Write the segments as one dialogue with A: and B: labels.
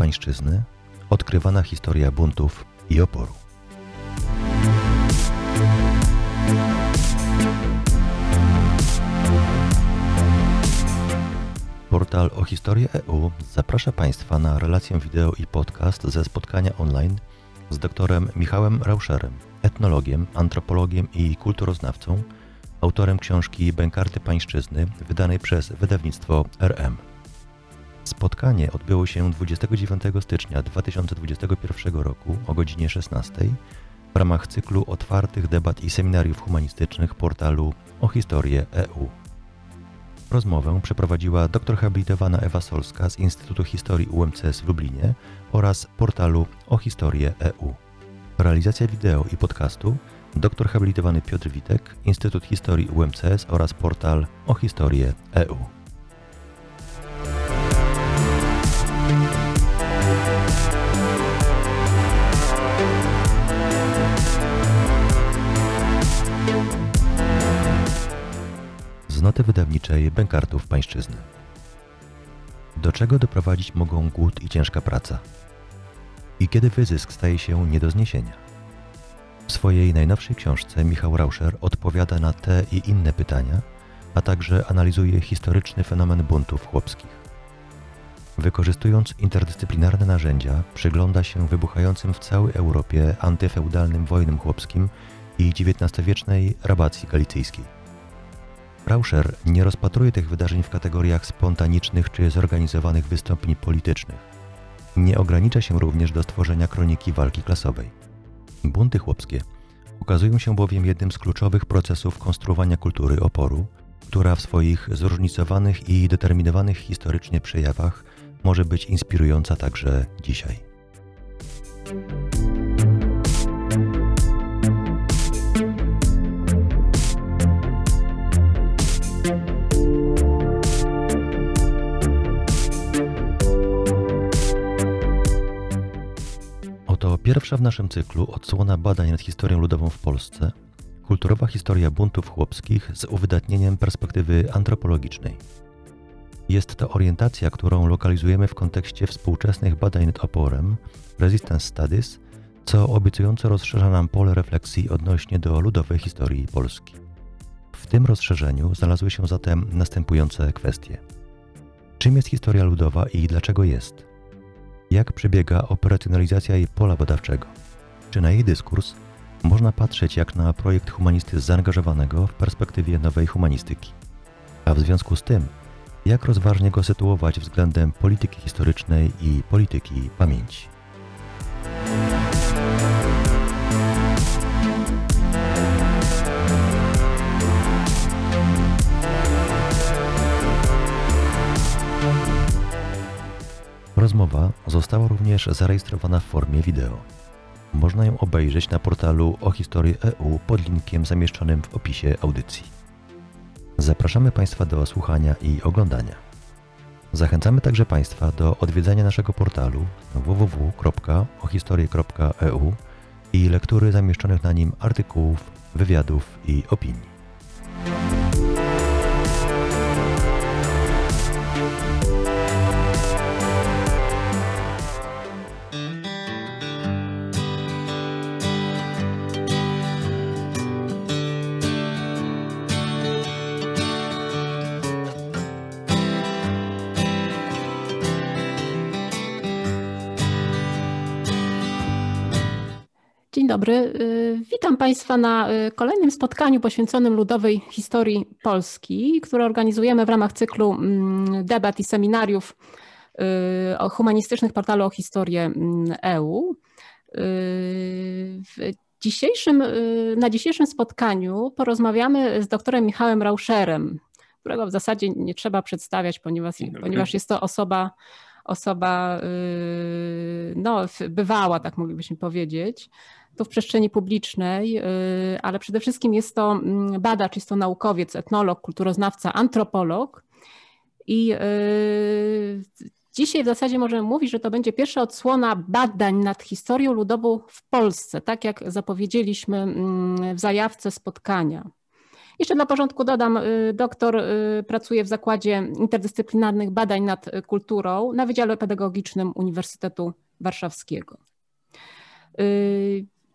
A: pańszczyzny odkrywana historia buntów i oporu. Portal o historię EU zaprasza Państwa na relację wideo i podcast ze spotkania online z doktorem Michałem Rauscherem, etnologiem, antropologiem i kulturoznawcą, autorem książki Bękarty Pańszczyzny, wydanej przez wydawnictwo RM. Spotkanie odbyło się 29 stycznia 2021 roku o godzinie 16 w ramach cyklu otwartych debat i seminariów humanistycznych portalu o historię EU. Rozmowę przeprowadziła dr habilitowana Ewa Solska z Instytutu Historii UMCS w Lublinie oraz portalu o historię EU. Realizacja wideo i podcastu dr habilitowany Piotr Witek, Instytut Historii UMCS oraz portal o historię EU. Z noty wydawniczej Bękartów Pańszczyzny. Do czego doprowadzić mogą głód i ciężka praca? I kiedy wyzysk staje się nie do zniesienia? W swojej najnowszej książce Michał Rauscher odpowiada na te i inne pytania, a także analizuje historyczny fenomen buntów chłopskich. Wykorzystując interdyscyplinarne narzędzia, przygląda się wybuchającym w całej Europie antyfeudalnym wojnom chłopskim i XIX-wiecznej rabacji galicyjskiej. Rauscher nie rozpatruje tych wydarzeń w kategoriach spontanicznych czy zorganizowanych wystąpień politycznych. Nie ogranicza się również do stworzenia kroniki walki klasowej. Bunty chłopskie ukazują się bowiem jednym z kluczowych procesów konstruowania kultury oporu, która w swoich zróżnicowanych i determinowanych historycznie przejawach może być inspirująca także dzisiaj. Oto pierwsza w naszym cyklu odsłona badań nad historią ludową w Polsce, kulturowa historia buntów chłopskich z uwydatnieniem perspektywy antropologicznej. Jest to orientacja, którą lokalizujemy w kontekście współczesnych badań nad oporem, Resistance Studies, co obiecująco rozszerza nam pole refleksji odnośnie do ludowej historii Polski. W tym rozszerzeniu znalazły się zatem następujące kwestie. Czym jest historia ludowa i dlaczego jest? Jak przebiega operacjonalizacja jej pola badawczego? Czy na jej dyskurs można patrzeć jak na projekt humanisty zaangażowanego w perspektywie nowej humanistyki? A w związku z tym, jak rozważnie go sytuować względem polityki historycznej i polityki pamięci? Rozmowa została również zarejestrowana w formie wideo. Można ją obejrzeć na portalu o historii EU pod linkiem zamieszczonym w opisie audycji. Zapraszamy Państwa do słuchania i oglądania. Zachęcamy także Państwa do odwiedzania naszego portalu www.ohistorie.eu i lektury zamieszczonych na nim artykułów, wywiadów i opinii.
B: Państwa na y, kolejnym spotkaniu poświęconym ludowej historii Polski, które organizujemy w ramach cyklu mm, debat i seminariów y, o humanistycznych portalu o historię mm, EU. W dzisiejszym, na dzisiejszym spotkaniu porozmawiamy z doktorem Michałem Rauscherem, którego w zasadzie nie trzeba przedstawiać, ponieważ, ponieważ jest to osoba, osoba no, bywała, tak moglibyśmy powiedzieć w przestrzeni publicznej, y, ale przede wszystkim jest to mm, badacz, jest to naukowiec, etnolog, kulturoznawca, antropolog. I y, dzisiaj w zasadzie możemy mówić, że to będzie pierwsza odsłona badań nad historią ludową w Polsce, tak jak zapowiedzieliśmy mm, w zajawce spotkania. Jeszcze dla porządku dodam, doktor pracuje w Zakładzie Interdyscyplinarnych Badań nad Kulturą na Wydziale Pedagogicznym Uniwersytetu Warszawskiego.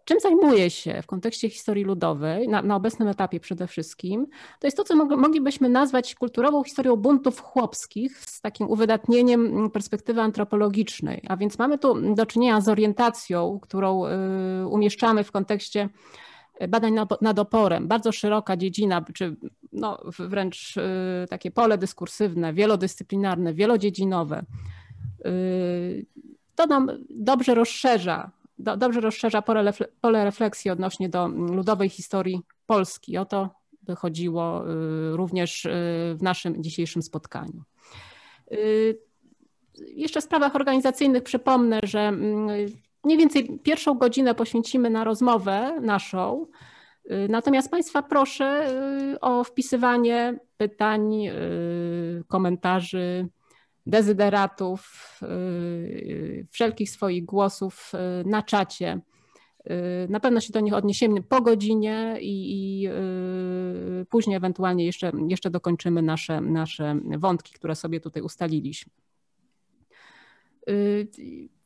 B: Czym zajmuję się w kontekście historii ludowej, na, na, obecnym etapie przede wszystkim, to jest to, co moglibyśmy nazwać kulturową historią buntów chłopskich z takim uwydatnieniem perspektywy antropologicznej. A więc mamy tu do czynienia z orientacją, którą y, umieszczamy w kontekście badań nad oporem. Bardzo szeroka dziedzina, czy no, wręcz y, takie pole dyskursywne, wielodyscyplinarne, wielodziedzinowe. Y, to nam dobrze rozszerza do, dobrze rozszerza pole, pole refleksji odnośnie do ludowej historii Polski. O to by chodziło y, również y, w naszym dzisiejszym spotkaniu. Y, jeszcze w sprawach organizacyjnych przypomnę, że mm, mniej więcej pierwszą godzinę poświęcimy na rozmowę naszą. Natomiast Państwa proszę o wpisywanie pytań, komentarzy, dezyderatów, y, wszelkich swoich głosów y, na czacie. Y, na pewno się do nich odniesiemy po godzinie i, i później ewentualnie jeszcze, jeszcze dokończymy nasze, nasze wątki, które sobie tutaj ustaliliśmy.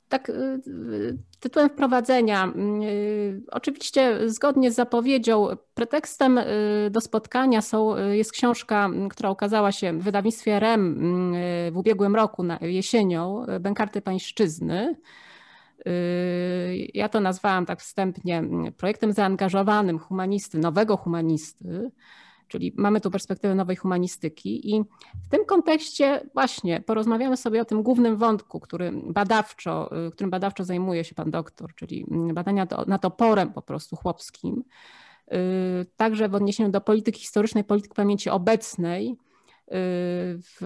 B: Tak, tytułem wprowadzenia. Oczywiście, zgodnie z zapowiedzią, pretekstem do spotkania są, jest książka, która ukazała się w wydawnictwie REM w ubiegłym roku, jesienią, Bękarty Pańszczyzny. Ja to nazwałam tak wstępnie projektem zaangażowanym humanisty, nowego humanisty czyli mamy tu perspektywę nowej humanistyki i w tym kontekście właśnie porozmawiamy sobie o tym głównym wątku, który badawczo, y, którym badawczo zajmuje się pan doktor, czyli badania nad oporem po prostu chłopskim, y, także w odniesieniu do polityki historycznej, polityki pamięci obecnej, y, w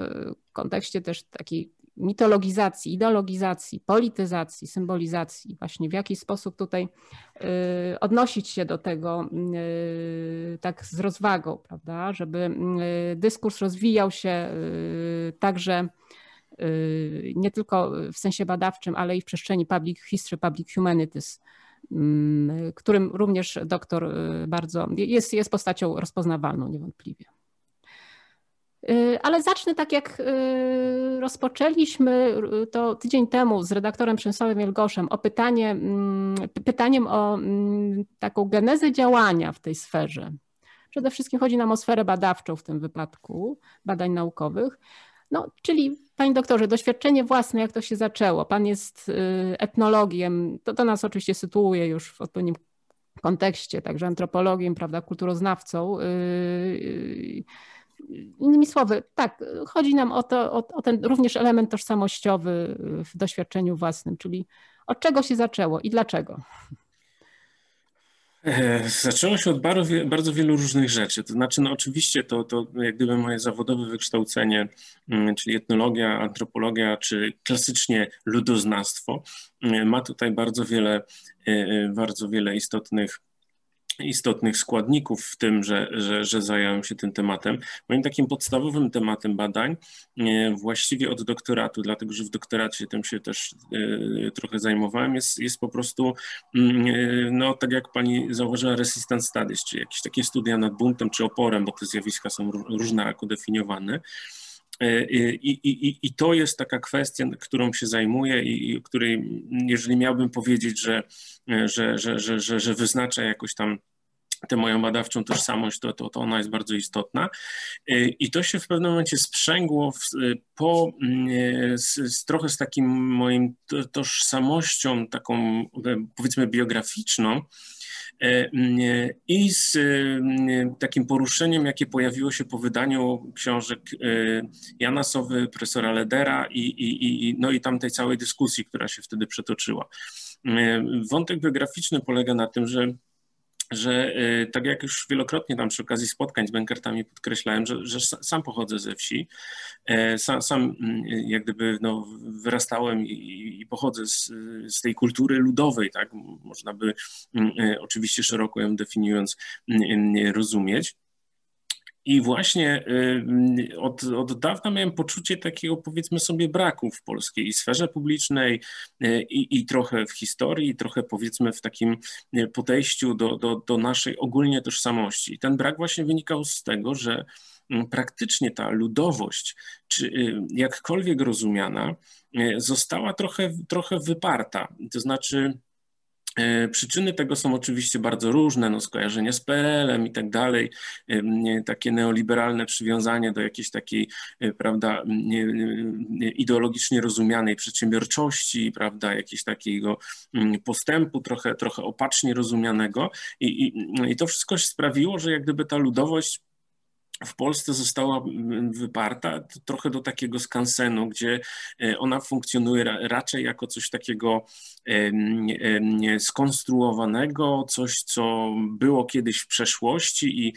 B: kontekście też takiej mitologizacji, ideologizacji, polityzacji, symbolizacji, właśnie w jaki sposób tutaj y, odnosić się do tego y, tak z rozwagą, prawda, żeby y, dyskurs rozwijał się także nie tylko w sensie badawczym, ale i w przestrzeni public history, public humanities, którym również doktor bardzo jest, jest postacią rozpoznawalną niewątpliwie. Y, ale zacznę tak jak y, rozpoczęliśmy y, to tydzień temu z redaktorem Przemysławem Wielgoszem o pytanie, mm, pytaniem o mm, taką genezę działania w tej sferze. Przede wszystkim chodzi nam o sferę badawczą w tym wypadku, badań naukowych. No, czyli, panie doktorze, doświadczenie własne, jak to się zaczęło. Pan jest etnologiem, to, to nas oczywiście sytuuje już w odpowiednim kontekście, także antropologiem, prawda, kulturoznawcą. Innymi słowy, tak, chodzi nam o, to, o, o, ten również element tożsamościowy w doświadczeniu własnym, czyli od czego się zaczęło i dlaczego?
C: E, zaczęło się od bardzo, wielu różnych rzeczy. To znaczy, no oczywiście to, to jak gdyby moje zawodowe wykształcenie, mm, czyli etnologia, antropologia, czy klasycznie ludoznawstwo, mm, ma tutaj bardzo wiele, e, e, bardzo wiele istotnych istotnych składników w tym, że, że, że zająłem się tym tematem. Moim takim podstawowym tematem badań e, właściwie od doktoratu, dlatego że w doktoracie tym się też e, trochę zajmowałem, jest, jest po prostu, mm, e, no tak jak pani zauważyła, resistance studies, czyli jakieś takie studia nad buntem czy oporem, bo te zjawiska są różnako definiowane. I, i, I, to jest taka kwestia, którą się zajmuję i, której, jeżeli miałbym powiedzieć, że, że, że, że, że, że wyznacza jakoś tam tę moją badawczą tożsamość, to, to, to ona jest bardzo istotna. I to się w pewnym momencie sprzęgło w, po, z, z, trochę z takim moim tożsamością, taką powiedzmy biograficzną, E, i z takim poruszeniem, jakie pojawiło się po wydaniu książek e, Jana Sowy, profesora Ledera i, i, i, no i tamtej całej dyskusji, która się wtedy przetoczyła. E, wątek biograficzny polega na tym, że że y, tak jak już wielokrotnie tam przy okazji spotkań z bankertami podkreślałem, że, że sam pochodzę ze wsi, e, sam, sam mm, jak gdyby no, wyrastałem i, i pochodzę z, z, tej kultury ludowej, tak, można by mm, e, oczywiście szeroko ją definiując mm, rozumieć. I właśnie y, od, od dawna miałem poczucie takiego, powiedzmy sobie, braku w polskiej sferze publicznej y, i, i trochę w historii, i trochę powiedzmy w takim y, podejściu do, do, do naszej ogólnie tożsamości. Ten brak właśnie wynikał z tego, że mm, praktycznie ta ludowość, czy jakkolwiek rozumiana, została trochę, trochę wyparta. To znaczy, przyczyny tego są oczywiście bardzo różne, no skojarzenia z PRL-em i tak dalej, e, takie neoliberalne przywiązanie do jakiejś takiej, e, prawda, ideologicznie rozumianej przedsiębiorczości, prawda, jakiegoś takiego postępu trochę, trochę opacznie rozumianego. I, i, i to wszystko sprawiło, że jak gdyby ta ludowość w Polsce została wyparta trochę do takiego skansenu, gdzie e, ona funkcjonuje raczej jako coś takiego skonstruowanego, coś, co było kiedyś w przeszłości i,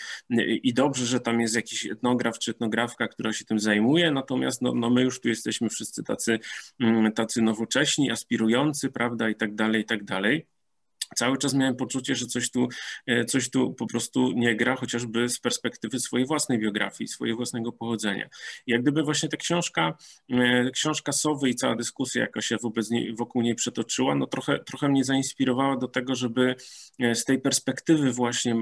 C: i dobrze, że tam jest jakiś etnograf czy etnografka, która się tym zajmuje, natomiast no, no my już tu jesteśmy wszyscy tacy, mm, tacy nowocześni, aspirujący, prawda, i tak dalej, i tak dalej cały czas miałem poczucie, że coś tu, e, coś tu po prostu nie gra, chociażby z perspektywy swojej własnej biografii, swojego własnego pochodzenia. Jak gdyby właśnie ta książka, e, książka Sowy i cała dyskusja, jaka się wobec niej, wokół niej przetoczyła, no trochę, trochę mnie zainspirowała do tego, żeby e, z tej perspektywy właśnie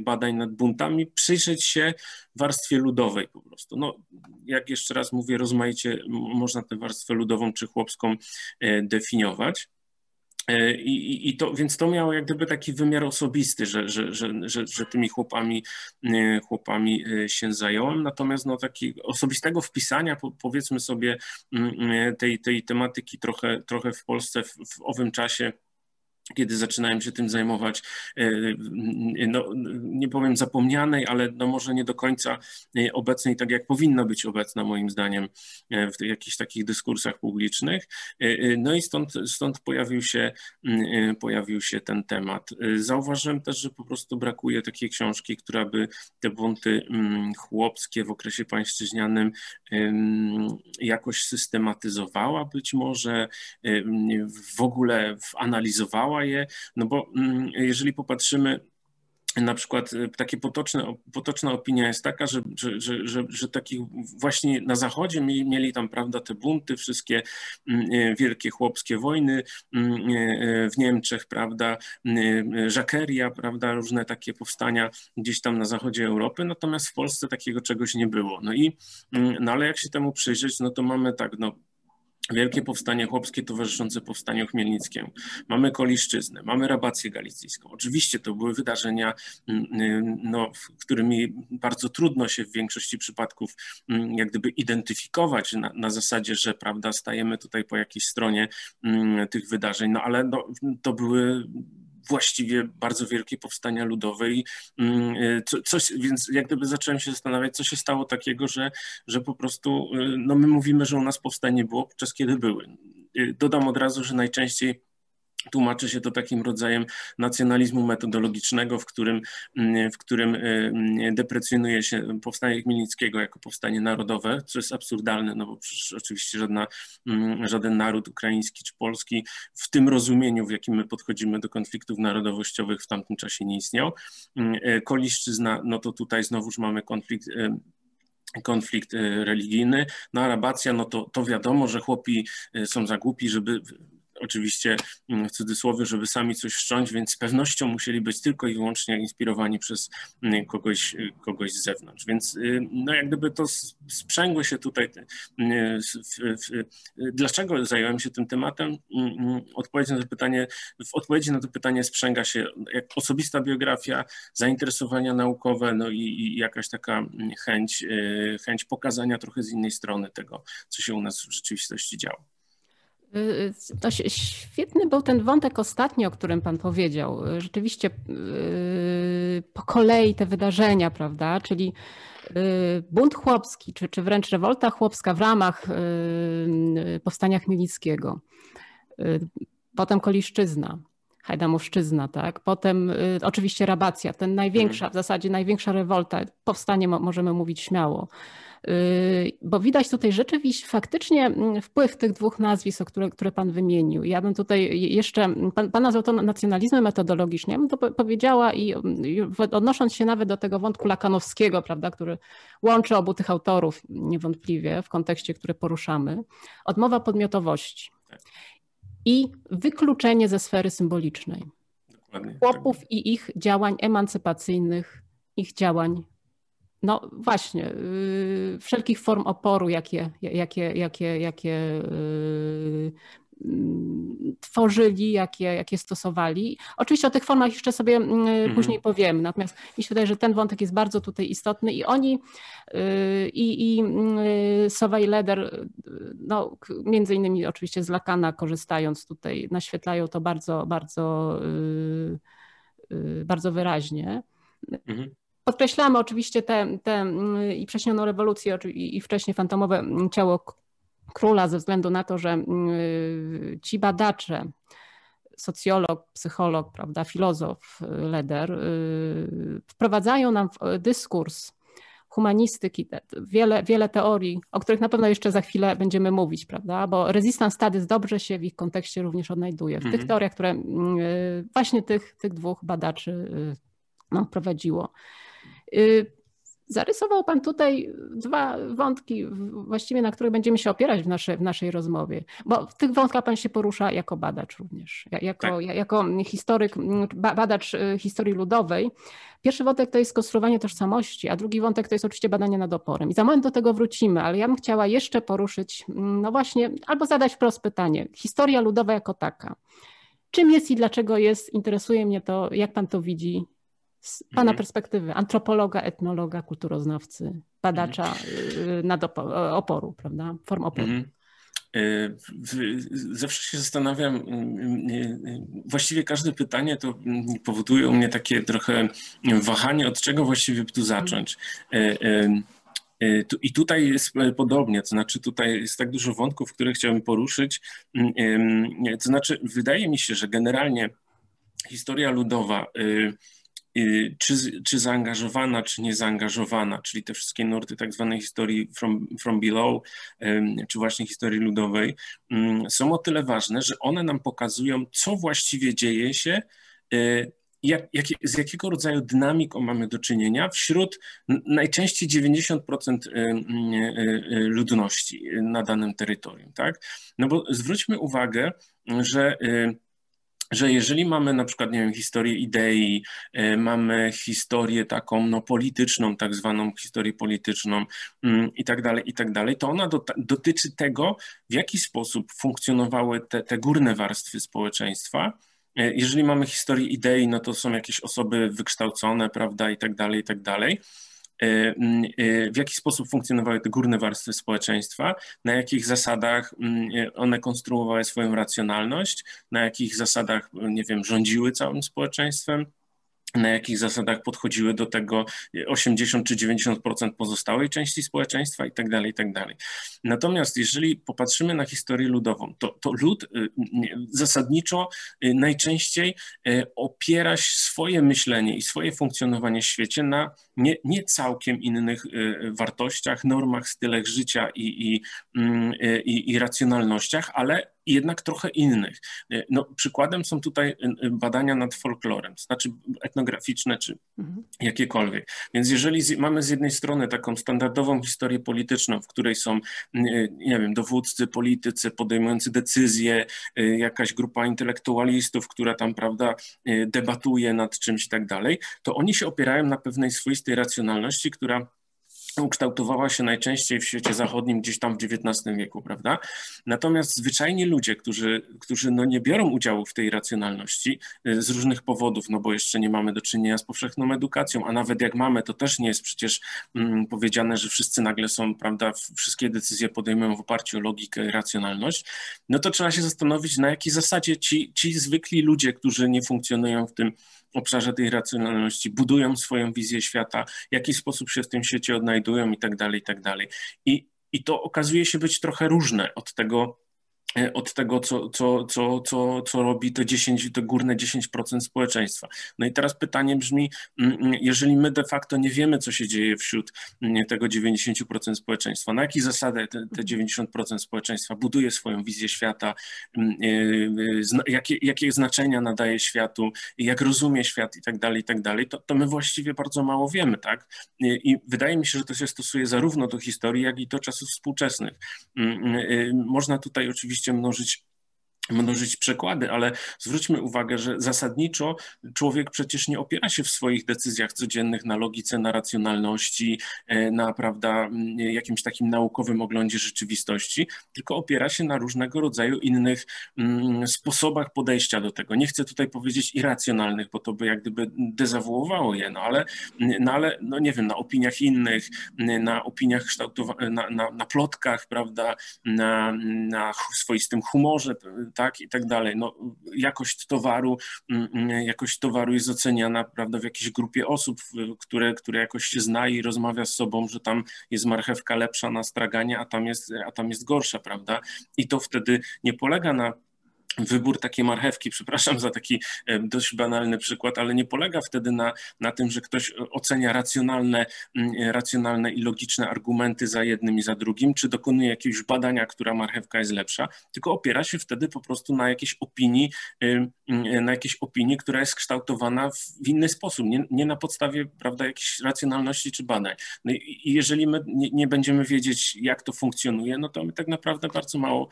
C: badań nad buntami przyjrzeć się warstwie ludowej po prostu. No, jak jeszcze raz mówię, rozmaicie można tę warstwę ludową czy chłopską definiować. E, I, I, to, więc to miało jak gdyby taki wymiar osobisty, że, że, że, że, że tymi chłopami, e, chłopami e, się zająłem. Natomiast no, taki osobistego wpisania, powiedzmy sobie, mm, tej, tej tematyki trochę, trochę w Polsce w, w owym czasie kiedy zaczynałem się tym zajmować, e, no, nie powiem zapomnianej, ale no może nie do końca e, obecnej, tak jak powinna być obecna moim zdaniem e, w jakichś takich dyskursach publicznych. No i stąd, stąd pojawił, się, pojawił się ten temat. Zauważyłem też, że po prostu brakuje takiej książki, która by te bunty chłopskie w okresie pańszczyźnianym jakoś systematyzowała być może, w ogóle analizowała je, no bo mm, jeżeli popatrzymy na przykład y, takie potoczne, potoczna opinia jest taka, że, że, że, że, że takich właśnie na zachodzie mieli, mieli tam prawda te bunty, wszystkie mm, y, wielkie chłopskie wojny mm, y, w Niemczech, prawda, żakeria, prawda, różne takie powstania gdzieś tam na zachodzie Europy, natomiast w Polsce takiego czegoś nie było. No i, no ale jak się temu przyjrzeć, no to mamy tak, no Wielkie Powstanie Chłopskie towarzyszące Powstaniu Chmielnickiemu. Mamy Koliszczyznę, mamy Rabację Galicyjską. Oczywiście to były wydarzenia, mm, mm, no, którymi bardzo trudno się w większości przypadków mm, jak gdyby identyfikować na, na zasadzie, że prawda, stajemy tutaj po jakiejś stronie tych wydarzeń, no ale no, to były właściwie bardzo wielkie powstania ludowe i mm, y, coś, więc jak gdyby zacząłem się zastanawiać, co się stało takiego, że, że po prostu y, no my mówimy, że u nas powstanie było, podczas kiedy były. Y, dodam od razu, że najczęściej Tłumaczy się to takim rodzajem nacjonalizmu metodologicznego, w którym, mm, w którym y, deprecjonuje się powstanie Chmielnickiego jako powstanie narodowe, co jest absurdalne, no bo przecież oczywiście żadna, mm, żaden naród ukraiński czy polski w tym rozumieniu, w jakim my podchodzimy do konfliktów narodowościowych w tamtym czasie nie istniał. Mm, y, Koliszczyzna, no to tutaj znowuż mamy konflikt y, konflikt religijny. No Arabacja, no to, to wiadomo, że chłopi są za głupi, żeby oczywiście mm, w cudzysłowie, żeby sami coś wszcząć, więc z pewnością musieli być tylko i wyłącznie inspirowani przez mm, kogoś, y, kogoś z zewnątrz. Więc y, no jak gdyby to sprzęgło się tutaj. Y, dlaczego zająłem się tym tematem? Mm, odpowiedź na to pytanie, w odpowiedzi na to pytanie sprzęga się jak osobista biografia, zainteresowania naukowe, no i, i jakaś taka chęć, chęć pokazania trochę z innej strony tego, co się u nas w rzeczywistości działo.
B: Y, to świetny był ten wątek ostatni, o którym Pan powiedział. Rzeczywiście y, po kolei te wydarzenia, prawda? Czyli y, bunt chłopski, czy, czy wręcz rewolta chłopska w ramach powstania Chmielnickiego. Potem Koliszczyzna. Hajdamowszczyzna, tak? Potem y, oczywiście rabacja, ten największa, w zasadzie największa rewolta, powstanie mo możemy mówić śmiało. Y, bo widać tutaj rzeczywiście faktycznie mm, wpływ tych dwóch nazwisk, które, które Pan wymienił. Ja bym tutaj jeszcze, Pan, pan nazwał to nacjonalizmem metodologicznym, ja bym to powiedziała i odnosząc się nawet do tego wątku lakanowskiego, prawda, który łączy obu tych autorów niewątpliwie w kontekście, który poruszamy, odmowa podmiotowości i wykluczenie ze sfery symbolicznej. Dokładnie, chłopów tak. i ich działań emancypacyjnych, ich działań no właśnie, yy, wszelkich form oporu, jakie, jakie, jakie, jakie yy, tworzyli, jakie, jakie stosowali. Oczywiście o tych formach jeszcze sobie yy, mhm. później powiemy, natomiast mi się wydaje, że ten wątek jest bardzo tutaj istotny i oni yy, i, i Leder, no, między innymi oczywiście z Lakana korzystając tutaj, naświetlają to bardzo, bardzo, bardzo wyraźnie. Mhm. Podkreślamy oczywiście te, te mm, i wcześnioną rewolucję i wcześniej fantomowe ciało króla ze względu na to, że mm, ci badacze, socjolog, psycholog, prawda, filozof Leder, y, wprowadzają nam w dyskurs humanistyki, wiele, wiele teorii, o których na pewno jeszcze za chwilę będziemy mówić, prawda? Bo resistance studies dobrze się w ich kontekście również odnajduje. W tych mhm. teoriach, które mm, y, właśnie tych, tych dwóch badaczy y, no, prowadziło. Y, zarysował Pan tutaj dwa wątki, właściwie na których będziemy się opierać w, nasze, w naszej rozmowie, bo w tych wątkach Pan się porusza jako badacz również, jako, tak. jako historyk, badacz y, historii ludowej. Pierwszy wątek to jest konstruowanie tożsamości, a drugi wątek to jest oczywiście badanie nad oporem. I za moment do tego wrócimy, ale ja bym chciała jeszcze poruszyć, no właśnie, albo zadać wprost pytanie. Historia ludowa jako taka. Czym jest i dlaczego jest? Interesuje mnie to, jak Pan to widzi z Pana mhm. perspektywy, antropologa, etnologa, kulturoznawcy, badacza mhm. nad oporu, prawda? Form oporu. Mhm.
C: Y, zawsze się zastanawiam, y, y, właściwie każde pytanie to powoduje u mnie takie trochę wahanie, od czego właściwie tu zacząć. I tutaj jest podobnie, to znaczy tutaj jest tak dużo wątków, które chciałbym poruszyć. To znaczy, wydaje mi się, że generalnie historia ludowa Y, czy, czy zaangażowana, czy niezaangażowana, czyli te wszystkie nurty tak zwanej historii from, from below, czy właśnie historii ludowej, mm, są o tyle ważne, że one nam pokazują, co właściwie dzieje się, y, jak, jak, z jakiego rodzaju dynamiką mamy do czynienia wśród najczęściej 90% y, ludności na danym terytorium. Tak? No bo zwróćmy uwagę, że że jeżeli mamy na przykład, nie wiem, historię idei, y, mamy historię taką no, polityczną, tak zwaną historię polityczną mm, i tak dalej, i tak dalej, to ona do, dotyczy tego, w jaki sposób funkcjonowały te, te górne warstwy społeczeństwa. Y, jeżeli mamy historię idei, no to są jakieś osoby wykształcone, prawda, i tak dalej, i tak dalej. E, e, w jaki sposób funkcjonowały te górne warstwy społeczeństwa, na jakich zasadach e, one konstruowały swoją racjonalność, na jakich zasadach, nie wiem, rządziły całym społeczeństwem na jakich zasadach podchodziły do tego 80 czy 90% pozostałej części społeczeństwa i tak dalej, i tak dalej. Natomiast jeżeli popatrzymy na historię ludową, to, to lud y, zasadniczo y, najczęściej y, opiera swoje myślenie i swoje funkcjonowanie w świecie na nie, nie całkiem innych wartościach, normach, stylach życia i, i, mm, i, i racjonalnościach, ale jednak trochę innych. E, no, przykładem są tutaj e, e, badania nad folklorem, to znaczy etnograficzne czy mhm. jakiekolwiek. Więc jeżeli z, mamy z jednej strony taką standardową historię polityczną, w której są, nie wiem, dowódcy, politycy podejmujący decyzje, jakaś grupa intelektualistów, która tam, prawda, debatuje nad czymś i tak dalej, to oni się opierają na pewnej swoistej racjonalności, która ukształtowała się najczęściej w świecie zachodnim gdzieś tam w XIX wieku, prawda? Natomiast zwyczajni ludzie, którzy, którzy no nie biorą udziału w tej racjonalności y, z różnych powodów, no bo jeszcze nie mamy do czynienia z powszechną edukacją, a nawet jak mamy, to też nie jest przecież mm, powiedziane, że wszyscy nagle są, prawda, wszystkie decyzje podejmują w oparciu o logikę i racjonalność, no to trzeba się zastanowić, na jakiej zasadzie ci, ci zwykli ludzie, którzy nie funkcjonują w tym obszarze tej racjonalności, budują swoją wizję świata, w jaki sposób się w tym świecie odnajdują i tak tak. I, i to okazuje się być trochę różne od tego, od tego, co, co, co, co, co robi to 10, to górne 10% społeczeństwa. No i teraz pytanie brzmi, mm, mm, jeżeli my de facto nie wiemy, co się dzieje wśród mm, tego 90% społeczeństwa, na jakich zasadach te, te 90% społeczeństwa buduje swoją wizję świata, e, e, jakie, jakie znaczenia nadaje światu, jak rozumie świat i tak dalej, i tak dalej, to, to my właściwie bardzo mało wiemy, tak? I wydaje mi się, że to się stosuje zarówno do historii, jak i do czasów współczesnych. Można tutaj oczywiście oczywiście mnożyć mnożyć przekłady, ale zwróćmy uwagę, że zasadniczo człowiek przecież nie opiera się w swoich decyzjach codziennych na logice, na racjonalności, e, na prawda, jakimś takim naukowym oglądzie rzeczywistości, tylko opiera się na różnego rodzaju innych sposobach podejścia do tego. Nie chcę tutaj powiedzieć irracjonalnych, bo to by jak gdyby dezawuowało je, no ale, no ale no nie wiem, na opiniach innych, na opiniach kształtowanych, na, na, na plotkach, prawda, na, na swoistym humorze, tak, i tak dalej. No, jakość towaru, mm, mm, jakość towaru jest oceniana, prawda, w jakiejś grupie osób, które, które jakoś się zna i rozmawia z sobą, że tam jest marchewka lepsza na straganie, a tam jest, a tam jest gorsza, prawda, i to wtedy nie polega na wybór takiej marchewki, przepraszam za taki e, dość banalny przykład, ale nie polega wtedy na, na tym, że ktoś ocenia racjonalne, mm, e, racjonalne i logiczne argumenty za jednym i za drugim, czy dokonuje jakiegoś badania, która marchewka jest lepsza, tylko opiera się wtedy po prostu na jakiejś opinii, e, na jakiejś opinii, która jest kształtowana w inny sposób, nie, nie na podstawie prawda, jakiejś racjonalności czy badań. No i, jeżeli my nie, nie, będziemy wiedzieć, jak to funkcjonuje, no to my tak naprawdę bardzo mało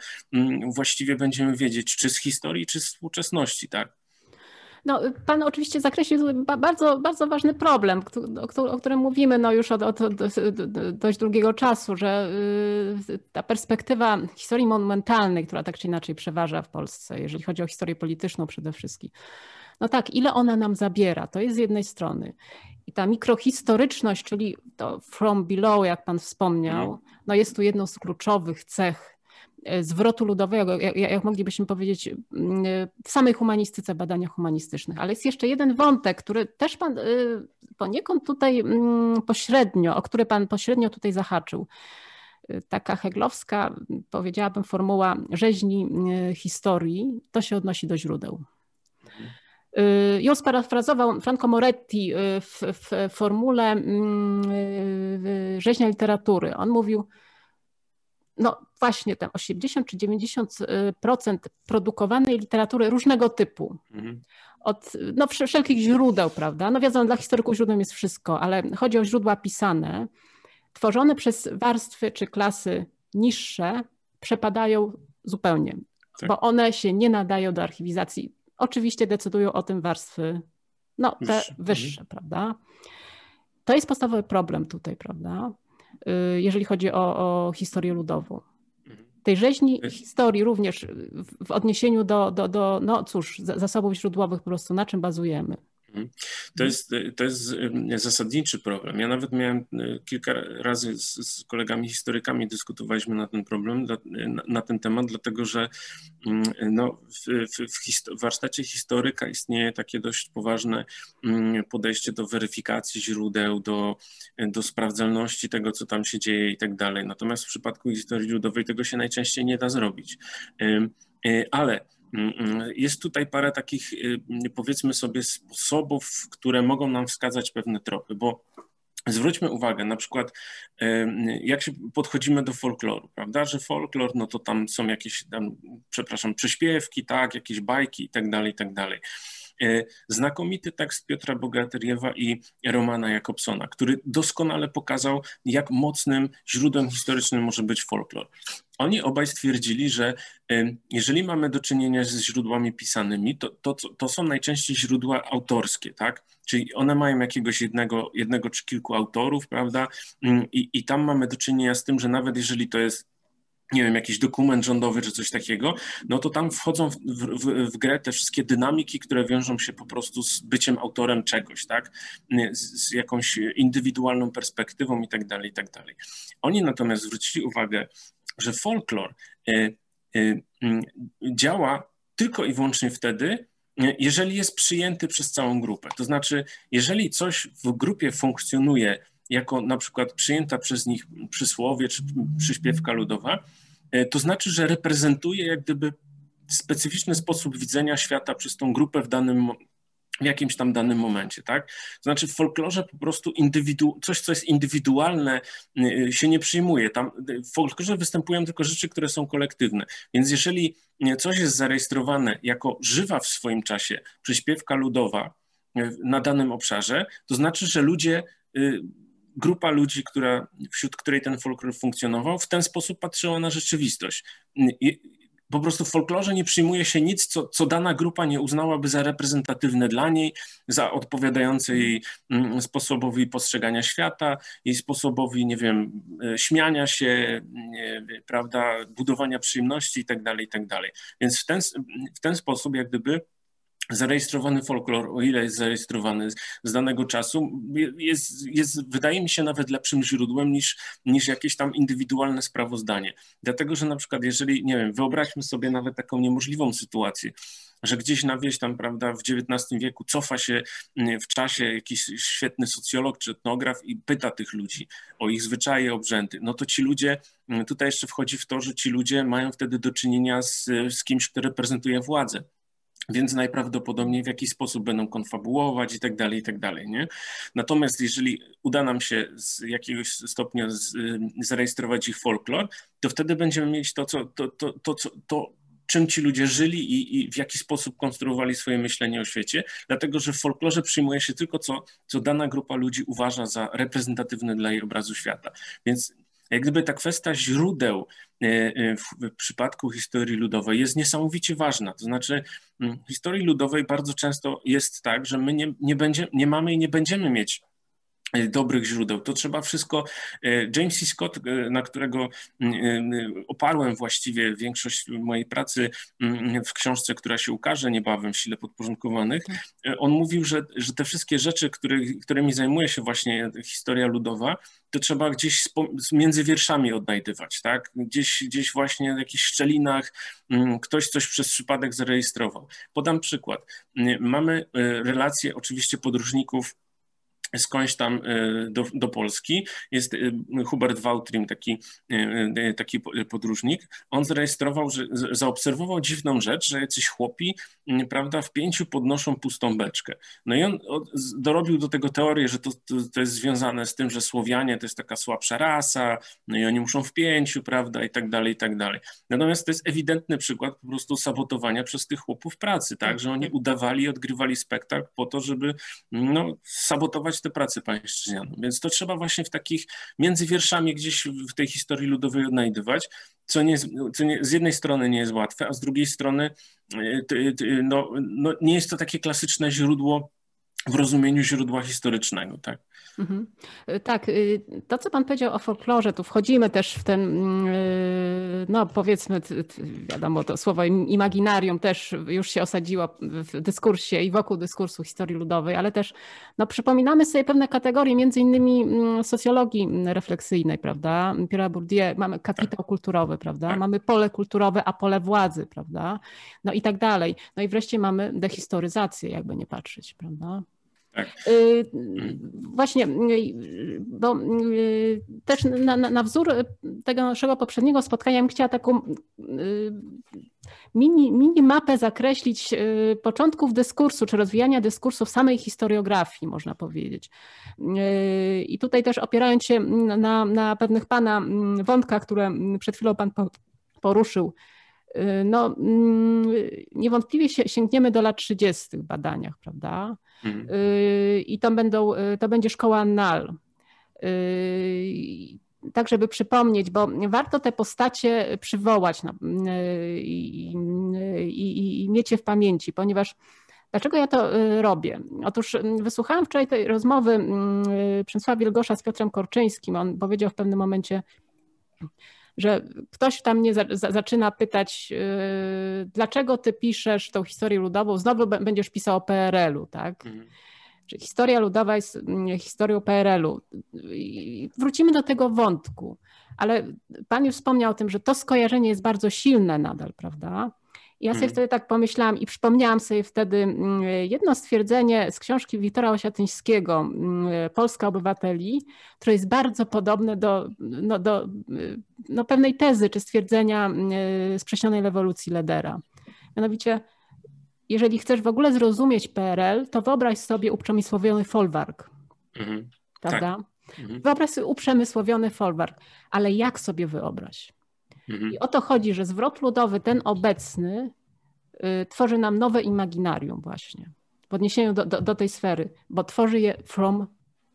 C: właściwie będziemy wiedzieć, czy z historii, czy z współczesności, tak?
B: No, pan oczywiście zakreślił bardzo, bardzo ważny problem, o którym mówimy no już od, od, dość długiego czasu, że y, ta perspektywa historii monumentalnej, która tak czy inaczej przeważa w Polsce, jeżeli chodzi o historię polityczną przede wszystkim. No tak, ile ona nam zabiera, to jest z jednej strony. I ta mikrohistoryczność, czyli to from below, jak pan wspomniał, mhm. no jest tu jedną z kluczowych cech zwrotu ludowego, jak, jak, moglibyśmy powiedzieć, e, w samej humanistyce, badaniach humanistycznych. Ale jest jeszcze jeden wątek, który też pan e, poniekąd tutaj pośrednio, o który pan pośrednio tutaj zahaczył. Taka heglowska, powiedziałabym, formuła rzeźni historii, to się odnosi do źródeł. Ją sparafrazował Franco Moretti w, w formule rzeźnia literatury. On mówił, no właśnie tam 80 czy 90% produkowanej literatury różnego typu. Mhm. Od no, wszelkich źródeł, prawda? No wiadomo, dla historyków źródłem jest wszystko, ale chodzi o źródła pisane, tworzone przez warstwy czy klasy niższe, przepadają zupełnie, tak. bo one się nie nadają do archiwizacji. Oczywiście decydują o tym warstwy, no te wyższe, wyższe mhm. prawda? To jest podstawowy problem tutaj, prawda? Y, jeżeli chodzi o, o historię ludową. Mhm. Tej rzeźni historii również w odniesieniu do, do, do no cóż, zasobów źródłowych po prostu na czym bazujemy.
C: Mhm. To jest, to jest zasadniczy problem. Ja nawet miałem e, kilka razy z, z kolegami historykami dyskutowaliśmy na ten problem, na, na ten temat, dlatego że mm, no, w, w, warsztacie historyka istnieje takie dość poważne mm, podejście do weryfikacji źródeł, do, do sprawdzalności tego, co tam się dzieje i tak dalej. Natomiast w przypadku historii ludowej tego się najczęściej nie da zrobić. E, ale jest tutaj parę takich, y, powiedzmy sobie, sposobów, które mogą nam wskazać pewne tropy, bo Zwróćmy uwagę, na przykład, jak się podchodzimy do folkloru, prawda, że folklor, no to tam są jakieś, tam, przepraszam, przyśpiewki, tak, jakieś bajki i tak dalej, i tak dalej. E, znakomity tekst Piotra Bogateriewa i Romana Jakobsona, który doskonale pokazał, jak mocnym źródłem historycznym może być folklor. Oni obaj stwierdzili, że jeżeli mamy do czynienia ze źródłami pisanymi, to, to, to są najczęściej źródła autorskie, tak? Czyli one mają jakiegoś jednego, jednego czy kilku autorów, prawda? Mm, I, I tam mamy do czynienia z tym, że nawet jeżeli to jest nie wiem, jakiś dokument rządowy czy coś takiego, no to tam wchodzą w, w, w, grę te wszystkie dynamiki, które wiążą się po prostu z byciem autorem czegoś, tak? Z, z jakąś indywidualną perspektywą i tak dalej, i tak dalej. Oni natomiast zwrócili uwagę, że folklor y, y, y, działa tylko i wyłącznie wtedy, jeżeli jest przyjęty przez całą grupę. To znaczy, jeżeli coś w grupie funkcjonuje jako na przykład przyjęta przez nich przysłowie czy przyśpiewka ludowa, to znaczy, że reprezentuje jak gdyby specyficzny sposób widzenia świata przez tą grupę w danym w jakimś tam danym momencie, tak? To znaczy w folklorze po prostu indywidu- coś, co jest indywidualne y, się nie przyjmuje. Tam w folklorze występują tylko rzeczy, które są kolektywne. Więc jeżeli coś jest zarejestrowane jako żywa w swoim czasie przyśpiewka ludowa y, na danym obszarze, to znaczy, że ludzie y, grupa ludzi, która, wśród której ten folklor funkcjonował, w ten sposób patrzyła na rzeczywistość. I po prostu w folklorze nie przyjmuje się nic, co, co dana grupa nie uznałaby za reprezentatywne dla niej, za odpowiadające jej mm, sposobowi postrzegania świata, jej sposobowi, nie wiem, e, śmiania się, prawda, budowania przyjemności itd., tak itd. Tak Więc w ten, w ten sposób jak gdyby zarejestrowany folklor, o ile jest zarejestrowany z danego czasu, jest, jest, wydaje mi się nawet lepszym źródłem niż, niż jakieś tam indywidualne sprawozdanie. Dlatego, że na przykład jeżeli, nie wiem, wyobraźmy sobie nawet taką niemożliwą sytuację, że gdzieś na wieś tam, prawda, w XIX wieku cofa się mm, w czasie jakiś świetny socjolog czy etnograf i pyta tych ludzi o ich zwyczaje, obrzędy, no to ci ludzie, mm, tutaj jeszcze wchodzi w to, że ci ludzie mają wtedy do czynienia z, z kimś, kto reprezentuje władzę więc najprawdopodobniej w jakiś sposób będą konfabułować i tak dalej, i tak dalej. Nie? Natomiast jeżeli uda nam się z jakiegoś stopnia z, zarejestrować ich folklor, to wtedy będziemy mieć to, co, to, to, to, to, to czym ci ludzie żyli i, i, w jaki sposób konstruowali swoje myślenie o świecie, dlatego że w folklorze przyjmuje się tylko co, co dana grupa ludzi uważa za reprezentatywne dla jej obrazu świata. Więc jak gdyby ta kwestia źródeł e, e, w przypadku historii ludowej jest niesamowicie ważna. To znaczy, mm, w historii ludowej bardzo często jest tak, że my nie, nie, będzie, nie mamy i nie będziemy mieć dobrych źródeł. To trzeba wszystko. E, James C. Scott, e, na którego oparłem właściwie większość mojej pracy w książce, która się ukaże niebawem w Sile Podporządkowanych, tak. on mówił, że, że te wszystkie rzeczy, które, którymi zajmuje się właśnie historia ludowa, to trzeba gdzieś między wierszami odnajdywać, tak? Gdzieś, gdzieś właśnie w jakichś szczelinach ktoś coś przez przypadek zarejestrował. Podam przykład. Mamy relacje oczywiście podróżników skądś tam e, do, do Polski. Jest e, Hubert Wautrim, taki, e, taki podróżnik. On zarejestrował, że zaobserwował dziwną rzecz, że jacyś chłopi, prawda, w pięciu podnoszą pustą beczkę. No i on dorobił do tego teorię, że to, to, to jest związane z tym, że Słowianie to jest taka słabsza rasa, no i oni muszą w pięciu, prawda, i tak dalej, i tak dalej. Natomiast to jest ewidentny przykład po prostu sabotowania przez tych chłopów pracy, tak, że oni udawali, odgrywali spektakl po to, żeby no, sabotować te pracy pańszczyźnianą. Więc to trzeba właśnie w takich, między wierszami gdzieś w tej historii ludowej odnajdywać, co, nie, co nie, z jednej strony nie jest łatwe, a z drugiej strony e, no, no, nie jest to takie klasyczne źródło w rozumieniu źródła historycznego, tak? Mhm.
B: Y, tak, y, to co Pan powiedział o folklorze, tu wchodzimy też w ten, y, no powiedzmy, wiadomo, to słowo imaginarium też już się osadziło w dyskursie i wokół dyskursu historii ludowej, ale też no, przypominamy sobie pewne kategorie, między innymi mm, socjologii refleksyjnej, prawda? Pierre Bourdieu, mamy kapitał kulturowy, prawda? Mamy pole kulturowe, a pole władzy, prawda? No i tak dalej. No i wreszcie mamy dehistoryzację, jakby nie patrzeć, prawda? Tak. Y, właśnie, y, bo y, też na, na, wzór tego naszego poprzedniego spotkania bym chciała taką mini, mini mapę zakreślić początków dyskursu, czy rozwijania dyskursu w samej historiografii, można powiedzieć. I tutaj też opierając się na, na pewnych Pana mm, wątkach, które przed chwilą Pan poruszył, no, mm, niewątpliwie sięgniemy do lat 30. w badaniach, prawda? Mhm. I to, będą, to będzie szkoła NAL. Tak, żeby przypomnieć, bo warto te postacie przywołać i, i, i mieć je w pamięci, ponieważ Dlaczego ja to robię? Otóż wysłuchałam wczoraj tej rozmowy Przemysława Wielgosza z Piotrem Korczyńskim. On powiedział w pewnym momencie, że ktoś tam mnie za, za, zaczyna pytać, yy, dlaczego ty piszesz tą historię ludową, znowu będziesz pisał o PRL-u, tak? Mhm. Historia ludowa jest mm, historią PRL-u. Wrócimy do tego wątku, ale pan już wspomniał o tym, że to skojarzenie jest bardzo silne nadal, prawda? Ja sobie
C: Mhm.
B: wtedy tak pomyślałam i przypomniałam sobie wtedy mm, jedno stwierdzenie z książki Wiktora Osiatyńskiego, mm, Polska obywateli, które jest bardzo podobne do, no, do y, no, pewnej tezy czy stwierdzenia sprzecznionej rewolucji Ledera. Mianowicie, jeżeli chcesz w ogóle zrozumieć PRL, to wyobraź sobie uprzemysłowiony folwark,
C: Mhm.
B: prawda?
C: Mhm.
B: Wyobraź sobie uprzemysłowiony folwark, ale jak sobie wyobraź?
C: Mhm.
B: I o to chodzi, że zwrot ludowy, ten obecny, y, tworzy nam nowe imaginarium właśnie w odniesieniu do, do, do tej sfery, bo tworzy je from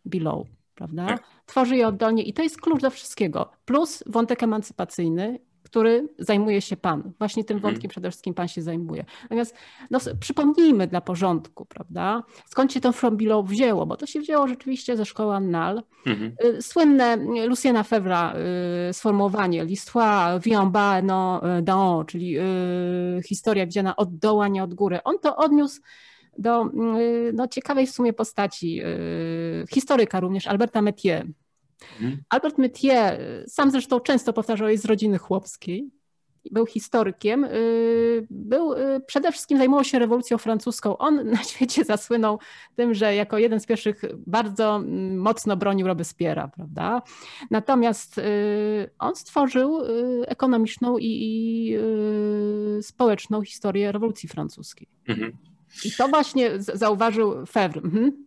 B: below, prawda?
C: Tak.
B: Tworzy je oddolnie i to jest klucz do wszystkiego. Plus wątek emancypacyjny, który zajmuje się Pan. Właśnie tym
C: Mhm.
B: wątkiem przede wszystkim Pan się zajmuje. Natomiast no, przypomnijmy dla porządku, prawda? Skąd się to from below wzięło? Bo to się wzięło rzeczywiście ze szkoły Annal.
C: Mhm.
B: Y, Słynne Luciana Febvra y, sformułowanie l'histoire vient en bas, non y, haut, czyli y, historia widziana od doła, nie od góry. On to odniósł do y, no, ciekawej w sumie postaci y, historyka również, Alberta Metier.
C: Mhm.
B: Albert Metier, y, sam zresztą często powtarzał, jest z rodziny chłopskiej. Był historykiem, y, był y, przede wszystkim zajmował się rewolucją francuską. On na świecie zasłynął tym, że jako jeden z pierwszych bardzo mm, mocno bronił Robespiera, prawda? Natomiast on stworzył ekonomiczną i, i społeczną historię rewolucji francuskiej.
C: Mhm.
B: I to właśnie zauważył Febvre. Mhm.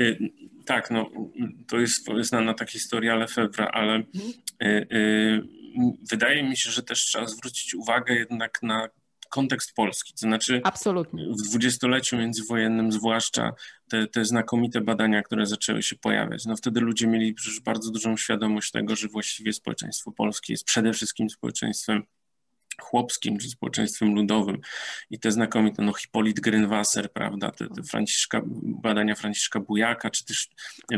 C: Y, Tak, no to jest, znana ta historia Lefebvre, ale y, y, wydaje mi się, że też trzeba zwrócić uwagę jednak na kontekst polski. To znaczy
B: Absolutnie.
C: w dwudziestoleciu międzywojennym zwłaszcza te, te znakomite badania, które zaczęły się pojawiać, no wtedy ludzie mieli przecież bardzo dużą świadomość tego, że właściwie społeczeństwo polskie jest przede wszystkim społeczeństwem chłopskim czy społeczeństwem ludowym i te znakomite, no Hipolit Grynwasser, prawda, te, te Franciszka, badania Franciszka Bujaka, czy też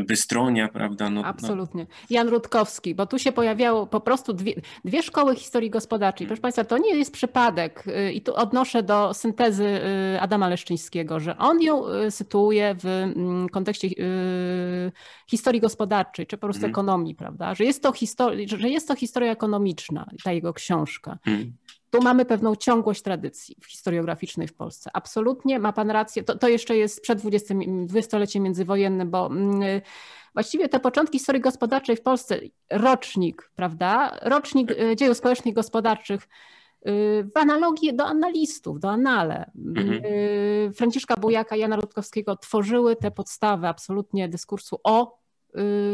C: Bystronia, prawda, no, no
B: Absolutnie. Jan Rutkowski, bo tu się pojawiało po prostu dwie, dwie szkoły historii gospodarczej. Proszę Państwa, to nie jest przypadek y, i tu odnoszę do syntezy y, Adama Leszczyńskiego, że on ją y, sytuuje w mm, kontekście historii gospodarczej, czy po prostu
C: Mhm.
B: ekonomii, prawda? Że jest, to histori- że jest to historia ekonomiczna, ta jego książka.
C: mm,
B: Tu mamy pewną ciągłość tradycji historiograficznej w Polsce. Absolutnie ma Pan rację. To, to jeszcze jest przed 20, dwudziestoleciem międzywojennym, bo mm, właściwie te początki historii gospodarczej w Polsce, rocznik, prawda? Rocznik y, dziejów społecznych i gospodarczych y, w analogii do analistów, do anale.
C: Mhm.
B: Y, Franciszka Bujaka Jana Rutkowskiego tworzyły te podstawy absolutnie dyskursu o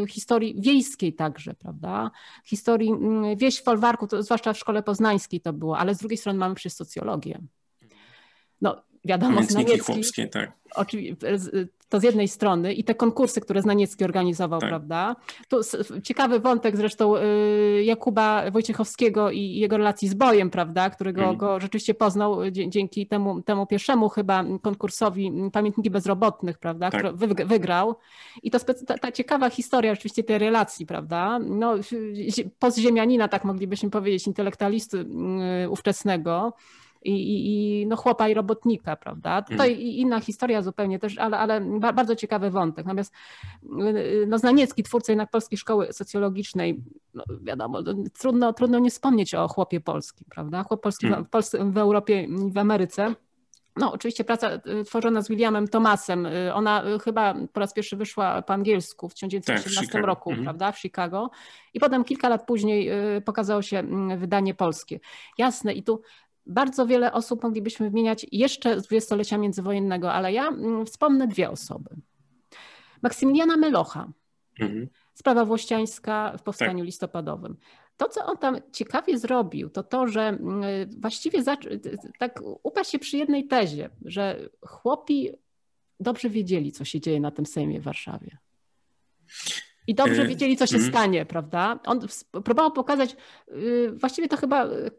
B: historii wiejskiej także, prawda? Historii, mm, wieś w folwarku, to zwłaszcza w szkole poznańskiej to było, ale z drugiej strony mamy przecież socjologię. No wiadomo, Znaniecki,
C: chłopskie, tak.
B: to z jednej strony i te konkursy, które Znaniecki organizował,
C: Tak.
B: prawda? Tu ciekawy wątek zresztą y, Jakuba Wojciechowskiego i jego relacji z bojem, prawda? Którego
C: Mhm.
B: go rzeczywiście poznał dzie- dzięki temu, temu pierwszemu chyba konkursowi Pamiętniki Bezrobotnych, prawda?
C: Tak.
B: Który wyg- wygrał. I to ta, ta ciekawa historia rzeczywiście tej relacji, prawda? No, zi- postziemianina, tak moglibyśmy powiedzieć, intelektualisty y, ówczesnego i, i, i no chłopa i robotnika, prawda? Tutaj i inna historia zupełnie też, ale, ale ba- bardzo ciekawy wątek. Natomiast y, no Znaniecki, twórca jednak Polskiej Szkoły Socjologicznej, no wiadomo, no, trudno, trudno nie wspomnieć o chłopie polskim, prawda? Chłop polski w,
C: Mhm.
B: w, Polsce, w Europie i w Ameryce. No, oczywiście praca y, tworzona z Williamem Thomasem, y, ona chyba po raz pierwszy wyszła po angielsku w 1918
C: Chicago.
B: roku,
C: Mhm.
B: prawda, w Chicago. I potem kilka lat później pokazało się wydanie polskie. Jasne, i tu bardzo wiele osób moglibyśmy wymieniać jeszcze z dwudziestolecia międzywojennego, ale ja mm, wspomnę dwie osoby. Maksymiliana Melocha,
C: Mhm.
B: sprawa włościańska w powstaniu
C: Tak.
B: listopadowym. To, co on tam ciekawie zrobił, to to, że mm, właściwie tak uparł się przy jednej tezie, że chłopi dobrze wiedzieli, co się dzieje na tym Sejmie w Warszawie. I dobrze
C: E,
B: wiedzieli, co się
C: mhm.
B: stanie, prawda? On próbował pokazać, y, właściwie to chyba y,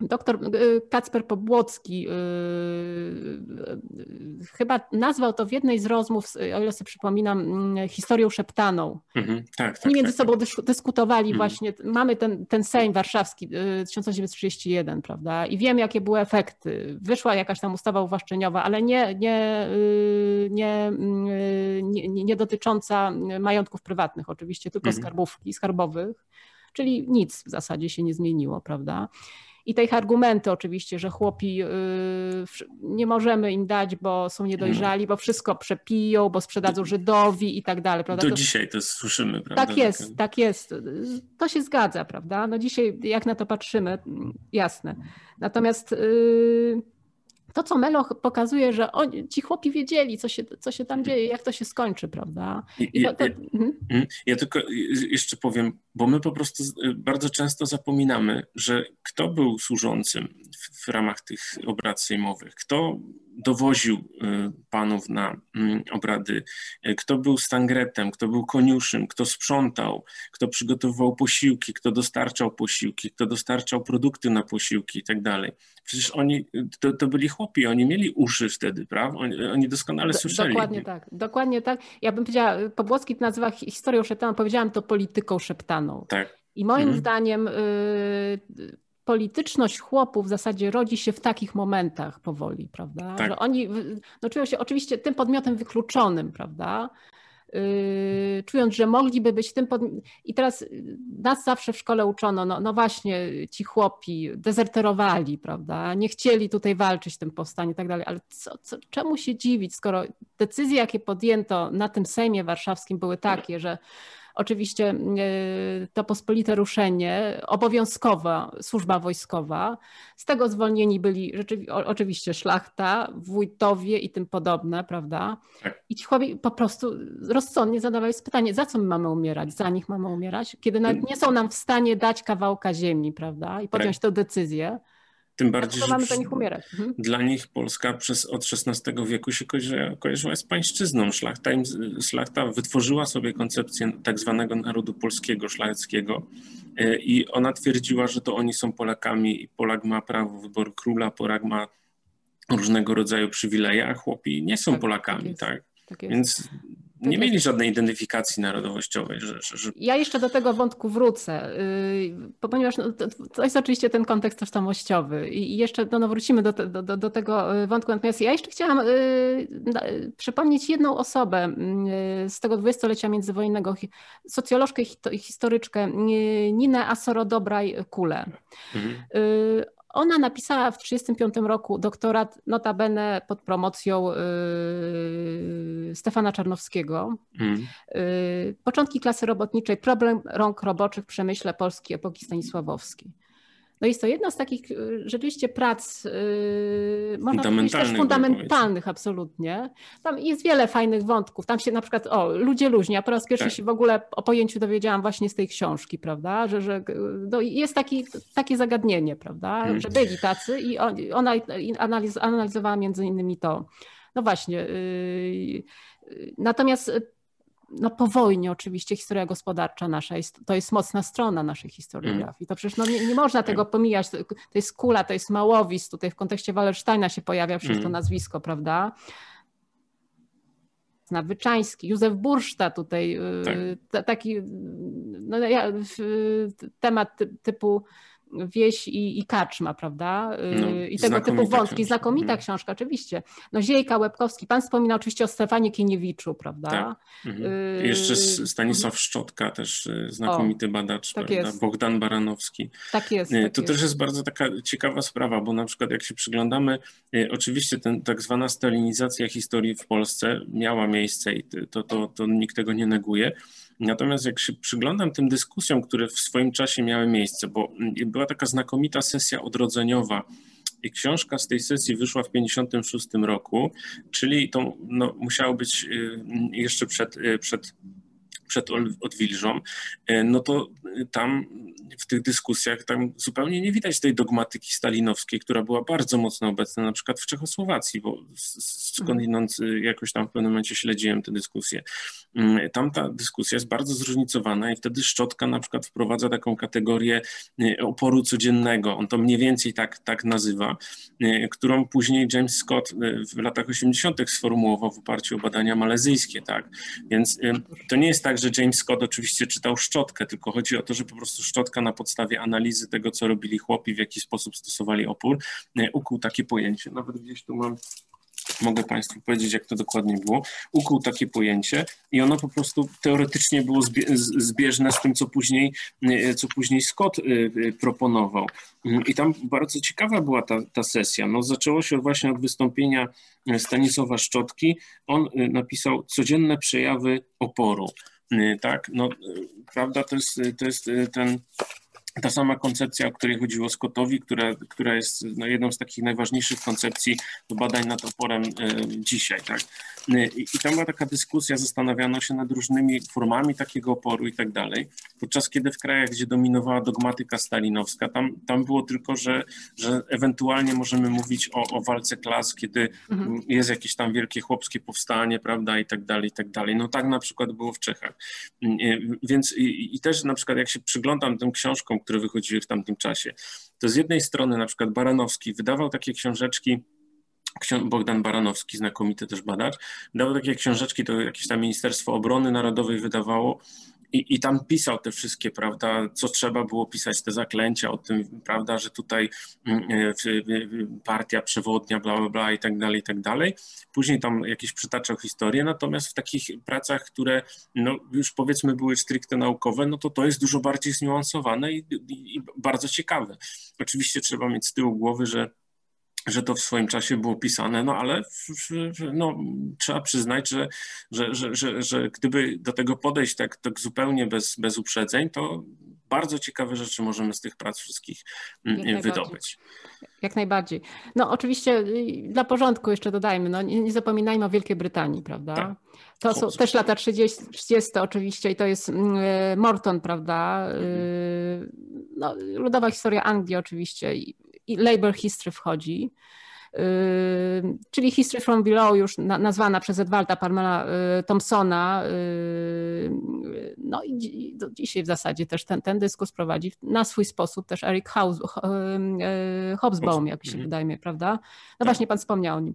B: doktor y, Kacper Pobłocki y, y, chyba nazwał to w jednej z rozmów, o ile sobie przypominam, mm, historią szeptaną.
C: Mhm. Tak, tak.
B: Oni między
C: tak,
B: sobą dysk- dyskutowali
C: Mhm.
B: właśnie, mamy ten, ten Sejm warszawski y, 1931, prawda, i wiem jakie były efekty. Wyszła jakaś tam ustawa uwłaszczeniowa, ale nie, nie, nie, nie, nie, nie dotycząca majątków prywatnych oczywiście, tylko
C: Mhm.
B: skarbówki, skarbowych, czyli nic w zasadzie się nie zmieniło, prawda. I te ich argumenty oczywiście, że chłopi nie możemy im dać, bo są niedojrzali, bo wszystko przepiją, bo sprzedadzą Żydowi i tak dalej. Prawda?
C: Do to, dzisiaj to słyszymy, prawda?
B: Tak jest, tak jest. To się zgadza, prawda? No dzisiaj jak na to patrzymy, jasne. Natomiast to, co Meloch pokazuje, że oni, ci chłopi wiedzieli, co się, co się tam dzieje, jak to się skończy, prawda?
C: To, to... Mhm. Mhm. Ja tylko jeszcze powiem, bo my po prostu bardzo często zapominamy, że kto był służącym w, w ramach tych obrad sejmowych, kto dowoził y, panów na mm, obrady, y, kto był stangretem, kto był koniuszym, kto sprzątał, kto przygotowywał posiłki, kto dostarczał posiłki, kto dostarczał produkty na posiłki i tak dalej. Przecież oni, to, to byli chłopi, oni mieli uszy wtedy, prawda? Oni, oni doskonale słyszeli.
B: Dokładnie tak, dokładnie tak. Ja bym powiedziała, Pobłocki to nazywa historią szeptaną, powiedziałam to polityką szeptaną.
C: Tak.
B: I moim mhm. zdaniem y, polityczność chłopów w zasadzie rodzi się w takich momentach powoli, prawda? Tak. Że oni no, czują się oczywiście tym podmiotem wykluczonym, prawda? Yy, czując, że mogliby być tym podmiotem. I teraz nas zawsze w szkole uczono, no, no właśnie ci chłopi dezerterowali, prawda? Nie chcieli tutaj walczyć w tym powstaniu i tak dalej, ale co, co, czemu się dziwić, skoro decyzje, jakie podjęto na tym Sejmie Warszawskim były takie, że oczywiście e, to pospolite ruszenie, obowiązkowa służba wojskowa. Z tego zwolnieni byli oczywiście szlachta, wójtowie i tym podobne, prawda? Tak. I ci chłopi po prostu rozsądnie zadawali sobie pytanie, za co my mamy umierać? Za nich mamy umierać? Kiedy nawet nie są nam w stanie dać kawałka ziemi, prawda? I podjąć tak. tę decyzję.
C: Tym bardziej,
B: że mamy nich umierać. Mhm.
C: dla nich Polska przez, od XVI wieku się kojarzyła, kojarzyła z pańszczyzną. Szlachta, im, szlachta wytworzyła sobie koncepcję tak zwanego narodu polskiego, szlacheckiego e, i ona twierdziła, że to oni są Polakami i Polak ma prawo wyboru króla, Polak ma różnego rodzaju przywileje, a chłopi nie są tak, Polakami, tak? tak? tak Więc tak nie mieli żadnej identyfikacji narodowościowej. Że, że, że...
B: Ja jeszcze do tego wątku wrócę, yy, ponieważ no, to, to, jest oczywiście ten kontekst tożsamościowy i jeszcze no, no wrócimy do, do, do, do, tego y, wątku. Natomiast ja jeszcze chciałam yy, przypomnieć jedną osobę yy, z tego dwudziestolecia międzywojennego, socjolożkę i historyczkę Ninę Asoro-Dobraj-Kule. Mhm. Ona napisała w 1935 roku doktorat notabene pod promocją yy, Stefana Czarnowskiego. Mm. Yy, początki klasy robotniczej, problem rąk roboczych w przemyśle Polski epoki Stanisławowskiej. No jest to jedna z takich y, rzeczywiście prac, yy, można powiedzieć też fundamentalnych absolutnie. Tam jest wiele fajnych wątków. Tam się na przykład, o, ludzie luźni, ja po raz pierwszy tak. się w ogóle o pojęciu dowiedziałam właśnie z tej książki, prawda, że, że no jest taki, takie zagadnienie, prawda, hmm. że byli tacy i on, ona analiz, analizowała między innymi to. No właśnie. Yy, natomiast no po wojnie oczywiście historia gospodarcza nasza jest, to jest mocna strona naszej historiografii. Mm. To przecież no nie, nie można tego tak. pomijać. To, to jest Kula, to jest Małowis, tutaj w kontekście Wallersteina się pojawia przecież to mm. nazwisko, prawda? Wyczański, Józef Burszta tutaj, y, tak. taki no, temat typu wieś i, i kaczma, prawda? No, y, I tego typu wątki. Książka. Znakomita mhm. książka, oczywiście. No Ziejka, Łebkowski. Pan wspomina oczywiście o Stefanie Kieniewiczu, prawda? Tak.
C: Mhm. Y... Jeszcze Stanisław Szczotka, też y, znakomity o, badacz, tak prawda? Jest. Bogdan Baranowski.
B: Tak jest.
C: Y,
B: tak
C: to jest. też jest bardzo taka ciekawa sprawa, bo na przykład jak się przyglądamy, oczywiście ten tak zwana stalinizacja historii w Polsce miała miejsce i to, to, to nikt tego nie neguje, Natomiast jak się przyglądam tym dyskusjom, które w swoim czasie miały miejsce, bo była taka znakomita sesja odrodzeniowa i książka z tej sesji wyszła w 1956 roku, czyli to no, musiało być y, jeszcze przed, y, przed przed odwilżą, y, no to tam w tych dyskusjach tam zupełnie nie widać tej dogmatyki stalinowskiej, która była bardzo mocno obecna na przykład w Czechosłowacji, bo skądinąd y, jakoś tam w pewnym momencie śledziłem tę dyskusję. Mm, tam ta dyskusja jest bardzo zróżnicowana i wtedy Szczotka na przykład wprowadza taką kategorię y, oporu codziennego, on to mniej więcej tak, tak nazywa, którą później James Scott w latach 80. sformułował w oparciu o badania malezyjskie, tak? Więc to nie jest tak, że James Scott oczywiście czytał Szczotkę, tylko chodzi o to, że po prostu Szczotka na podstawie analizy tego, co robili chłopi, w jaki sposób stosowali opór, ukuł takie pojęcie. Nawet gdzieś tu mam mogę Państwu powiedzieć, jak to dokładnie było, ukuł takie pojęcie i ono po prostu teoretycznie było zbieżne z tym, co później, co później Scott proponował. I tam bardzo ciekawa była ta, ta sesja. No, zaczęło się właśnie od wystąpienia Stanisława Szczotki. On napisał codzienne przejawy oporu. Tak, no, prawda, to jest, to jest ten ta sama koncepcja, o której chodziło Scottowi, która, która jest no, jedną z takich najważniejszych koncepcji do badań nad oporem y, dzisiaj. Tak? Y, I, I tam była taka dyskusja, zastanawiano się nad różnymi formami takiego oporu i tak dalej, podczas kiedy w krajach, gdzie dominowała dogmatyka stalinowska, tam, tam było tylko, że, że ewentualnie możemy mówić o, o walce klas, kiedy mhm. jest jakieś tam wielkie chłopskie powstanie, prawda, i tak dalej, i tak dalej. No tak na przykład było w Czechach. Y, więc i, i też na przykład jak się przyglądam tym książkom, które wychodziły w tamtym czasie. To z jednej strony na przykład Baranowski wydawał takie książeczki, Bogdan Baranowski, znakomity też badacz, dawał takie książeczki, to jakieś tam Ministerstwo Obrony Narodowej wydawało i, I tam pisał te wszystkie, prawda, co trzeba było pisać, te zaklęcia o tym, prawda, że tutaj mm, e, partia przewodnia, bla, bla, bla i tak dalej, i tak dalej. Później tam jakieś przytaczał historię, natomiast w takich pracach, które no, już powiedzmy były stricte naukowe, no to to jest dużo bardziej zniuansowane i, i, i bardzo ciekawe. Oczywiście trzeba mieć z tyłu głowy, że że to w swoim czasie było pisane, no ale no, trzeba przyznać, że, że, że, że, że gdyby do tego podejść tak, tak zupełnie bez, bez uprzedzeń, to bardzo ciekawe rzeczy możemy z tych prac wszystkich mm, Jak wydobyć.
B: Jak najbardziej. No oczywiście y, dla porządku jeszcze dodajmy, no nie, nie zapominajmy o Wielkiej Brytanii, prawda? Tak. To są też lata 30, 30 oczywiście i to jest mm, y, Morton, prawda? Y, no, ludowa historia Anglii oczywiście i Labor History wchodzi. Yy, czyli History from Below, już nazwana przez Edwarda Parmela yy, Thompsona. Yy, no i do dzisiaj w zasadzie też ten, ten dyskurs prowadzi na swój sposób też Eric House, Hobsbawm, jak się mhm. wydaje mi, prawda? No tak. właśnie pan wspomniał o nim.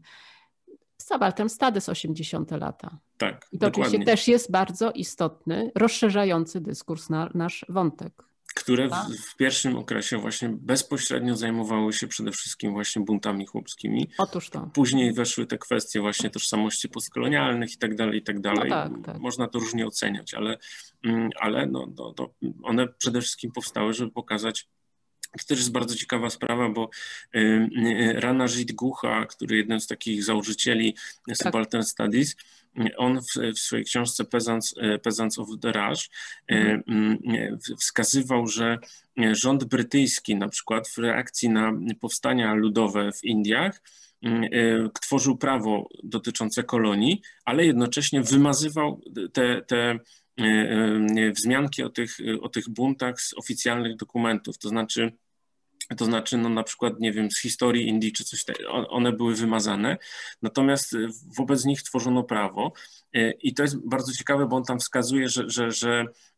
B: Subaltern Studies 80 lata.
C: Tak,
B: I to dokładnie. oczywiście też jest bardzo istotny, rozszerzający dyskurs na nasz wątek
C: które w, w, pierwszym okresie właśnie bezpośrednio zajmowały się przede wszystkim właśnie buntami chłopskimi.
B: Otóż to.
C: Później weszły te kwestie właśnie tożsamości postkolonialnych i tak dalej, i tak dalej. No tak, tak. Można to różnie oceniać, ale, mm, ale no, no, to one przede wszystkim powstały, żeby pokazać to też jest bardzo ciekawa sprawa, bo y, y, Rana Żitgucha, który jeden z takich założycieli tak. Subaltern Studies, on w, w, swojej książce Peasants, e, Peasants of the Rush e, mhm. wskazywał, że rząd brytyjski na przykład w reakcji na powstania ludowe w Indiach e, tworzył prawo dotyczące kolonii, ale jednocześnie wymazywał te, te wzmianki o tych, o tych buntach z oficjalnych dokumentów. To znaczy, to znaczy, no na przykład, nie wiem, z historii Indii czy coś one były wymazane, natomiast y, wobec nich tworzono prawo. Y, i to jest bardzo ciekawe, bo on tam wskazuje, że, że, że E, e,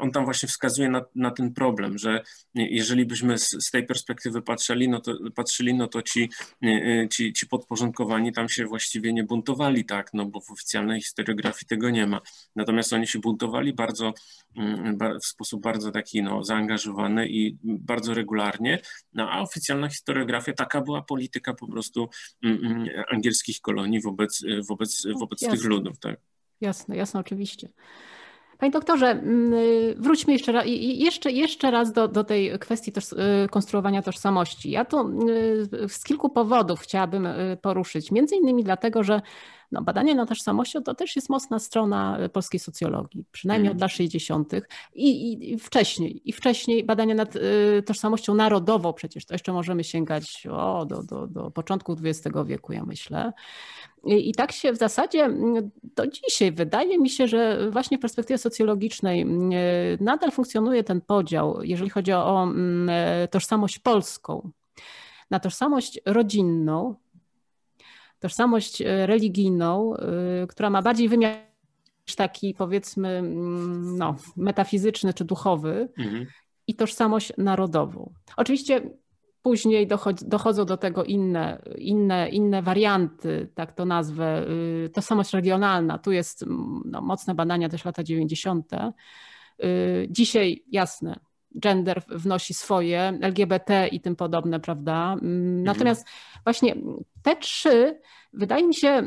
C: on tam właśnie wskazuje na, na ten problem, że jeżeli byśmy z, z, tej perspektywy patrzyli, no to, patrzyli, no to ci, e, ci, ci podporządkowani tam się właściwie nie buntowali, tak, no bo w oficjalnej historiografii tego nie ma. Natomiast oni się buntowali bardzo, mm, w sposób bardzo taki no, zaangażowany i bardzo regularnie, no a oficjalna historiografia, taka była polityka po prostu mm, mm, angielskich kolonii wobec, wobec, wobec tych ludów, tak.
B: Jasne, jasne, oczywiście. Panie doktorze, mm, wróćmy jeszcze raz, jeszcze, jeszcze raz do, do tej kwestii toż, y, konstruowania tożsamości. Ja to y, z kilku powodów chciałabym y, poruszyć. Między innymi dlatego, że no, badanie nad tożsamością to też jest mocna strona polskiej socjologii, przynajmniej od mhm. lat 60. I, i, i wcześniej. I wcześniej badania nad y, tożsamością narodową, przecież to jeszcze możemy sięgać o, do, do, do początku XX wieku, ja myślę. I, tak się w zasadzie mm, do dzisiaj wydaje mi się, że właśnie w perspektywie socjologicznej mm, nadal funkcjonuje ten podział, jeżeli chodzi o mm, tożsamość polską, na tożsamość rodzinną, tożsamość e, religijną, e, która ma bardziej wymiar taki powiedzmy no, metafizyczny czy duchowy mhm. i tożsamość narodową. Oczywiście Później dochodzą do tego inne, inne, inne warianty, tak to nazwę, y, tożsamość regionalna. Tu jest no, mocne badania też lata 90. Y, dzisiaj jasne, gender wnosi swoje, LGBT i tym podobne, prawda? Mhm. Natomiast właśnie te trzy, wydaje mi się,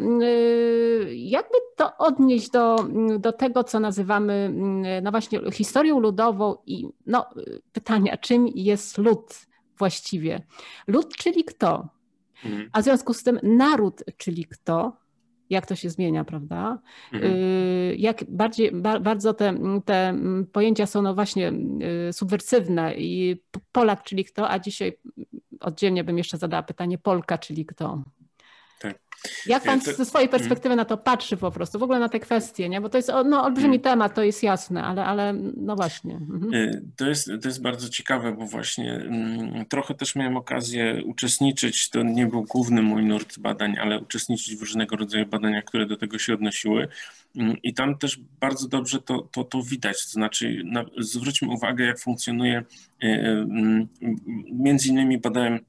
B: jakby to odnieść do, do tego, co nazywamy, no właśnie, historią ludową i no, pytania, czym jest lud właściwie? Lud, czyli kto? Mhm. A w związku z tym naród, czyli kto? jak to się zmienia, prawda? Mhm. Y, jak bardziej, bardzo te, te pojęcia są no właśnie y, subwersywne i Polak, czyli kto, a dzisiaj oddzielnie bym jeszcze zadała pytanie Polka, czyli kto. Tak. Jak pan ze swojej mhm. perspektywy na to patrzy po prostu, w ogóle na te kwestie, nie? Bo to jest no, olbrzymi mhm. temat, to jest jasne, ale, ale no właśnie. Mhm.
C: Y, to, jest, to jest bardzo ciekawe, bo właśnie mm, trochę też miałem okazję uczestniczyć, to nie był główny mój nurt badań, ale uczestniczyć w różnego rodzaju badaniach, które do tego się odnosiły. Mm, I tam też bardzo dobrze to, to, to widać, to znaczy na, zwróćmy uwagę, jak funkcjonuje, y, y, mm, między innymi badałem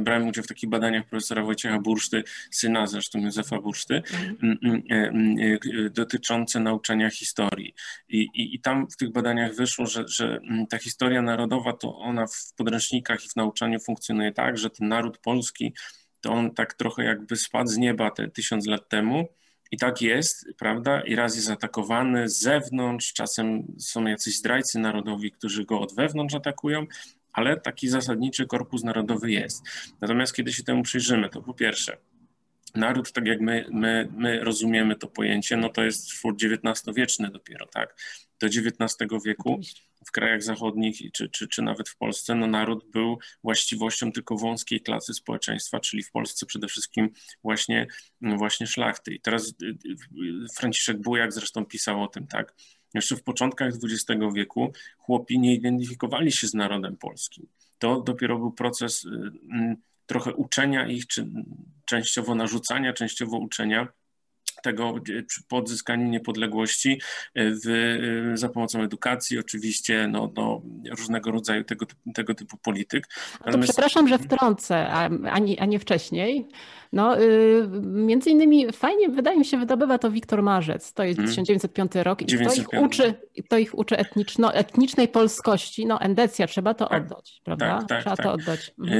C: brałem udział w takich badaniach profesora Wojciecha Burszty, syna zresztą Józefa Burszty, mhm. e, e, dotyczące nauczania historii. I, i, I, tam w tych badaniach wyszło, że, że ta historia narodowa to ona w podręcznikach i w nauczaniu funkcjonuje tak, że ten naród polski to on tak trochę jakby spadł z nieba te tysiąc lat temu. I tak jest, prawda? I raz jest atakowany z zewnątrz, czasem są jacyś zdrajcy narodowi, którzy go od wewnątrz atakują, ale taki zasadniczy korpus narodowy jest. Natomiast kiedy się temu przyjrzymy, to po pierwsze, naród, tak jak my, my, my rozumiemy to pojęcie, no to jest twór XIX-wieczny dopiero, tak? Do XIX wieku w krajach zachodnich czy, czy, czy nawet w Polsce, no naród był właściwością tylko wąskiej klasy społeczeństwa, czyli w Polsce przede wszystkim właśnie, właśnie szlachty. I teraz y, y, Franciszek Bujak zresztą pisał o tym, tak? Jeszcze w początkach XX wieku chłopi nie identyfikowali się z narodem polskim. To dopiero był proces y, mm, trochę uczenia ich, czy częściowo narzucania, częściowo uczenia tego po odzyskaniu niepodległości w, za pomocą edukacji, oczywiście no, no, różnego rodzaju tego, tego typu polityk.
B: Natomiast... przepraszam, że wtrącę, a, a, nie, a nie wcześniej. No, y, między innymi fajnie, wydaje mi się, wydobywa to Wiktor Marzec. To jest hmm. 1905 rok i 905. to ich uczy, to ich uczy etniczno, etnicznej polskości. No, endecja, trzeba to tak, oddać, prawda? Tak, tak, trzeba tak. to oddać. Mhm.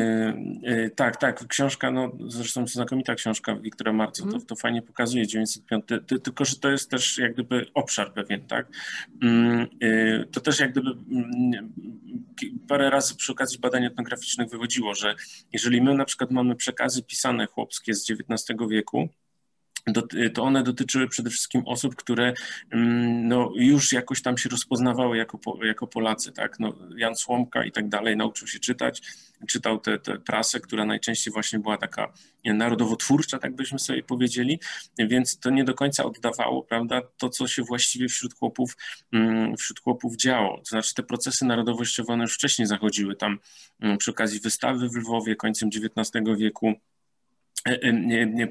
C: Y, y, tak, tak. Książka, no, zresztą znakomita książka Wiktora Marca, hmm. to, to fajnie pokazuje 905, tylko że to jest też jak gdyby obszar pewien, tak? Mm, y, to też jak gdyby mm, parę razy przy okazji badań etnograficznych wychodziło, że jeżeli my na przykład mamy przekazy pisane chłopskie z XIX wieku, to one dotyczyły przede wszystkim osób, które mm, no, już jakoś tam się rozpoznawały jako, jako Polacy. Tak? No, Jan Słomka i tak dalej nauczył się czytać, czytał tę prasę, która najczęściej właśnie była taka narodowotwórcza, tak byśmy sobie powiedzieli, więc to nie do końca oddawało prawda, to, co się właściwie wśród chłopów, mm, wśród chłopów działo. To znaczy te procesy narodowościowe one już wcześniej zachodziły tam mm, przy okazji wystawy w Lwowie końcem XIX wieku,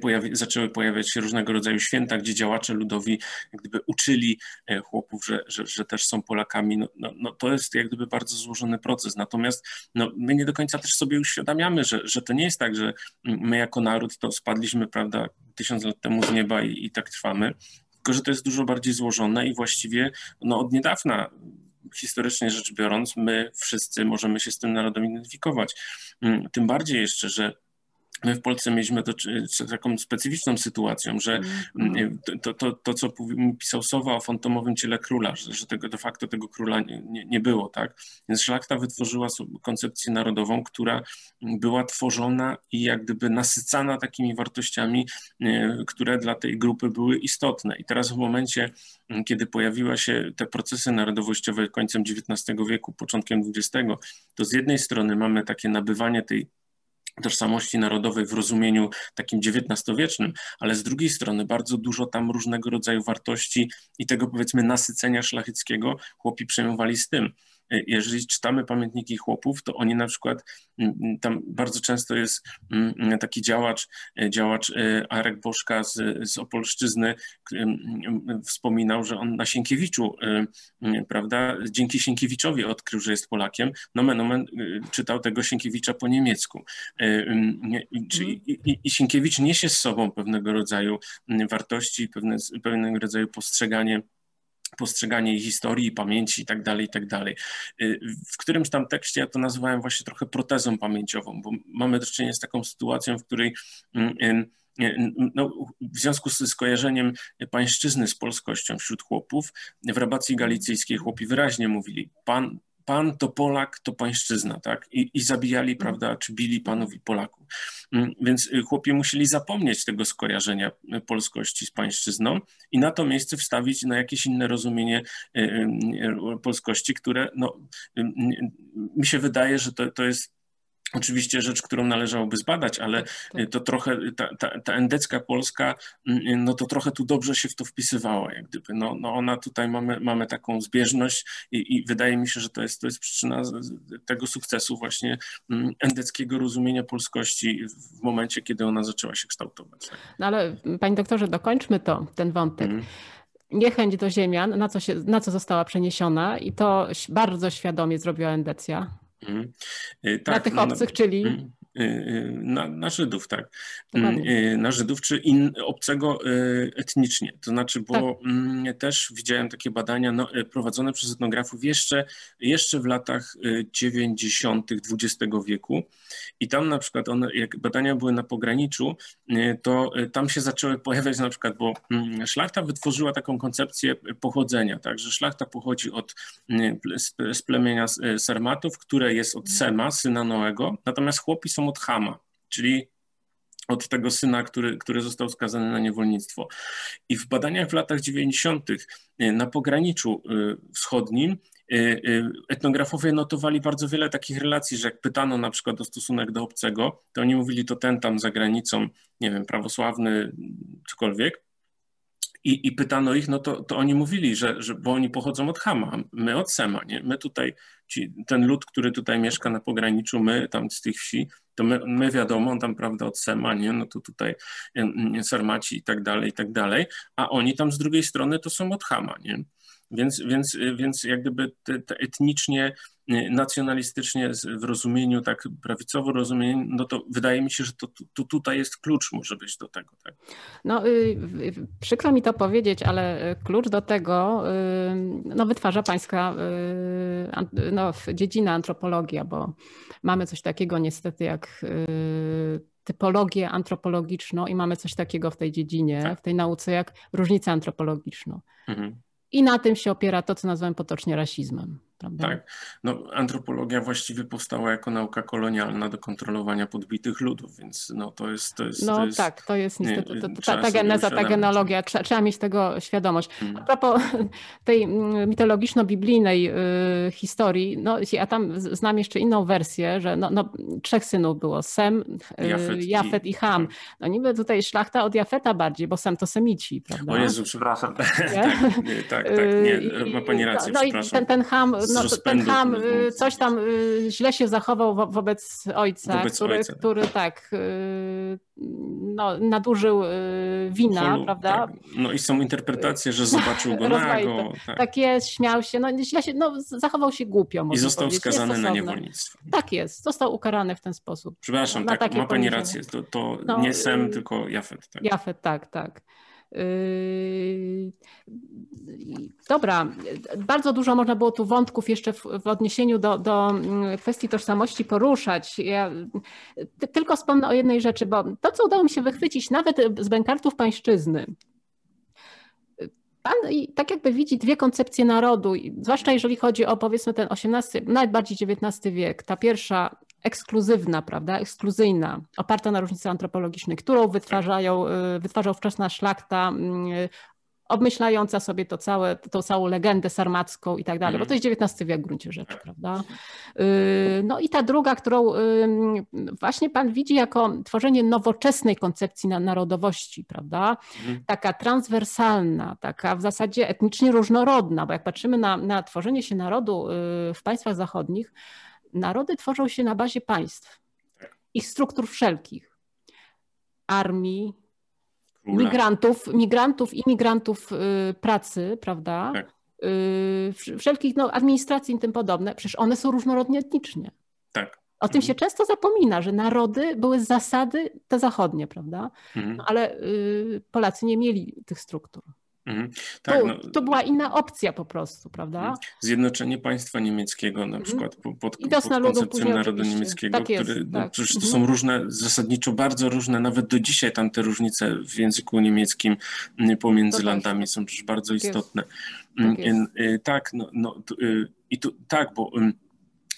C: pojawi, zaczęły pojawiać się różnego rodzaju święta, gdzie działacze ludowi jak gdyby uczyli e, chłopów, że, że, że też są Polakami. No, no, no, to jest jak gdyby bardzo złożony proces. Natomiast no, my nie do końca też sobie uświadamiamy, że, że to nie jest tak, że my jako naród to spadliśmy, prawda, tysiąc lat temu z nieba i, i tak trwamy, tylko że to jest dużo bardziej złożone i właściwie no, od niedawna historycznie rzecz biorąc, my wszyscy możemy się z tym narodem identyfikować. Mm, tym bardziej jeszcze, że My w Polsce mieliśmy to, z taką specyficzną sytuacją, że mm. to, to, to, co pisał Sowa o fantomowym ciele króla, że, że tego de facto tego króla nie, nie, nie było, tak? Więc szlachta wytworzyła koncepcję narodową, która była tworzona i jak gdyby nasycana takimi wartościami, które dla tej grupy były istotne. I teraz w momencie, kiedy pojawiły się te procesy narodowościowe końcem XIX wieku, początkiem XX, to z jednej strony mamy takie nabywanie tej tożsamości narodowej w rozumieniu takim XIX-wiecznym, ale z drugiej strony bardzo dużo tam różnego rodzaju wartości i tego powiedzmy nasycenia szlacheckiego chłopi przejmowali z tym. E, jeżeli czytamy pamiętniki chłopów, to oni na przykład, tam bardzo często jest taki działacz, e, działacz e, Arek Bożka z, z Opolszczyzny, wspominał, że on na Sienkiewiczu, prawda, dzięki Sienkiewiczowi odkrył, że jest Polakiem. Nomen omen czytał tego Sienkiewicza po niemiecku. I, i, I Sienkiewicz niesie z sobą pewnego rodzaju wartości, pewne, pewnego rodzaju postrzeganie postrzeganie historii, pamięci i tak dalej, i tak. Y, w którymś tam tekście ja to nazywałem właśnie trochę protezą pamięciową, bo mamy do czynienia z taką sytuacją, w której mm, no, w związku z skojarzeniem pańszczyzny z polskością wśród chłopów, w rabacji galicyjskiej chłopi wyraźnie mówili, pan, pan to Polak, to pańszczyzna, tak? I, I, zabijali, prawda, czy bili panów i Polaków. Mm, więc y, chłopi musieli zapomnieć tego skojarzenia y, polskości z pańszczyzną i na to miejsce wstawić na jakieś inne rozumienie y, polskości, które no, mi się wydaje, że to, to jest Oczywiście rzecz, którą należałoby zbadać, ale tak, tak. to trochę, ta, ta, ta, endecka Polska, mm, no to trochę tu dobrze się w to wpisywała, jak gdyby. No, no ona tutaj mamy, mamy taką zbieżność i, i wydaje mi się, że to jest, to jest przyczyna tego sukcesu właśnie mm, endeckiego rozumienia polskości w momencie, kiedy ona zaczęła się kształtować.
B: No ale panie doktorze, dokończmy to, ten wątek. Mm niechęć do ziemian, na co, się, na co została przeniesiona i to bardzo świadomie zrobiła Endecja. Mm. Tak, na tych no, obcych, no, czyli? Mm.
C: Y, y, na, na Żydów, tak. Dokładnie. Y, na Żydów, czy in, obcego etnicznie. To znaczy, bo tak. Mm, też widziałem takie badania no, prowadzone przez etnografów jeszcze, jeszcze w latach 90. XX wieku. I tam na przykład one, jak badania były na pograniczu, to tam się zaczęły pojawiać na przykład, bo mm, szlachta wytworzyła taką koncepcję pochodzenia, tak, że szlachta pochodzi od z plemienia Sarmatów, które jest od Sema, syna Noego, natomiast chłopi są od Hama, czyli od tego syna, który, który został skazany na niewolnictwo. I w badaniach w latach 90. Y, na pograniczu y, wschodnim y, etnografowie notowali bardzo wiele takich relacji, że jak pytano na przykład o stosunek do obcego, to oni mówili to ten tam za granicą, nie wiem, prawosławny, cokolwiek. I, i pytano ich, no to, to oni mówili, że, że, bo oni pochodzą od Hama, my od Sema, nie? My tutaj, ci, ten lud, który tutaj mieszka na pograniczu, my tam z tych wsi, to my, my wiadomo, tam prawda od Sema, nie? No to tutaj Sarmaci i tak dalej, i tak dalej, a oni tam z drugiej strony to są od Hama, nie? Więc, więc, więc jak gdyby te, te etnicznie, nacjonalistycznie w rozumieniu, tak prawicowo rozumieniu, no to wydaje mi się, że to, to tutaj jest klucz może być do tego. Tak?
B: No y, przykro mi to powiedzieć, ale klucz do tego y, no, wytwarza pańska no, dziedzina antropologia, bo mamy coś takiego niestety jak typologię antropologiczną i mamy coś takiego w tej dziedzinie, tak. w tej nauce jak różnica antropologiczna. Mhm. I na tym się opiera to, co nazywam potocznie rasizmem. Prawda?
C: Tak. No, antropologia właściwie powstała jako nauka kolonialna do kontrolowania podbitych ludów, więc no, to jest. To jest
B: no
C: to jest,
B: tak, to jest niestety. To, to, ta, ta geneza, ta genealogia, trzeba, trzeba mieć tego świadomość. Hmm. A propos tej mm, mitologiczno-biblijnej y, historii, no, ja tam znam jeszcze inną wersję, że no, no trzech synów było: Sem, y, Jafet, Jafet i, i, Ham. No niby tutaj szlachta od Jafeta bardziej, bo Sem to Semici, prawda?
C: O Jezu, przepraszam. tak, nie, tak, tak, nie, ma pani rację, no,
B: no i ten, ten Ham, no, ten Ham y, coś tam y, źle się zachował wo wobec ojca, wobec który, ojca. który tak y, no, nadużył wina, Holu, prawda? Tak.
C: No i są interpretacje, że zobaczył go nago.
B: Tak. tak jest, śmiał się, no źle się, no zachował się głupio.
C: I został skazany na niewolnictwo.
B: Tak jest, został ukarany w ten sposób.
C: Przepraszam, tak, ma pani rację, to, to no, nie Sem, tylko Jafet.
B: Tak. Jafet, tak, tak. Yy, dobra, bardzo dużo można było tu wątków jeszcze w, w odniesieniu do, do mm, kwestii tożsamości poruszać. Ja tylko wspomnę o jednej rzeczy, bo to, co udało mi się wychwycić nawet z bękartów pańszczyzny, Pan tak jakby widzi dwie koncepcje narodu, zwłaszcza jeżeli chodzi o powiedzmy ten XVIII, nawet bardziej XIX wiek. Ta pierwsza ekskluzywna, prawda, ekskluzyjna, oparta na różnicy antropologicznej, którą wytwarzają, y, wytwarzał wczesna szlachta, y, obmyślająca sobie to całe, tą całą legendę sarmacką i tak dalej, bo to jest XIX wiek w gruncie rzeczy, prawda? Y, no i ta druga, którą właśnie pan widzi jako tworzenie nowoczesnej koncepcji narodowości, prawda? Mhm. Taka transwersalna, taka w zasadzie etnicznie różnorodna, bo jak patrzymy na, na tworzenie się narodu w państwach zachodnich, narody tworzą się na bazie państw, ich struktur wszelkich, armii, Króla. migrantów, migrantów, imigrantów y, pracy, prawda? Tak. Y, wszelkich no, administracji i tym podobne, przecież one są różnorodnie etnicznie.
C: Tak.
B: O tym się mhm. często zapomina, że narody były z zasady te zachodnie, prawda? Mhm. No, ale y, Polacy nie mieli tych struktur. Mhm. Tak, no, to była inna opcja po prostu, prawda? Mhm.
C: Zjednoczenie państwa niemieckiego na mhm. przykład pod, pod, pod koncepcją narodu niemieckiego, tak jest, który, no, tak. przecież to są różne, zasadniczo bardzo różne, nawet do dzisiaj tam te różnice w języku niemieckim mm, pomiędzy to landami są przecież bardzo tak istotne. Tak, jest. tak no, no y, i tu, tak, bo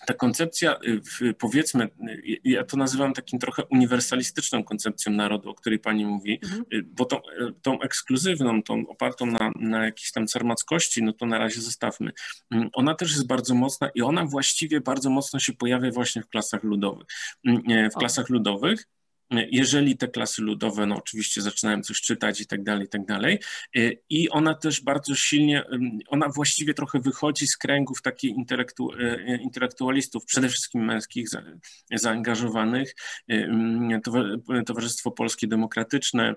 C: ta koncepcja, y, powiedzmy, y, ja to nazywam takim trochę uniwersalistyczną koncepcją narodu, o której pani mówi, mhm. Y, bo tą, tą, ekskluzywną, tą opartą na, na jakiejś tam sarmackości, no to na razie zostawmy. Mm, ona też jest bardzo mocna i ona właściwie bardzo mocno się pojawia właśnie w klasach ludowych. Mm, w klasach ludowych jeżeli te klasy ludowe, no oczywiście zaczynają coś czytać i tak dalej, i tak dalej. Y, I ona też bardzo silnie, ona właściwie trochę wychodzi z kręgów takich intelektu, y, intelektualistów, przede wszystkim męskich, za, zaangażowanych, y, Towarzystwo Polskie Demokratyczne,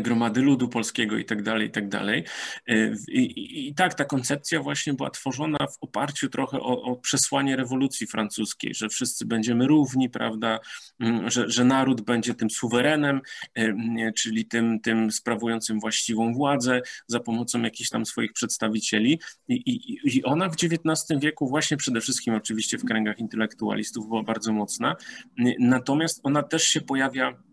C: gromady ludu polskiego i tak dalej, i tak dalej. Y, I, tak ta koncepcja właśnie była tworzona w oparciu trochę o, o, przesłanie rewolucji francuskiej, że wszyscy będziemy równi, prawda, mm, że, że naród będzie tym suwerenem, y, czyli tym, tym sprawującym właściwą władzę za pomocą jakichś tam swoich przedstawicieli. I, i, I ona w XIX wieku właśnie przede wszystkim oczywiście w kręgach intelektualistów była bardzo mocna, y, natomiast ona też się pojawia Y, po, po,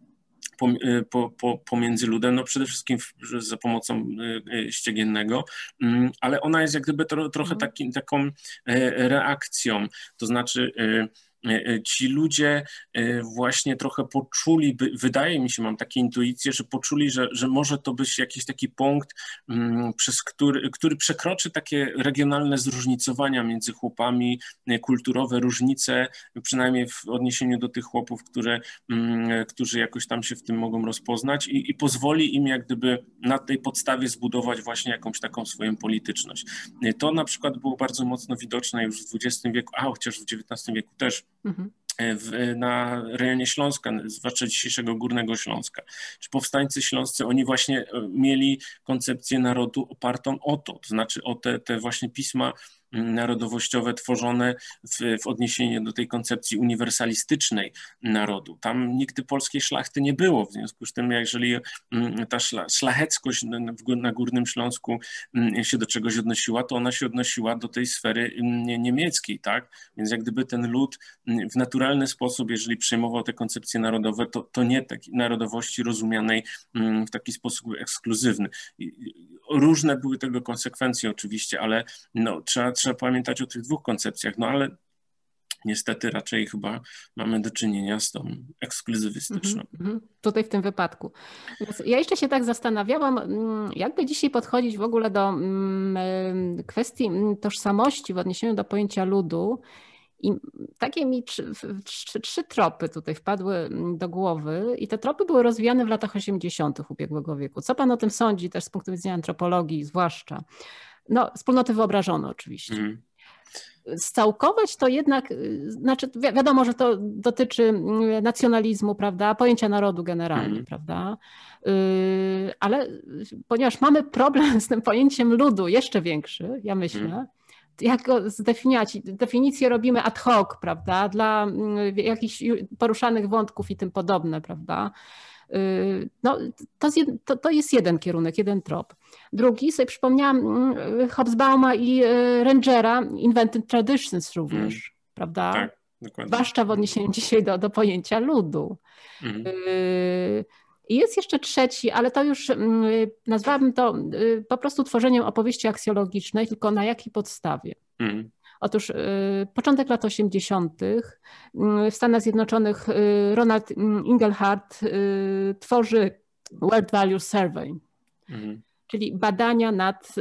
C: pomiędzy ludem, no przede wszystkim za pomocą y, y, ściegiennego, mm, ale ona jest jak gdyby trochę mhm. taki, taką e, reakcją, to znaczy ci ludzie e, właśnie trochę poczuli, wydaje mi się, mam takie intuicje, że poczuli, że, że może to być jakiś taki punkt, mm, przez który, który przekroczy takie regionalne zróżnicowania między chłopami, kulturowe różnice, przynajmniej w odniesieniu do tych chłopów, które, mm, którzy jakoś tam się w tym mogą rozpoznać i, i pozwoli im jak gdyby na tej podstawie zbudować właśnie jakąś taką swoją polityczność. To na przykład było bardzo mocno widoczne już w XX wieku, a chociaż w XIX wieku też Mhm. W, na rejonie Śląska, zwłaszcza dzisiejszego Górnego Śląska. Czy powstańcy śląscy, oni właśnie e, mieli koncepcję narodu opartą o to, to znaczy o te, te właśnie pisma narodowościowe tworzone w, w odniesieniu do tej koncepcji uniwersalistycznej narodu. Tam nigdy polskiej szlachty nie było, w związku z tym, jeżeli mm, ta szlacheckość na Górnym Śląsku mm, się do czegoś odnosiła, to ona się odnosiła do tej sfery mm, niemieckiej, tak? Więc jak gdyby ten lud w naturalny sposób, jeżeli przejmował te koncepcje narodowe, to, to nie takiej narodowości rozumianej w taki sposób ekskluzywny. Różne były tego konsekwencje oczywiście, ale no, trzeba, trzeba pamiętać o tych dwóch koncepcjach, no ale niestety raczej chyba mamy do czynienia z tą ekskluzywistyczną. Mm -hmm,
B: tutaj w tym wypadku. Ja jeszcze się tak zastanawiałam, mm, jakby dzisiaj podchodzić w ogóle do mm, kwestii mm, tożsamości w odniesieniu do pojęcia ludu. I takie mi trzy, trzy, trzy, tropy tutaj wpadły do głowy, i te tropy były rozwijane w latach 80. ubiegłego wieku. Co pan o tym sądzi, też z punktu widzenia antropologii, zwłaszcza? No, wspólnoty wyobrażone oczywiście. Mm. Scałkować to jednak, y, znaczy wi wiadomo, że to dotyczy y, nacjonalizmu, prawda, pojęcia narodu generalnie, mm. prawda, yy, ale ponieważ mamy problem z tym pojęciem ludu jeszcze większy, ja myślę, mm jak go zdefiniować? Definicję robimy ad hoc, prawda, dla jakichś poruszanych wątków i tym podobne, prawda. Y, no, to, to, to jest jeden kierunek, jeden trop. Drugi, sobie przypomniałam mm, Hobsbauma i y, Rangera, Invented Traditions również, mm. prawda? Tak, dokładnie. Zwłaszcza w odniesieniu dzisiaj do, do pojęcia ludu. Mm. I jest jeszcze trzeci, ale to już mm, nazwałabym to po prostu tworzeniem opowieści aksjologicznej, tylko na jakiej podstawie? Mm. Otóż y, początek lat 80. Y, w Stanach Zjednoczonych y, Ronald Ingelhardt tworzy World Value Survey. Mhm. Czyli badania nad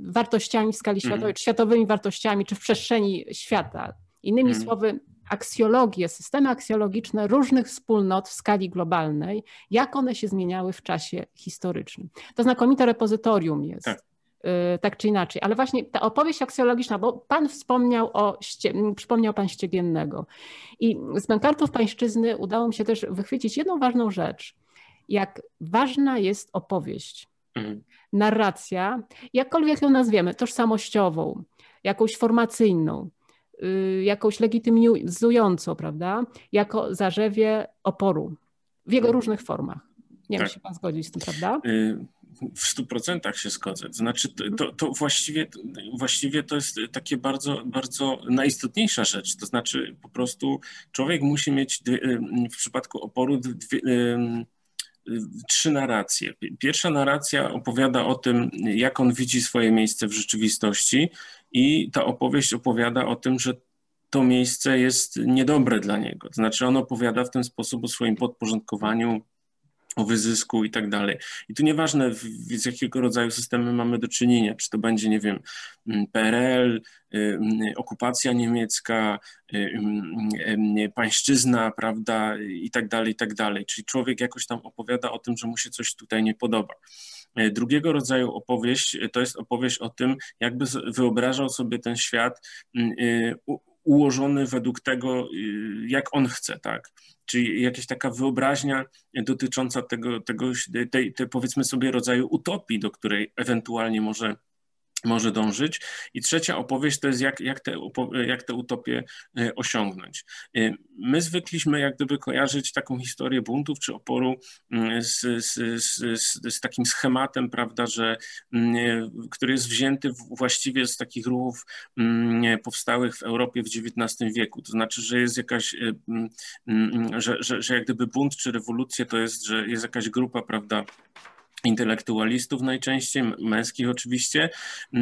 B: wartościami w skali mhm. światowej, czy światowymi wartościami, czy w przestrzeni świata. Innymi mhm. słowy, aksjologię, systemy aksjologiczne różnych wspólnot w skali globalnej, jak one się zmieniały w czasie historycznym. To znakomite repozytorium jest. Tak. Y, tak czy inaczej. Ale właśnie ta opowieść aksjologiczna, bo Pan wspomniał o, przypomniał Pan Ściegiennego. I z Bękartów Pańszczyzny udało mi się też wychwycić jedną ważną rzecz. Jak ważna jest opowieść, mhm. narracja, jakkolwiek ją nazwiemy, tożsamościową, jakąś formacyjną, y, jakąś legitymizującą, prawda, jako zarzewie oporu w jego mhm. różnych formach. Nie tak. czy Pan zgodzi z tym, prawda? Y
C: w stu procentach się zgodzę. Znaczy, to, to właściwie, właściwie to jest takie bardzo, bardzo najistotniejsza rzecz. To znaczy, po prostu człowiek musi mieć w przypadku oporu dwie, trzy narracje. Pierwsza narracja opowiada o tym, jak on widzi swoje miejsce w rzeczywistości, i ta opowieść opowiada o tym, że to miejsce jest niedobre dla niego. To znaczy, on opowiada w ten sposób o swoim podporządkowaniu, o wyzysku i tak dalej. I tu nieważne, z jakiego rodzaju systemy mamy do czynienia, czy to będzie, nie wiem, mm, PRL, y, mm, okupacja niemiecka, y, mm, pańszczyzna, prawda, i tak dalej, i tak dalej. Czyli człowiek jakoś tam opowiada o tym, że mu się coś tutaj nie podoba. Y, drugiego rodzaju opowieść to jest opowieść o tym, jakby wyobrażał sobie ten świat ułożony według tego, jak on chce, tak? Czyli jakaś taka wyobraźnia dotycząca tego, tego tej, tej, powiedzmy sobie rodzaju utopii, do której ewentualnie może może dążyć. I trzecia opowieść to jest, jak, jak, te, jak te utopie e, osiągnąć. E, my zwykliśmy jak gdyby kojarzyć taką historię buntów czy oporu z, z, z, z takim schematem, prawda, że, e, który jest wzięty właściwie z takich ruchów powstałych w Europie w XIX wieku. To znaczy, że jest jakaś, że, że, że jak gdyby bunt czy rewolucja to jest, że jest jakaś grupa, prawda, intelektualistów najczęściej, męskich oczywiście, e,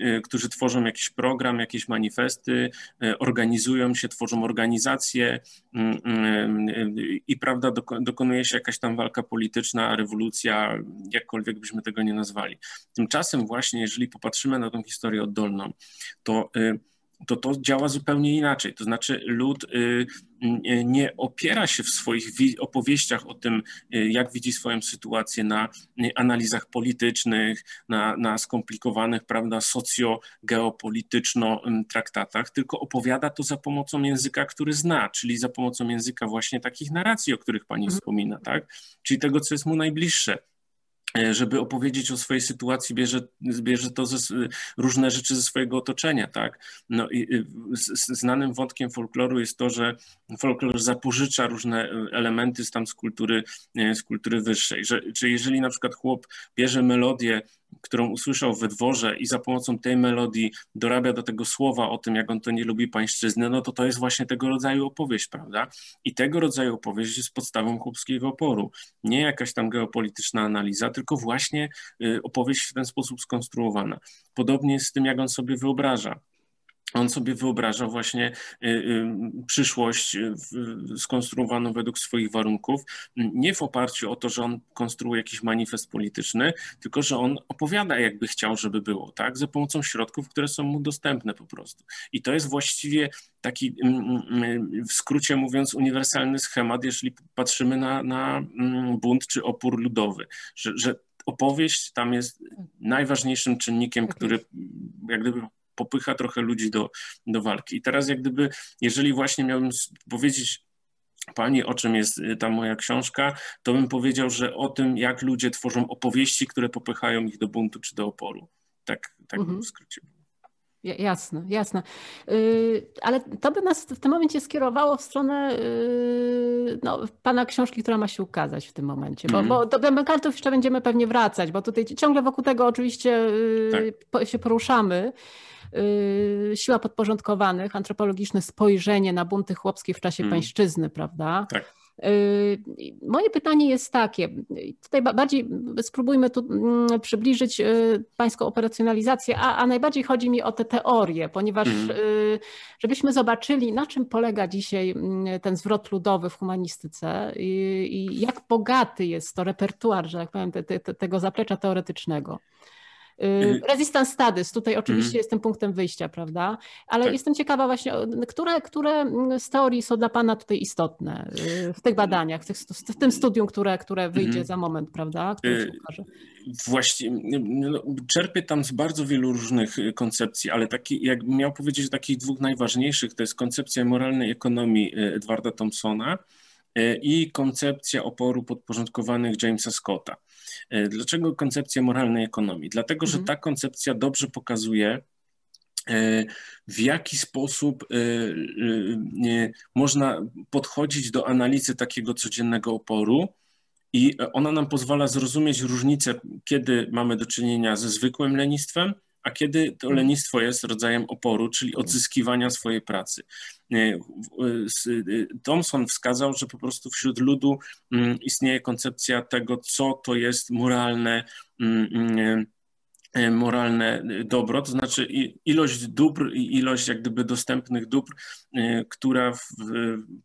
C: e, którzy tworzą jakiś program, jakieś manifesty, e, organizują się, tworzą organizacje i prawda, dokonuje się jakaś tam walka polityczna, rewolucja, jakkolwiek byśmy tego nie nazwali. Tymczasem właśnie, jeżeli popatrzymy na tą historię oddolną, to to to działa zupełnie inaczej. To znaczy, lud y, y, nie opiera się w swoich opowieściach o tym, y, jak widzi swoją sytuację na analizach politycznych, na, na skomplikowanych, prawda, socjo-geopolityczno-traktatach, tylko opowiada to za pomocą języka, który zna, czyli za pomocą języka właśnie takich narracji, o których pani mhm. wspomina, tak? Czyli tego, co jest mu najbliższe żeby opowiedzieć o swojej sytuacji, bierze, bierze to ze, różne rzeczy ze swojego otoczenia, tak? No i znanym wątkiem folkloru jest to, że folklor zapożycza różne e, elementy z tam z kultury, e, z kultury wyższej, że, że jeżeli na przykład chłop bierze melodię którą usłyszał we dworze i za pomocą tej melodii dorabia do tego słowa o tym, jak on to nie lubi pańszczyzny, no to to jest właśnie tego rodzaju opowieść, prawda? I tego rodzaju opowieść jest podstawą chłopskiego oporu. Nie jakaś tam geopolityczna analiza, tylko właśnie y, opowieść w ten sposób skonstruowana. Podobnie jest z tym, jak on sobie wyobraża on sobie wyobraża właśnie y, y, przyszłość y, skonstruowaną według swoich warunków, nie w oparciu o to, że on konstruuje jakiś manifest polityczny, tylko że on opowiada, jakby chciał, żeby było, tak, za pomocą środków, które są mu dostępne po prostu. I to jest właściwie taki, w skrócie mówiąc, uniwersalny schemat, jeżeli patrzymy na, na bunt czy opór ludowy, że, że opowieść tam jest najważniejszym czynnikiem, który jak gdyby popycha trochę ludzi do, do walki. I teraz jak gdyby, jeżeli właśnie miałbym powiedzieć Pani, o czym jest y, ta moja książka, to bym powiedział, że o tym, jak ludzie tworzą opowieści, które popychają ich do buntu czy do oporu. Tak, tak mhm. w skrócie.
B: Jasne, jasne. Yy, ale to by nas w tym momencie skierowało w stronę yy, no, pana książki, która ma się ukazać w tym momencie. Bo, mm. bo do Bembekartów jeszcze będziemy pewnie wracać, bo tutaj ciągle wokół tego oczywiście tak. się poruszamy. Y, siła podporządkowanych, antropologiczne spojrzenie na bunty chłopskie w czasie mm. pańszczyzny, prawda? Tak. Y, moje pytanie jest takie, tutaj bardziej spróbujmy tu mm, przybliżyć y, pańską operacjonalizację, a, a najbardziej chodzi mi o te teorie, ponieważ mm. żebyśmy zobaczyli, na czym polega dzisiaj mm, ten zwrot ludowy w humanistyce i, i jak bogaty jest to repertuar, że tak powiem, te, te, tego zaplecza teoretycznego. Y, y, resistance studies, tutaj oczywiście mm. jest tym punktem wyjścia, prawda? Ale tak. jestem ciekawa właśnie, które, które z teorii są dla Pana tutaj istotne y, w tych badaniach, w, tych, w tym studium, które, które wyjdzie mm. za moment, prawda? Ukaże.
C: Właściwie no, czerpię tam z bardzo wielu różnych koncepcji, ale taki, jak miał powiedzieć, takich dwóch najważniejszych, to jest koncepcja moralnej ekonomii Edwarda Thompsona i koncepcja oporu podporządkowanych Jamesa Scotta. E, dlaczego koncepcja moralnej ekonomii? Dlatego, że mhm. ta koncepcja dobrze pokazuje, e, w jaki sposób e, można podchodzić do analizy takiego codziennego oporu i ona nam pozwala zrozumieć różnicę, kiedy mamy do czynienia ze zwykłym lenistwem, a kiedy to lenistwo jest rodzajem oporu, czyli odzyskiwania swojej pracy. Thomson wskazał, że po prostu wśród ludu mm, istnieje koncepcja tego, co to jest moralne mm, mm, E, moralne dobro, to znaczy ilość dóbr i ilość jak gdyby dostępnych dóbr, e, która w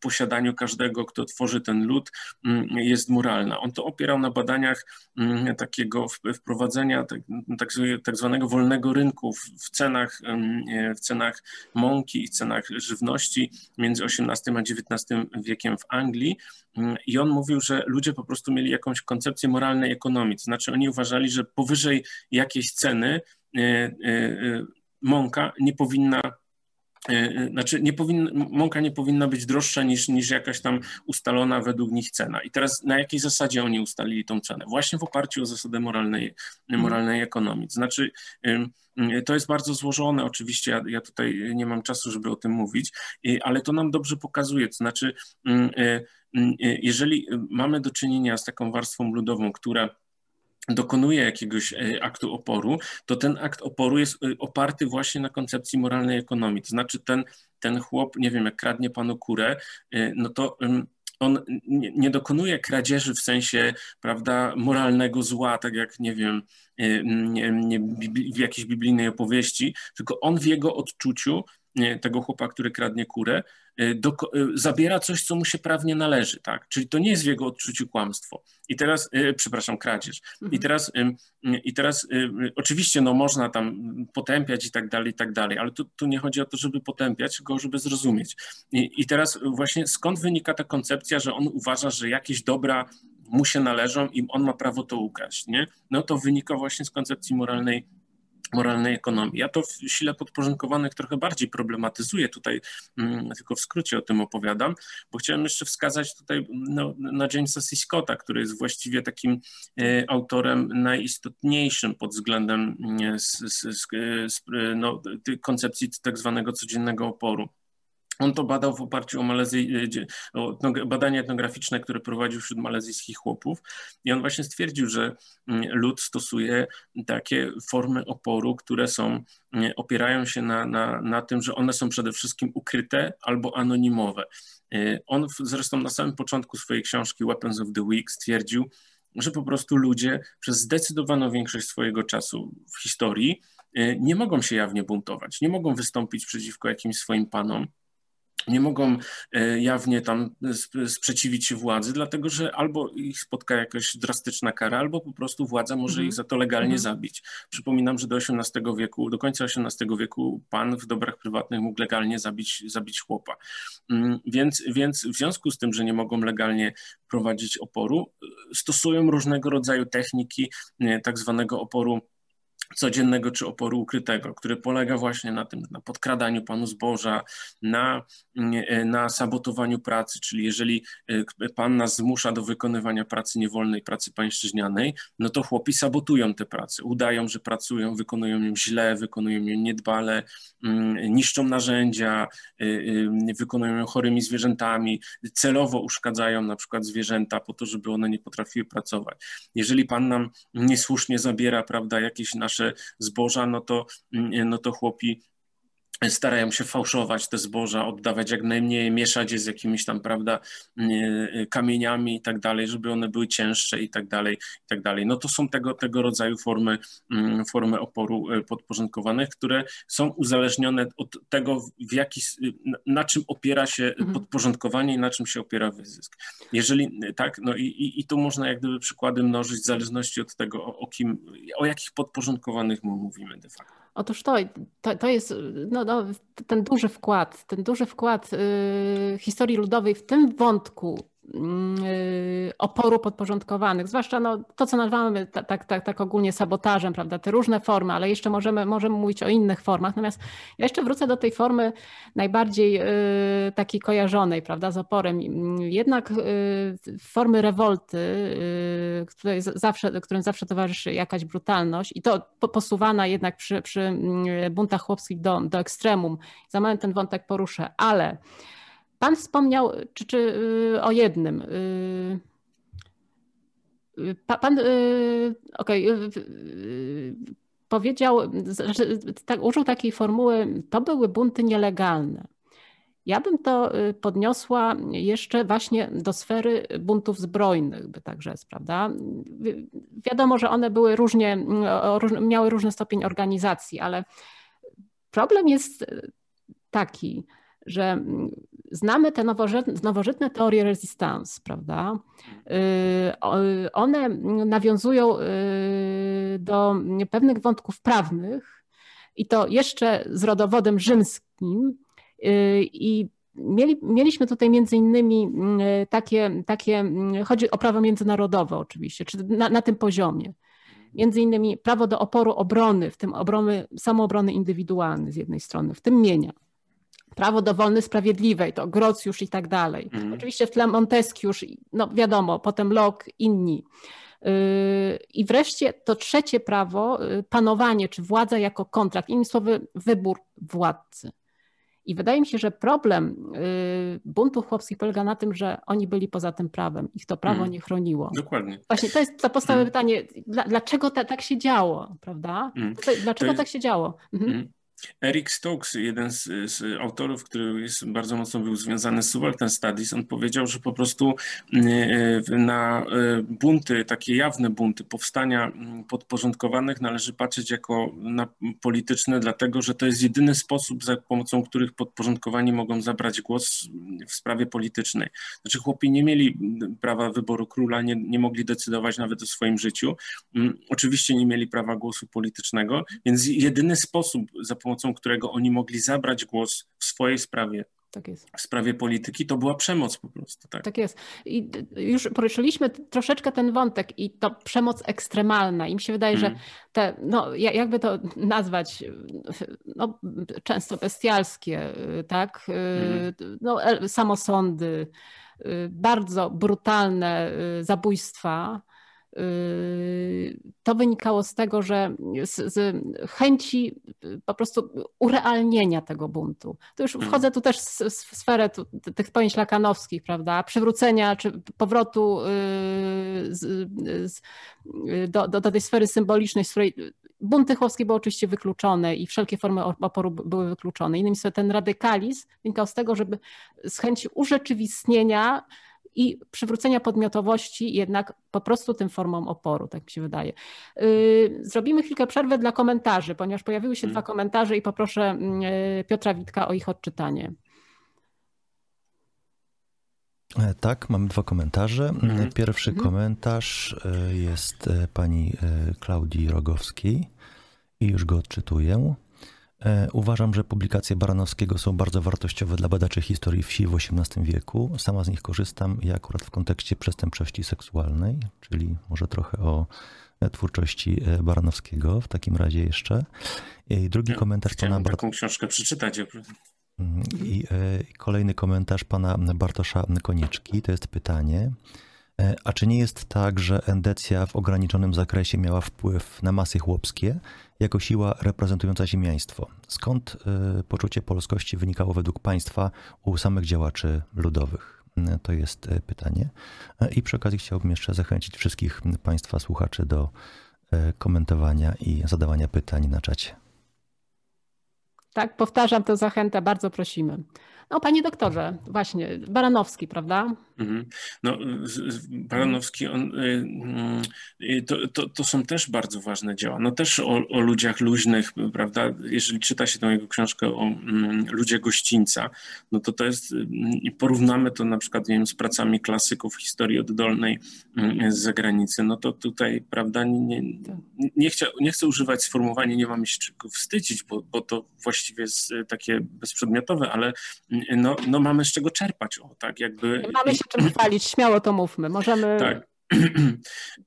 C: posiadaniu każdego, kto tworzy ten lud, mm, jest moralna. On to opierał na badaniach mm, takiego wprowadzenia tak, tak, tak zwanego wolnego rynku w cenach, e, w cenach mąki i cenach żywności między XVIII a XIX wiekiem w Anglii, Mm, I on mówił, że ludzie po prostu mieli jakąś koncepcję moralnej ekonomii, to znaczy oni uważali, że powyżej jakiejś ceny e, e, e, mąka nie powinna znaczy nie powinna, mąka nie powinna być droższa niż, niż jakaś tam ustalona według nich cena. I teraz na jakiej zasadzie oni ustalili tą cenę? Właśnie w oparciu o zasadę moralnej, moralnej ekonomii. Znaczy to jest bardzo złożone, oczywiście ja, ja tutaj nie mam czasu, żeby o tym mówić, ale to nam dobrze pokazuje, to znaczy Mm, y, jeżeli mamy do czynienia z taką warstwą ludową, która dokonuje jakiegoś e, aktu oporu, to ten akt oporu jest y, oparty właśnie na koncepcji moralnej ekonomii. To znaczy ten, ten chłop, nie wiem, jak kradnie panu kurę, y, no to on nie, dokonuje kradzieży w sensie, prawda, moralnego zła, tak jak, nie wiem, nie, nie, w jakiejś biblijnej opowieści, tylko on w jego odczuciu tego chłopa, który kradnie kurę, y, do, y, zabiera coś, co mu się prawnie należy, tak? Czyli to nie jest w jego odczuciu kłamstwo. I teraz, przepraszam, kradzież. I mhm. teraz, i teraz oczywiście no, można tam potępiać i tak dalej, i tak dalej, ale tu, tu nie chodzi o to, żeby potępiać, tylko żeby zrozumieć. I, I teraz właśnie skąd wynika ta koncepcja, że on uważa, że jakieś dobra mu się należą i on ma prawo to ukraść, nie? No to wynika właśnie z koncepcji moralnej moralnej ekonomii. Ja to w sile podporządkowanych trochę bardziej problematyzuję, tutaj mm, tylko w skrócie o tym opowiadam, bo chciałem jeszcze wskazać tutaj no, na Jamesa C. Scotta, który jest właściwie takim e, autorem najistotniejszym pod względem mm, no, koncepcji tak zwanego codziennego oporu. On to badał w oparciu o, Malezji, o badania etnograficzne, które prowadził wśród malezyjskich chłopów i on właśnie stwierdził, że mm, lud stosuje takie formy oporu, które są, mm, opierają się na, na, na tym, że one są przede wszystkim ukryte albo anonimowe. Y, on zresztą na samym początku swojej książki Weapons of the Week stwierdził, że po prostu ludzie przez zdecydowaną większość swojego czasu w historii y, nie mogą się jawnie buntować, nie mogą wystąpić przeciwko jakimś swoim panom, nie mogą e, jawnie tam sprzeciwić się władzy, dlatego że albo ich spotka jakaś drastyczna kara, albo po prostu władza może mhm. ich za to legalnie mhm. zabić. Przypominam, że do XVIII wieku, do końca XVIII wieku pan w dobrach prywatnych mógł legalnie zabić, zabić chłopa. Mm, więc, więc w związku z tym, że nie mogą legalnie prowadzić oporu, stosują różnego rodzaju techniki e, tak zwanego oporu codziennego czy oporu ukrytego, który polega właśnie na tym, na podkradaniu Panu zboża, na, e, na sabotowaniu pracy, czyli jeżeli e, Pan nas zmusza do wykonywania pracy niewolnej, pracy pańszczyźnianej, no to chłopi sabotują te prace, udają, że pracują, wykonują ją źle, wykonują ją niedbale, mm, niszczą narzędzia, e, wykonują ją chorymi zwierzętami, celowo uszkadzają na przykład zwierzęta po to, żeby one nie potrafiły pracować. Jeżeli Pan nam niesłusznie zabiera, prawda, jakieś nasze nasze zboża, no to, mm, no to chłopi starają się fałszować te zboża, oddawać jak najmniej, mieszać je z jakimiś tam, prawda, mm, e, kamieniami i tak dalej, żeby one były cięższe i tak dalej, i tak dalej. No to są tego, tego rodzaju formy, mm, formy oporu e, podporządkowanych, które są uzależnione od tego, w jaki, na czym opiera się mhm. podporządkowanie i na czym się opiera wyzysk. Jeżeli tak, no i, i, i tu można jak gdyby przykłady mnożyć w zależności od tego, o, o kim, o jakich podporządkowanych mówimy de facto.
B: Otóż to, to, to jest no, no, ten duży wkład, ten duży wkład y, historii ludowej w tym wątku oporu podporządkowanych, zwłaszcza no, to, co nazywamy tak, tak, tak, ogólnie sabotażem, prawda, te różne formy, ale jeszcze możemy, możemy mówić o innych formach. Natomiast ja jeszcze wrócę do tej formy najbardziej y, takiej kojarzonej, prawda, z oporem. Jednak y, formy rewolty, y, której zawsze, którym zawsze towarzyszy jakaś brutalność i to posuwana jednak przy, przy mm, buntach chłopskich do, do ekstremum. Za moment ten wątek poruszę, ale Pan wspomniał czy, czy, y, o jednym. Y, Pan, okej, okay, powiedział, tak, użył takiej formuły, to były bunty nielegalne. Ja bym to y, podniosła jeszcze właśnie do sfery buntów zbrojnych, by tak rzec, prawda? Wiadomo, że one były różnie, miały różny stopień organizacji, ale problem jest taki, że znamy te nowożytne, nowożytne teorie resistance, prawda? Y, one nawiązują y, do pewnych wątków prawnych i to jeszcze z rodowodem rzymskim, Y, I mieli, mieliśmy tutaj między innymi y, takie, takie, chodzi o prawo międzynarodowe oczywiście, czy na, na tym poziomie. Między innymi prawo do oporu obrony, w tym obrony, samoobrony indywidualnej z jednej strony, w tym mienia. Prawo do wolny sprawiedliwej, to Grocjusz i tak dalej. Mhm. Oczywiście w tle Montesquieusz, no wiadomo, potem Locke, inni. I wreszcie to trzecie prawo, panowanie czy władza jako kontrakt, innymi słowy, wybór władcy. I wydaje mi się, że problem y, buntów chłopskich polega na tym, że oni byli poza tym prawem. Ich to prawo mm. nie chroniło.
C: Dokładnie.
B: Właśnie to jest to podstawowe mm. pytanie, dlaczego tak się działo, prawda? Mm. Dlaczego jest... tak się działo? Mhm.
C: Mm. Eric Stokes, jeden z, z, autorów, który jest bardzo mocno był związany z Subaltern Studies, on powiedział, że po prostu e, na e, bunty, takie jawne bunty, powstania podporządkowanych należy patrzeć jako na polityczne, dlatego że to jest jedyny sposób, za pomocą których podporządkowani mogą zabrać głos w sprawie politycznej. Znaczy chłopi nie mieli prawa wyboru króla, nie, nie mogli decydować nawet o swoim życiu. Oczywiście nie mieli prawa głosu politycznego, więc jedyny sposób, za pomocą którego oni mogli zabrać głos w swojej sprawie, tak w sprawie polityki, to była przemoc po prostu. Tak,
B: tak jest. I już poruszyliśmy troszeczkę ten wątek i to przemoc ekstremalna. I mi się wydaje, że mm. te, no jakby to nazwać, no, często bestialskie, tak, mm. no, samosądy, bardzo brutalne zabójstwa, to wynikało z tego, że z, z, chęci po prostu urealnienia tego buntu. To już mhm. wchodzę tu też w sferę tu, tych pojęć lakanowskich, prawda? Przywrócenia czy powrotu y, z, do, do, do tej sfery symbolicznej, z której bunty chłopskie były oczywiście wykluczone i wszelkie formy oporu były wykluczone. Innymi słowy, ten radykalizm wynikał z tego, żeby z chęci urzeczywistnienia i przywrócenia podmiotowości jednak po prostu tym formom oporu, tak mi się wydaje. Y, zrobimy chwilkę przerwy dla komentarzy, ponieważ pojawiły się hmm. dwa komentarze i poproszę y, Piotra Witka o ich odczytanie.
A: E, tak, mamy dwa komentarze. Mhm. Pierwszy mhm. komentarz e, jest e, pani Klaudii Rogowskiej i już go odczytuję. E, uważam, że publikacje Baranowskiego są bardzo wartościowe dla badaczy historii wsi w XVIII wieku. Sama z nich korzystam i akurat w kontekście przestępczości seksualnej, czyli może trochę o e, twórczości e, Baranowskiego w takim razie jeszcze. I drugi ja komentarz
C: pana Bart... taką książkę przeczytać.
A: Mhm. I kolejny komentarz pana Bartosza Konieczki, to jest pytanie. A czy nie jest tak, że endecja w ograniczonym zakresie miała wpływ na masy chłopskie? jako siła reprezentująca ziemiaństwo. Skąd y, poczucie polskości wynikało według państwa u samych działaczy ludowych? Y, to jest pytanie. I przy okazji chciałbym jeszcze zachęcić wszystkich Państwa słuchaczy do komentowania i zadawania pytań na czacie.
B: Tak, powtarzam tę zachętę, bardzo prosimy. No, panie doktorze, właśnie, Baranowski, prawda? Mhm.
C: No, Baranowski, on, y, y, to, to, to, są też bardzo ważne dzieła. No też o, o, ludziach luźnych, prawda? Jeżeli czyta się tę jego książkę o um, ludzie gościńca, no to to jest, i porównamy to na przykład wiem, z pracami klasyków historii oddolnej um, z zagranicy, no to tutaj, prawda, nie, nie, chcę, nie chcę używać sformułowania, nie mamy się czego wstydzić, bo, bo to właściwie jest takie bezprzedmiotowe, ale no, no mamy z czego czerpać, o tak jakby...
B: Mamy się czym chwalić, śmiało to mówmy, możemy...
C: Tak.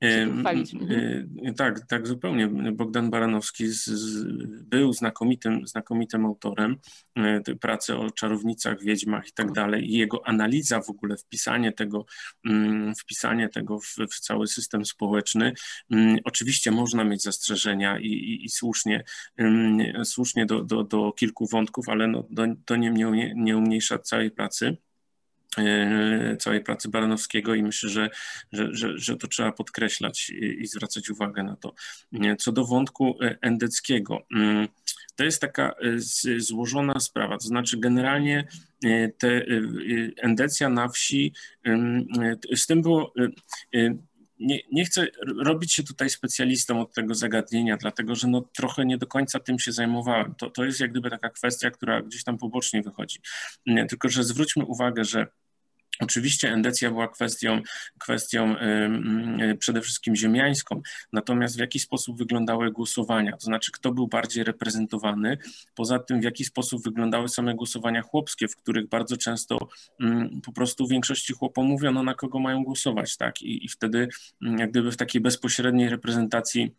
C: tak, tak, zupełnie. Bogdan Baranowski z, z, był znakomitym, znakomitym autorem e, pracy o czarownicach, wiedźmach i tak dalej. I jego analiza w ogóle, wpisanie tego, mm, wpisanie tego w, w cały system społeczny. Mm, oczywiście można mieć zastrzeżenia i, i, i słusznie, mm, słusznie do, do, do kilku wątków, ale no, to nie, nie umniejsza całej pracy. Całej pracy Baranowskiego i myślę, że, że, że, że to trzeba podkreślać i, zwracać uwagę na to. Co do wątku endeckiego, mm, to jest taka złożona sprawa, to znaczy generalnie te endecja na wsi, z tym było nie, nie chcę robić się tutaj specjalistą od tego zagadnienia, dlatego że no trochę nie do końca tym się zajmowałem. To, to jest jak gdyby taka kwestia, która gdzieś tam pobocznie wychodzi. Tylko, że zwróćmy uwagę, że Oczywiście endecja była kwestią, kwestią przede wszystkim ziemiańską, natomiast w jaki sposób wyglądały głosowania, to znaczy kto był bardziej reprezentowany, poza tym w jaki sposób wyglądały same głosowania chłopskie, w których bardzo często po prostu w większości chłopom mówiono na kogo mają głosować, tak, i, i wtedy jak gdyby w takiej bezpośredniej reprezentacji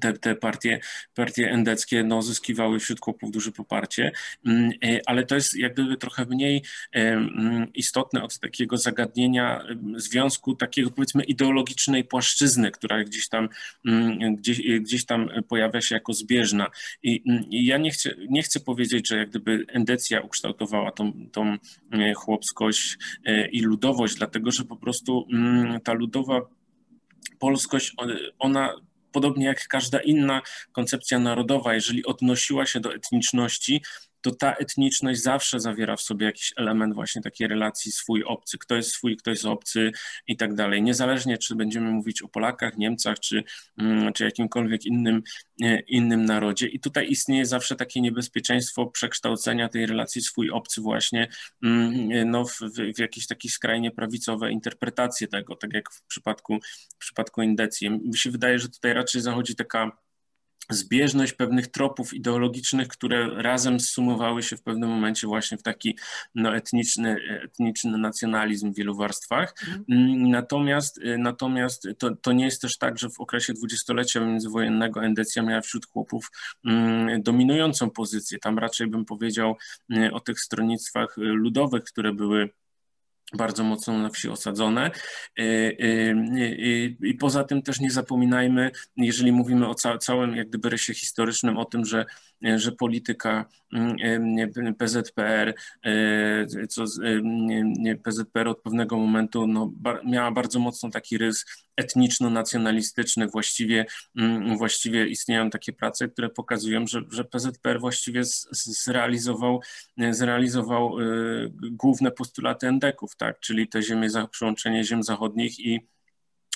C: te, te partie, partie endeckie no, zyskiwały wśród chłopów duże poparcie, mm, e, ale to jest jak gdyby trochę mniej e, mm, istotne od takiego zagadnienia związku takiego powiedzmy ideologicznej płaszczyzny, która gdzieś tam, mm, gdzieś, gdzieś tam pojawia się jako zbieżna. I, i ja nie chcę, nie chcę powiedzieć, że jak gdyby endecja ukształtowała tą, tą e, chłopskość i ludowość, dlatego że po prostu ta ludowa polskość, ona podobnie jak każda inna koncepcja narodowa, jeżeli odnosiła się do etniczności, to ta etniczność zawsze zawiera w sobie jakiś element właśnie takiej relacji swój-obcy, kto jest swój, kto jest obcy i tak dalej. Niezależnie, czy będziemy mówić o Polakach, Niemcach, czy, mm, czy jakimkolwiek innym, e, innym narodzie. I tutaj istnieje zawsze takie niebezpieczeństwo przekształcenia tej relacji swój-obcy właśnie mm, no, w, w jakieś takie skrajnie prawicowe interpretacje tego, tak jak w przypadku, w przypadku Indecji. Mi się wydaje, że tutaj raczej zachodzi taka zbieżność pewnych tropów ideologicznych, które razem zsumowały się w pewnym momencie właśnie w taki no, etniczny, etniczny nacjonalizm w wielu warstwach. Mhm. Natomiast, natomiast to, to nie jest też tak, że w okresie dwudziestolecia międzywojennego endecja miała wśród chłopów mm, dominującą pozycję. Tam raczej bym powiedział mm, o tych stronnictwach ludowych, które były bardzo mocno na wsi osadzone. Y, y, I poza tym też nie zapominajmy, jeżeli mówimy o całym jak gdyby rysie historycznym, o tym, że, że polityka mm, PZPR, co PZPR od pewnego momentu no, miała bardzo mocno taki rys etniczno-nacjonalistyczny. Właściwie, mm, właściwie istnieją takie prace, które pokazują, że, że PZPR właściwie zrealizował, zrealizował główne postulaty endeków, tak? czyli te ziemie, przyłączenie ziem zachodnich i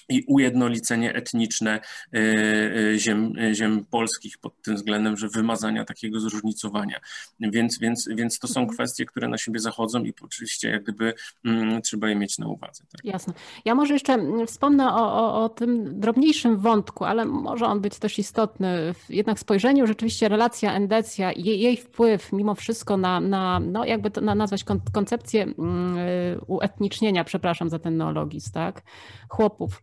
C: i ujednolicenie etniczne e, e, ziem, ziem polskich pod tym względem, że wymazania takiego zróżnicowania. Więc, więc, więc to są mhm. kwestie, które na siebie zachodzą i oczywiście jak gdyby mm, trzeba je mieć na uwadze. Tak?
B: Jasne. Ja może jeszcze mm, wspomnę o, o, o, tym drobniejszym wątku, ale może on być też istotny. Jednak spojrzeniu rzeczywiście relacja endecja i jej, jej wpływ mimo wszystko na, na no jakby to nazwać koncepcję mm, uetnicznienia, przepraszam za ten neologizm, tak, chłopów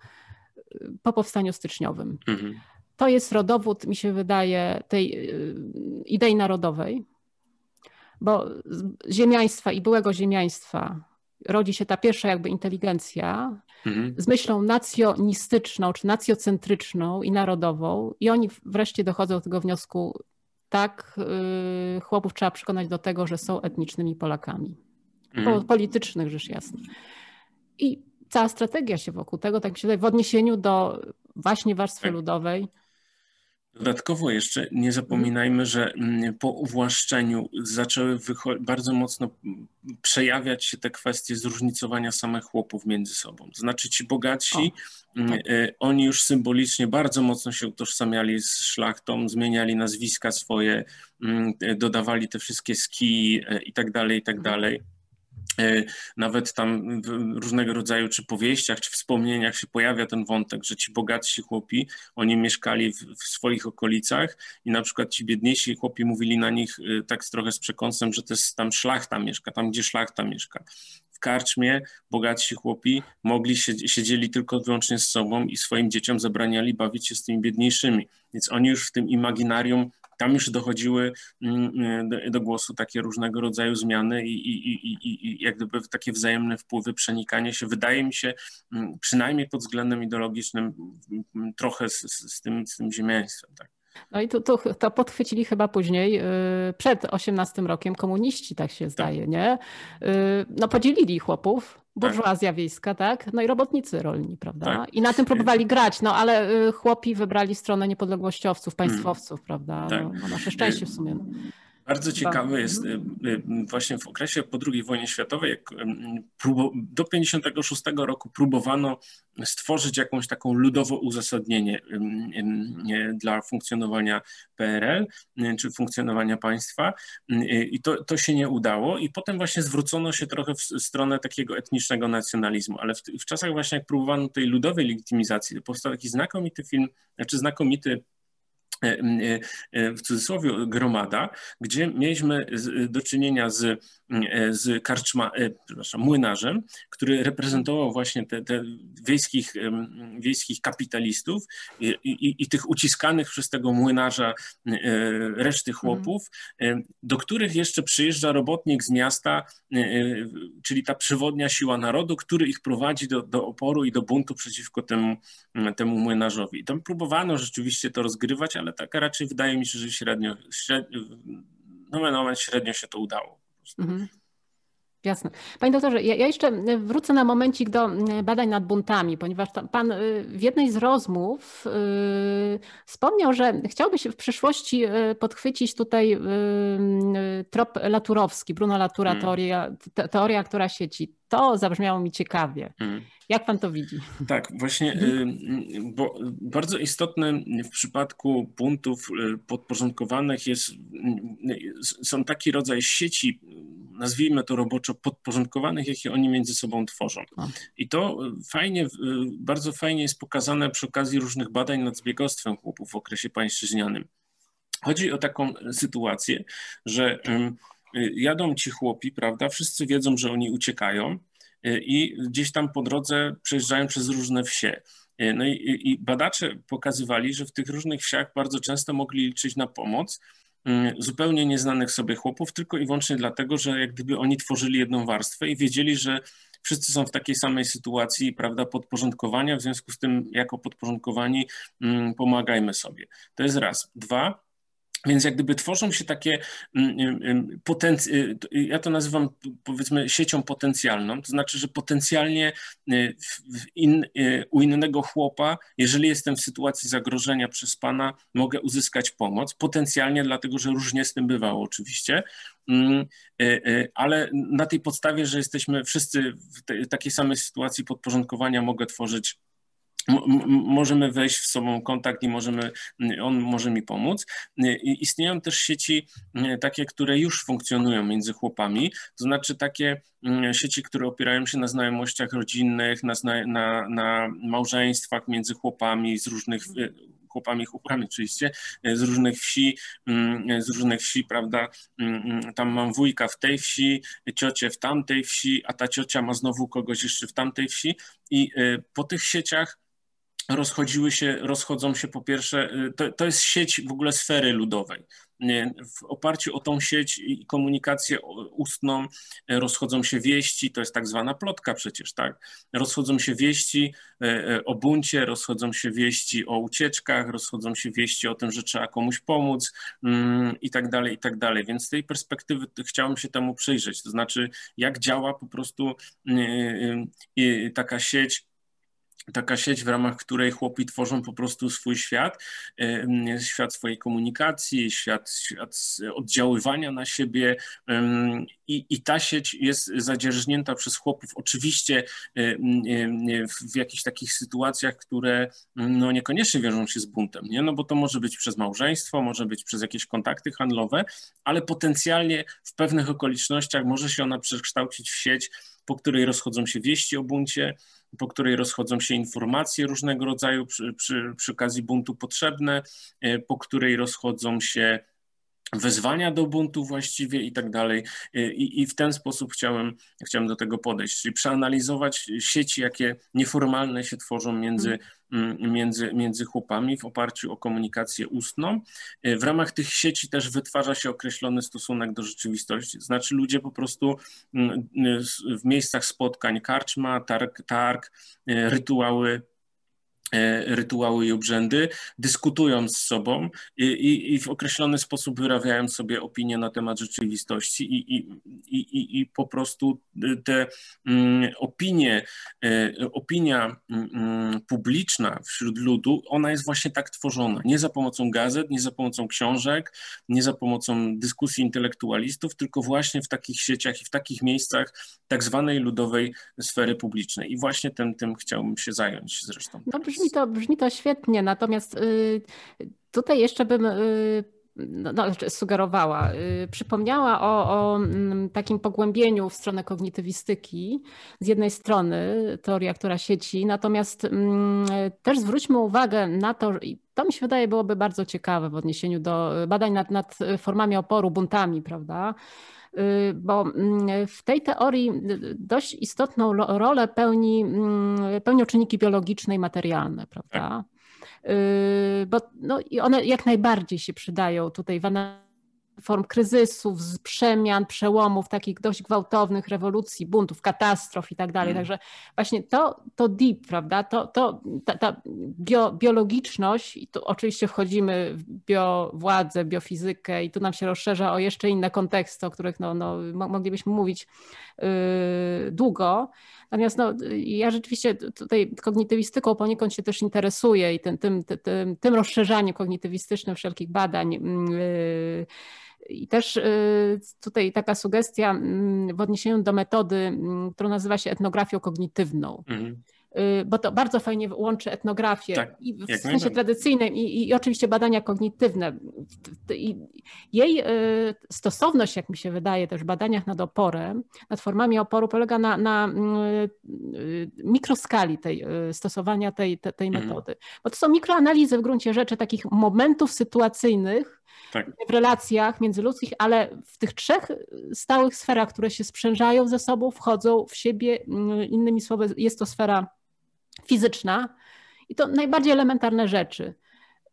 B: po powstaniu styczniowym. Mhm. To jest rodowód, mi się wydaje, tej y, idei narodowej, bo z ziemiaństwa i byłego ziemiaństwa rodzi się ta pierwsza jakby inteligencja mhm. z myślą nacjonistyczną czy nacjocentryczną i narodową i oni wreszcie dochodzą do tego wniosku, tak, y, chłopów trzeba przekonać do tego, że są etnicznymi Polakami. Mhm. Politycznych rzecz jasna. I cała strategia się wokół tego, tak mi się wydaje, w odniesieniu do właśnie warstwy tak. ludowej.
C: Dodatkowo jeszcze nie zapominajmy, że mm, po uwłaszczeniu zaczęły bardzo mocno przejawiać się te kwestie zróżnicowania samych chłopów między sobą. To znaczy ci bogatsi, o, mm, tak. E, oni już symbolicznie bardzo mocno się utożsamiali z szlachtą, zmieniali nazwiska swoje, mm, dodawali te wszystkie ski e, i tak dalej, i tak mhm. dalej. E, nawet tam w różnego rodzaju czy powieściach, czy wspomnieniach się pojawia ten wątek, że ci bogatsi chłopi, oni mieszkali w, w, swoich okolicach i na przykład ci biedniejsi chłopi mówili na nich e, tak trochę z przekąsem, że to jest tam szlachta mieszka, tam gdzie szlachta mieszka. W karczmie bogatsi chłopi mogli siedzieli tylko wyłącznie z sobą i swoim dzieciom zabraniali bawić się z tymi biedniejszymi. Więc oni już w tym imaginarium tam już dochodziły mm, mm, do, głosu takie różnego rodzaju zmiany i, i, i, i jak gdyby takie wzajemne wpływy, przenikanie się, wydaje mi się, mm, przynajmniej pod względem ideologicznym, trochę z, z, tym, z tym ziemiaństwem. Tak.
B: No i to, to, to podchwycili chyba później, yy, przed 18 rokiem komuniści, tak się zdaje, tak. nie? Yy, no podzielili chłopów, burżuazja tak. wiejska, tak? No i robotnicy rolni, prawda? Tak. I na tym próbowali grać, no ale y, chłopi wybrali stronę niepodległościowców, państwowców, mm. prawda? Tak. No nasze szczęście w sumie.
C: Bardzo ciekawe jest y, y, właśnie w okresie po II wojnie światowej, jak do 56 roku próbowano stworzyć jakąś taką ludowo uzasadnienie dla funkcjonowania PRL czy funkcjonowania państwa i to, to się nie udało. I potem właśnie zwrócono się trochę w stronę takiego etnicznego nacjonalizmu, ale w, w czasach właśnie jak próbowano tej ludowej legitymizacji, powstał taki znakomity film, znaczy znakomity w cudzysłowie gromada, gdzie mieliśmy do czynienia z, z karczma, przepraszam, młynarzem, który reprezentował właśnie te, te wiejskich, wiejskich kapitalistów i, i, i, tych uciskanych przez tego młynarza reszty mhm. chłopów, do których jeszcze przyjeżdża robotnik z miasta, czyli ta przewodnia siła narodu, który ich prowadzi do, do oporu i do buntu przeciwko temu, temu młynarzowi. I tam próbowano rzeczywiście to rozgrywać, ale tak raczej wydaje mi się, że średnio, średnio no, średnio się to udało. Mhm.
B: Jasne. Panie doktorze, ja, ja, jeszcze wrócę na momencik do badań nad buntami, ponieważ pan y, w jednej z rozmów yy, wspomniał, że chciałby się w przyszłości y, podchwycić tutaj yy, trop laturowski, Bruno Latura, hmm. teoria, te, teoria, która sieci. To zabrzmiało mi ciekawie. Hmm. Jak pan to widzi?
C: Tak, właśnie, mhm. bo bardzo istotne w przypadku buntów podporządkowanych jest, są taki rodzaj sieci nazwijmy to roboczo, podporządkowanych, jakie oni między sobą tworzą. I to fajnie, bardzo fajnie jest pokazane przy okazji różnych badań nad zbiegostwem chłopów w okresie pańszczyźnianym. Chodzi o taką sytuację, że jadą ci chłopi, prawda, wszyscy wiedzą, że oni uciekają y, i gdzieś tam po drodze przejeżdżają przez różne wsie. Y, no i, i badacze pokazywali, że w tych różnych wsiach bardzo często mogli liczyć na pomoc, Mm, zupełnie nieznanych sobie chłopów, tylko i wyłącznie dlatego, że jak gdyby oni tworzyli jedną warstwę i wiedzieli, że wszyscy są w takiej samej sytuacji, prawda, podporządkowania, w związku z tym jako podporządkowani mm, pomagajmy sobie. To jest raz. Dwa, więc jak gdyby tworzą się takie, mm, mm, mm, potenc- y, ja to nazywam powiedzmy siecią potencjalną, to znaczy, że potencjalnie y, in, y, u innego chłopa, jeżeli jestem w sytuacji zagrożenia przez Pana, mogę uzyskać pomoc, potencjalnie dlatego, że różnie z tym bywało oczywiście, ale na tej podstawie, że jesteśmy wszyscy w takiej samej sytuacji podporządkowania, mogę tworzyć możemy wejść w sobą kontakt i możemy, on może mi pomóc. I istnieją też sieci takie, które już funkcjonują między chłopami, to znaczy takie sieci, które opierają się na znajomościach rodzinnych, na, na, na małżeństwach między chłopami z różnych chłopami, chłopami oczywiście, z różnych wsi, z różnych wsi, prawda, tam mam wujka w tej wsi, ciocię w tamtej wsi, a ta ciocia ma znowu kogoś jeszcze w tamtej wsi i po tych sieciach rozchodziły się, rozchodzą się po pierwsze, y, to, to jest sieć w ogóle sfery ludowej. W oparciu o tą sieć i komunikację ustną y, rozchodzą się wieści, to jest tak zwana plotka przecież, tak? Rozchodzą się wieści y, o buncie, rozchodzą się wieści o ucieczkach, rozchodzą się wieści o tym, że trzeba komuś pomóc mm, i tak dalej, i tak dalej. Więc z tej perspektywy chciałem się temu przyjrzeć, to znaczy jak działa po prostu taka sieć taka sieć, w ramach której chłopi tworzą po prostu swój świat, świat swojej komunikacji, świat, świat oddziaływania na siebie i, i ta sieć jest zadzierżnięta przez chłopów oczywiście w jakichś takich sytuacjach, które no niekoniecznie wiążą się z buntem, nie? no bo to może być przez małżeństwo, może być przez jakieś kontakty handlowe, ale potencjalnie w pewnych okolicznościach może się ona przekształcić w sieć, po której rozchodzą się wieści o buncie, po której rozchodzą się informacje różnego rodzaju przy, przy, przy okazji buntu potrzebne, e, po której rozchodzą się wezwania do buntu właściwie i tak dalej. I, I, w ten sposób chciałem, chciałem do tego podejść, czyli przeanalizować sieci, jakie nieformalne się tworzą między mm. Mm, między, między chłopami w oparciu o komunikację ustną. E, w ramach tych sieci też wytwarza się określony stosunek do rzeczywistości. Znaczy ludzie po prostu mm, w miejscach spotkań, karczma, targ, targ e, rytuały rytuały i obrzędy, dyskutują z sobą i, i, i, w określony sposób wyrabiają sobie opinie na temat rzeczywistości i, i, i, po prostu te mm, opinie, e, opinia mm, publiczna wśród ludu, ona jest właśnie tak tworzona. Nie za pomocą gazet, nie za pomocą książek, nie za pomocą dyskusji intelektualistów, tylko właśnie w takich sieciach i w takich miejscach tak zwanej ludowej sfery publicznej. I właśnie tym, tym chciałbym się zająć zresztą.
B: No brzmi to, brzmi to świetnie, natomiast y, tutaj jeszcze bym y, no, no, znaczy sugerowała, y, przypomniała o, o mm, takim pogłębieniu w stronę kognitywistyki. Z jednej strony teoria, która sieci, natomiast mm, też zwróćmy uwagę na to, i to mi się wydaje byłoby bardzo ciekawe w odniesieniu do badań nad, nad formami oporu, buntami, prawda? Bo mm, w tej teorii dość istotną rolę pełni, pełnią czynniki biologiczne i materialne, prawda? Tak. Bo no, i one jak najbardziej się przydają tutaj w analizie form kryzysów, przemian, przełomów, takich dość gwałtownych rewolucji, buntów, katastrof i tak dalej. Mm. Także właśnie to, to deep, prawda, to, to, ta, ta bio, biologiczność i tu oczywiście wchodzimy w biowładzę, biofizykę i tu nam się rozszerza o jeszcze inne konteksty, o których no, no, moglibyśmy mówić yy, długo. Natomiast no, ja rzeczywiście tutaj kognitywistyką poniekąd się też interesuję i tym, tym, tym, tym rozszerzaniem kognitywistycznym wszelkich badań yy, i też y, tutaj taka sugestia mm, w odniesieniu do metody, mm, którą nazywa się etnografią kognitywną. Mhm y, bo to bardzo fajnie łączy etnografię tak, i w sensie tradycyjnym i, i, oczywiście badania kognitywne. I jej y, stosowność, jak mi się wydaje, też w badaniach nad oporem, nad formami oporu polega na, na mikroskali tej, stosowania tej, tej, tej mhm. metody. Bo to są mikroanalizy w gruncie rzeczy takich momentów sytuacyjnych, tak. w relacjach międzyludzkich, ale w tych trzech stałych sferach, które się sprzężają ze sobą, wchodzą w siebie. Mm, innymi słowy, jest to sfera fizyczna i to najbardziej elementarne rzeczy.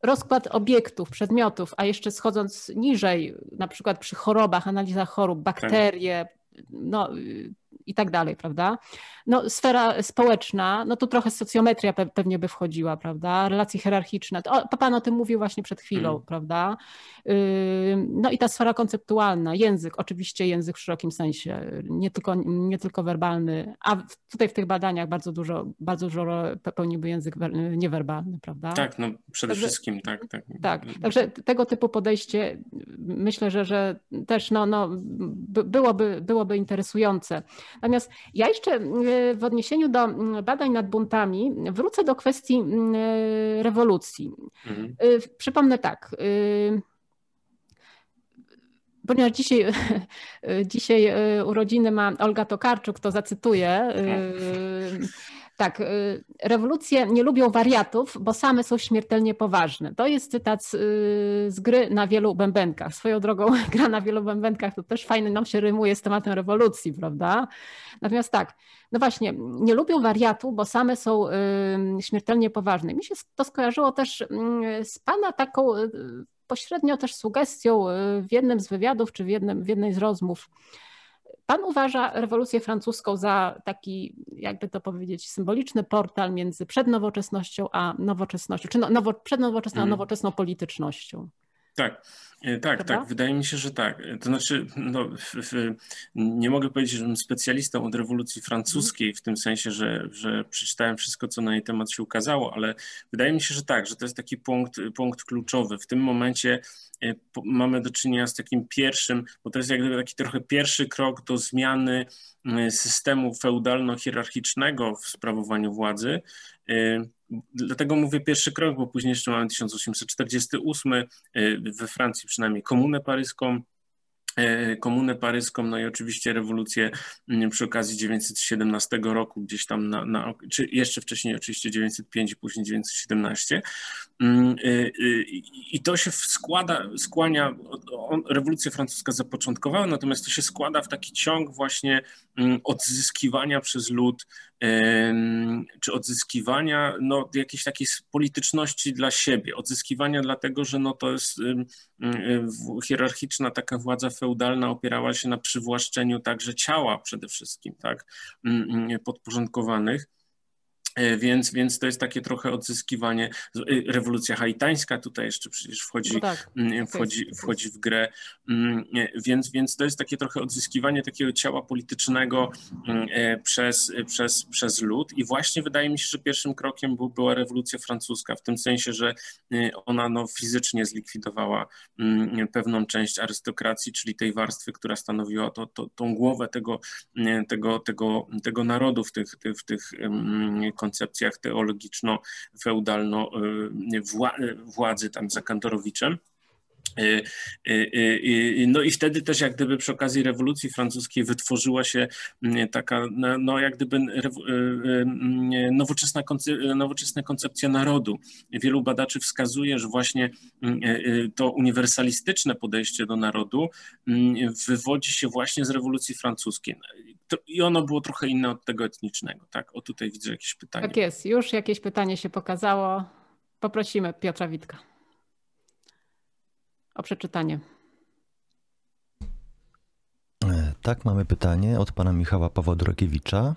B: Rozkład obiektów, przedmiotów, a jeszcze schodząc niżej, na przykład przy chorobach, analizach chorób, bakterie, no, i tak dalej, prawda? No, sfera społeczna, no to trochę socjometria pe pewnie by wchodziła, prawda? Relacje hierarchiczne. To, pan o tym mówił właśnie przed chwilą, mm. prawda? Yy, no i ta sfera konceptualna, język, oczywiście język w szerokim sensie, nie tylko, nie tylko werbalny, a tutaj w tych badaniach bardzo dużo, bardzo dużo pełniłby język niewerbalny, prawda?
C: Tak, no przede także, wszystkim, tak, tak.
B: Tak, także tego typu podejście myślę, że, że też no, no, byłoby, byłoby interesujące. Natomiast ja jeszcze y, w odniesieniu do mm, badań nad buntami wrócę do kwestii mm, y, rewolucji. Mhm. Y, przypomnę tak ponieważ dzisiaj, dzisiaj urodziny ma Olga Tokarczuk, to zacytuję. Tak, y, rewolucje nie lubią wariatów, bo same są śmiertelnie poważne. To jest cytat z, y, z, gry na wielu bębenkach. Swoją drogą gra na wielu bębenkach to też fajny nam się rymuje z tematem rewolucji, prawda? Natomiast tak, no właśnie, nie lubią wariatów, bo same są y, śmiertelnie poważne. Mi się to skojarzyło też z Pana taką pośrednio też sugestią w jednym z wywiadów, czy w, jednym, w jednej z rozmów, Pan uważa rewolucję francuską za taki, jakby to powiedzieć, symboliczny portal między przednowoczesnością a nowoczesnością, czy no, nowo, przednowoczesną a mhm. nowoczesną politycznością.
C: Tak, e, tak, tak. Wydaje mi się, że tak. To znaczy, no, w, w, nie mogę powiedzieć, że jestem specjalistą od rewolucji francuskiej, w tym sensie, że, że przeczytałem wszystko, co na jej temat się ukazało, ale wydaje mi się, że tak, że to jest taki punkt, punkt kluczowy. W tym momencie e, mamy do czynienia z takim pierwszym, bo to jest jakby taki trochę pierwszy krok do zmiany systemu feudalno-hierarchicznego w sprawowaniu władzy e, Dlatego mówię pierwszy krok, bo później jeszcze mamy 1848 y, we Francji przynajmniej komunę paryską, E, komunę paryską, no i oczywiście rewolucję mm, przy okazji 917 roku, gdzieś tam na, na czy jeszcze wcześniej oczywiście 905 i później 917. Mm, I to się składa, skłania, rewolucja francuska zapoczątkowała, natomiast to się składa w taki ciąg właśnie mm, odzyskiwania przez lud, czy odzyskiwania no, jakiejś takiej polityczności dla siebie, odzyskiwania dlatego, że no, to jest hierarchiczna taka władza feudalna opierała się na przywłaszczeniu także ciała przede wszystkim, tak, podporządkowanych. E, więc, więc to jest takie trochę odzyskiwanie. E, rewolucja haitańska tutaj jeszcze przecież wchodzi, no tak, mm, wchodzi, wchodzi w grę. Mm, e, więc, więc to jest takie trochę odzyskiwanie takiego ciała politycznego mm, przez, przez, przez lud. I właśnie wydaje mi się, że pierwszym krokiem był, była rewolucja francuska, w tym sensie, że ona no, fizycznie zlikwidowała pewną część arystokracji, czyli tej warstwy, która stanowiła to, to, tą głowę tego, tego, tego, tego narodu w tych, w tych koncepcjach teologiczno-feudalno-władzy tam za Kantorowiczem. Y, y, y, no i wtedy też jak gdyby przy okazji rewolucji francuskiej wytworzyła się mm, taka, no, no jak gdyby nowoczesna, nowoczesna koncepcja narodu. Wielu badaczy wskazuje, że właśnie to uniwersalistyczne podejście do narodu mm, wywodzi się właśnie z rewolucji francuskiej. I ono było trochę inne od tego etnicznego, tak? O tutaj widzę jakieś pytanie.
B: Tak jest, już jakieś pytanie się pokazało. Poprosimy Piotra Witka o przeczytanie.
A: E, tak, mamy pytanie od pana Michała Pawła Durakiewicza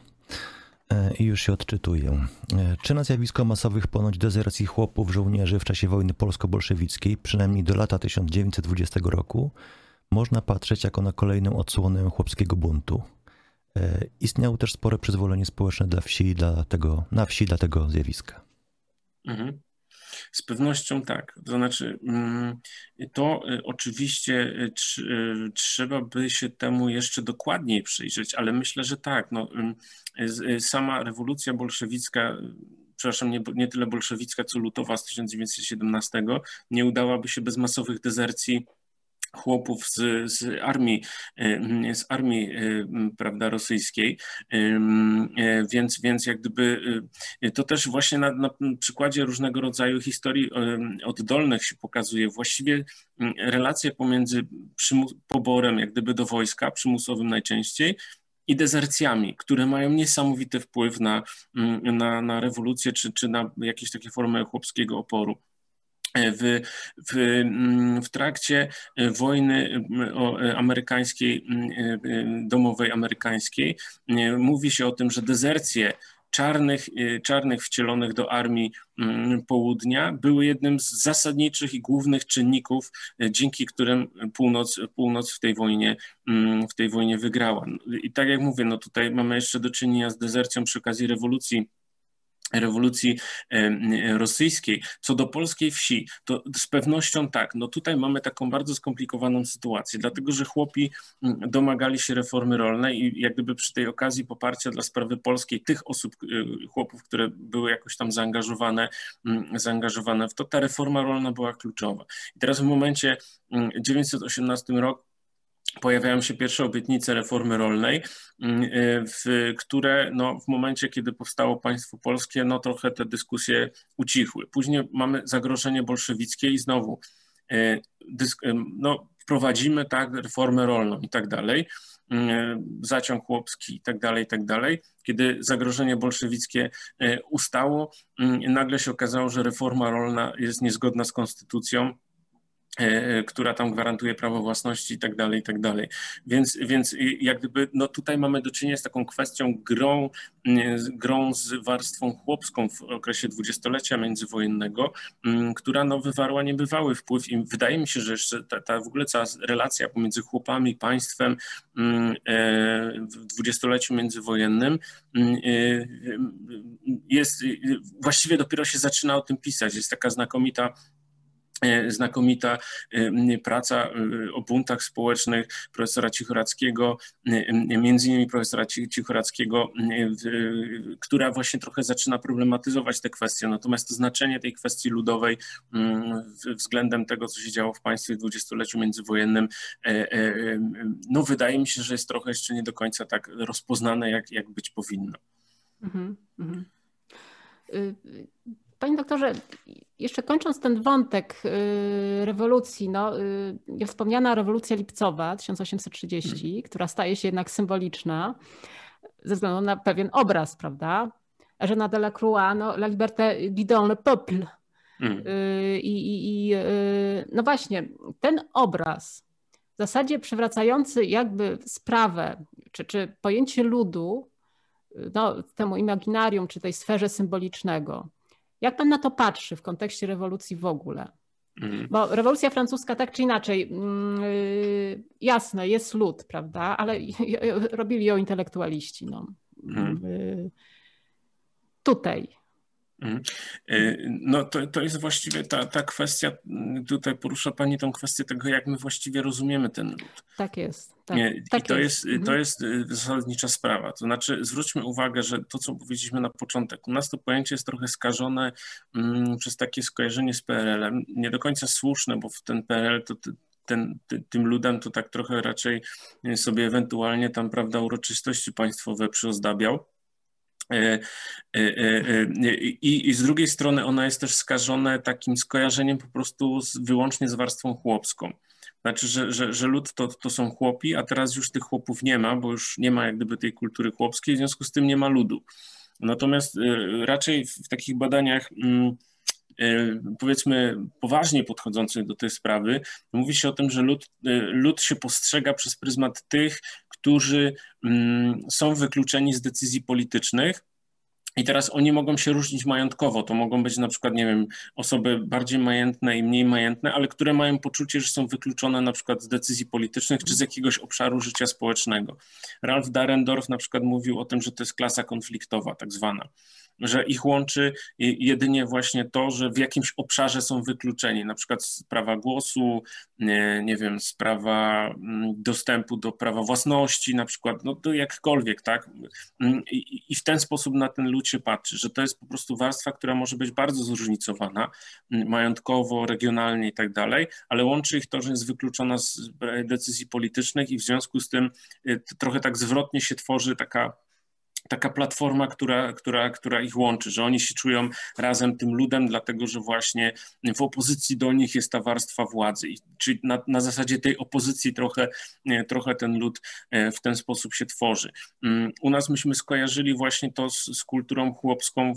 A: e, i już się odczytuję. E, czy na zjawisko masowych ponoć dezercji chłopów żołnierzy w czasie wojny polsko-bolszewickiej, przynajmniej do lata 1920 roku, można patrzeć jako na kolejną odsłonę chłopskiego buntu? Istniało też spore przyzwolenie społeczne dla wsi, dla tego, na wsi dla tego zjawiska.
C: Mhm. Z pewnością tak. To znaczy, mm, to y, oczywiście y, trzeba by się temu jeszcze dokładniej przyjrzeć, ale myślę, że tak. No, sama rewolucja bolszewicka przepraszam, nie, nie tyle bolszewicka, co lutowa z 1917, nie udałaby się bez masowych dezercji chłopów z, z armii, e, z armii e, prawda, rosyjskiej, e, więc, więc jak gdyby to też właśnie na, na przykładzie różnego rodzaju historii oddolnych się pokazuje. Właściwie relacje pomiędzy poborem jak gdyby do wojska, przymusowym najczęściej, i dezercjami, które mają niesamowity wpływ na, na, na rewolucję czy, czy na jakieś takie formy chłopskiego oporu w, w, mm, w trakcie wojny mm, amerykańskiej, mm, domowej amerykańskiej, mówi się o tym, że dezercje czarnych, czarnych wcielonych do armii południa były jednym z zasadniczych i głównych czynników, dzięki którym północ, północ w tej wojnie w tej wojnie wygrała. I tak jak mówię, no tutaj mamy jeszcze do czynienia z dezercją przy okazji rewolucji rewolucji rosyjskiej. Co do polskiej wsi, to z pewnością tak. No tutaj mamy taką bardzo skomplikowaną sytuację, dlatego że chłopi domagali się reformy rolnej i jak gdyby przy tej okazji poparcia dla sprawy polskiej tych osób, y, chłopów, które były jakoś tam zaangażowane, zaangażowane w to, ta reforma rolna była kluczowa. I teraz w momencie 1918 rok pojawiają się pierwsze obietnice reformy rolnej, mm, y, w, które no, w momencie, kiedy powstało państwo polskie, no trochę te dyskusje ucichły. Później mamy zagrożenie bolszewickie i znowu y, y, no, wprowadzimy tak reformę rolną i tak dalej, zaciąg chłopski i tak dalej, i tak dalej. Kiedy zagrożenie bolszewickie ustało, nagle się okazało, że reforma rolna jest niezgodna z konstytucją, która tam gwarantuje prawo własności i tak dalej, i tak dalej. Więc, więc jak gdyby, no tutaj mamy do czynienia z taką kwestią grą, grą z warstwą chłopską w okresie dwudziestolecia międzywojennego, która no wywarła niebywały wpływ i wydaje mi się, że jeszcze ta, ta w ogóle cała relacja pomiędzy chłopami państwem e, w dwudziestoleciu międzywojennym jest, właściwie dopiero się zaczyna o tym pisać. Jest taka znakomita E, znakomita e, praca e, o buntach społecznych profesora Cichorackiego, między innymi profesora Cichorackiego, która właśnie trochę zaczyna problematyzować te kwestie. Natomiast znaczenie tej kwestii ludowej względem tego, co się działo w państwie w dwudziestoleciu międzywojennym, no wydaje mi się, że jest trochę jeszcze nie do końca tak rozpoznane, jak, jak być powinno. Mm -hmm.
B: Panie doktorze, jeszcze kończąc ten wątek y, rewolucji, no, y, niewspomniana rewolucja lipcowa 1830, hmm. która staje się jednak symboliczna ze względu na pewien obraz, prawda? Eugène Delacroix, no, La liberté guidant le peuple. Hmm. I, i, I, no właśnie, ten obraz w zasadzie przywracający jakby sprawę, czy, czy pojęcie ludu no, temu imaginarium czy tej sferze symbolicznego. Jak pan na to patrzy w kontekście rewolucji w ogóle? Mhm. Bo rewolucja francuska tak czy inaczej, yy, jasne, jest lud, prawda, ale robili ją intelektualiści. No. Yy, tutaj
C: no to, to jest właściwie ta, ta kwestia, tutaj porusza Pani tą kwestię tego, jak my właściwie rozumiemy ten lud.
B: Tak jest. Tak,
C: I
B: tak
C: to jest, jest to jest mhm. y, zasadnicza sprawa. To znaczy zwróćmy uwagę, że to, co powiedzieliśmy na początek, u nas to pojęcie jest trochę skażone mm, przez takie skojarzenie z PRL-em. Nie do końca słuszne, bo w ten PRL to ten, tym ludem to tak trochę raczej sobie ewentualnie tam, prawda, uroczystości państwowe przyozdabiał. E, e, e, I, I z drugiej strony ona jest też skażona takim skojarzeniem po prostu z, wyłącznie z warstwą chłopską. Znaczy, że, że, że lud to, to są chłopi, a teraz już tych chłopów nie ma, bo już nie ma jak gdyby tej kultury chłopskiej, w związku z tym nie ma ludu. Natomiast raczej w takich badaniach mm, powiedzmy poważnie podchodzących do tej sprawy, mówi się o tym, że lud, lud się postrzega przez pryzmat tych, którzy mm, są wykluczeni z decyzji politycznych. I teraz oni mogą się różnić majątkowo. To mogą być na przykład, nie wiem, osoby bardziej majętne i mniej majętne, ale które mają poczucie, że są wykluczone na przykład z decyzji politycznych czy z jakiegoś obszaru życia społecznego. Ralph Darendorf na przykład mówił o tym, że to jest klasa konfliktowa, tak zwana że ich łączy jedynie właśnie to, że w jakimś obszarze są wykluczeni, na przykład sprawa głosu, nie, nie wiem, sprawa mm, dostępu do prawa własności, na przykład, no to jakkolwiek, tak? Mm, I, I, w ten sposób na ten lud się patrzy, że to jest po prostu warstwa, która może być bardzo zróżnicowana, mm, majątkowo, regionalnie i tak dalej, ale łączy ich to, że jest wykluczona z decyzji politycznych i w związku z tym y, trochę tak zwrotnie się tworzy taka taka platforma, która, która, która ich łączy, że oni się czują razem tym ludem, dlatego że właśnie w opozycji do nich jest ta warstwa władzy. Czyli na, na zasadzie tej opozycji trochę, trochę ten lud e, w ten sposób się tworzy. Mm, u nas myśmy skojarzyli właśnie to z, z kulturą chłopską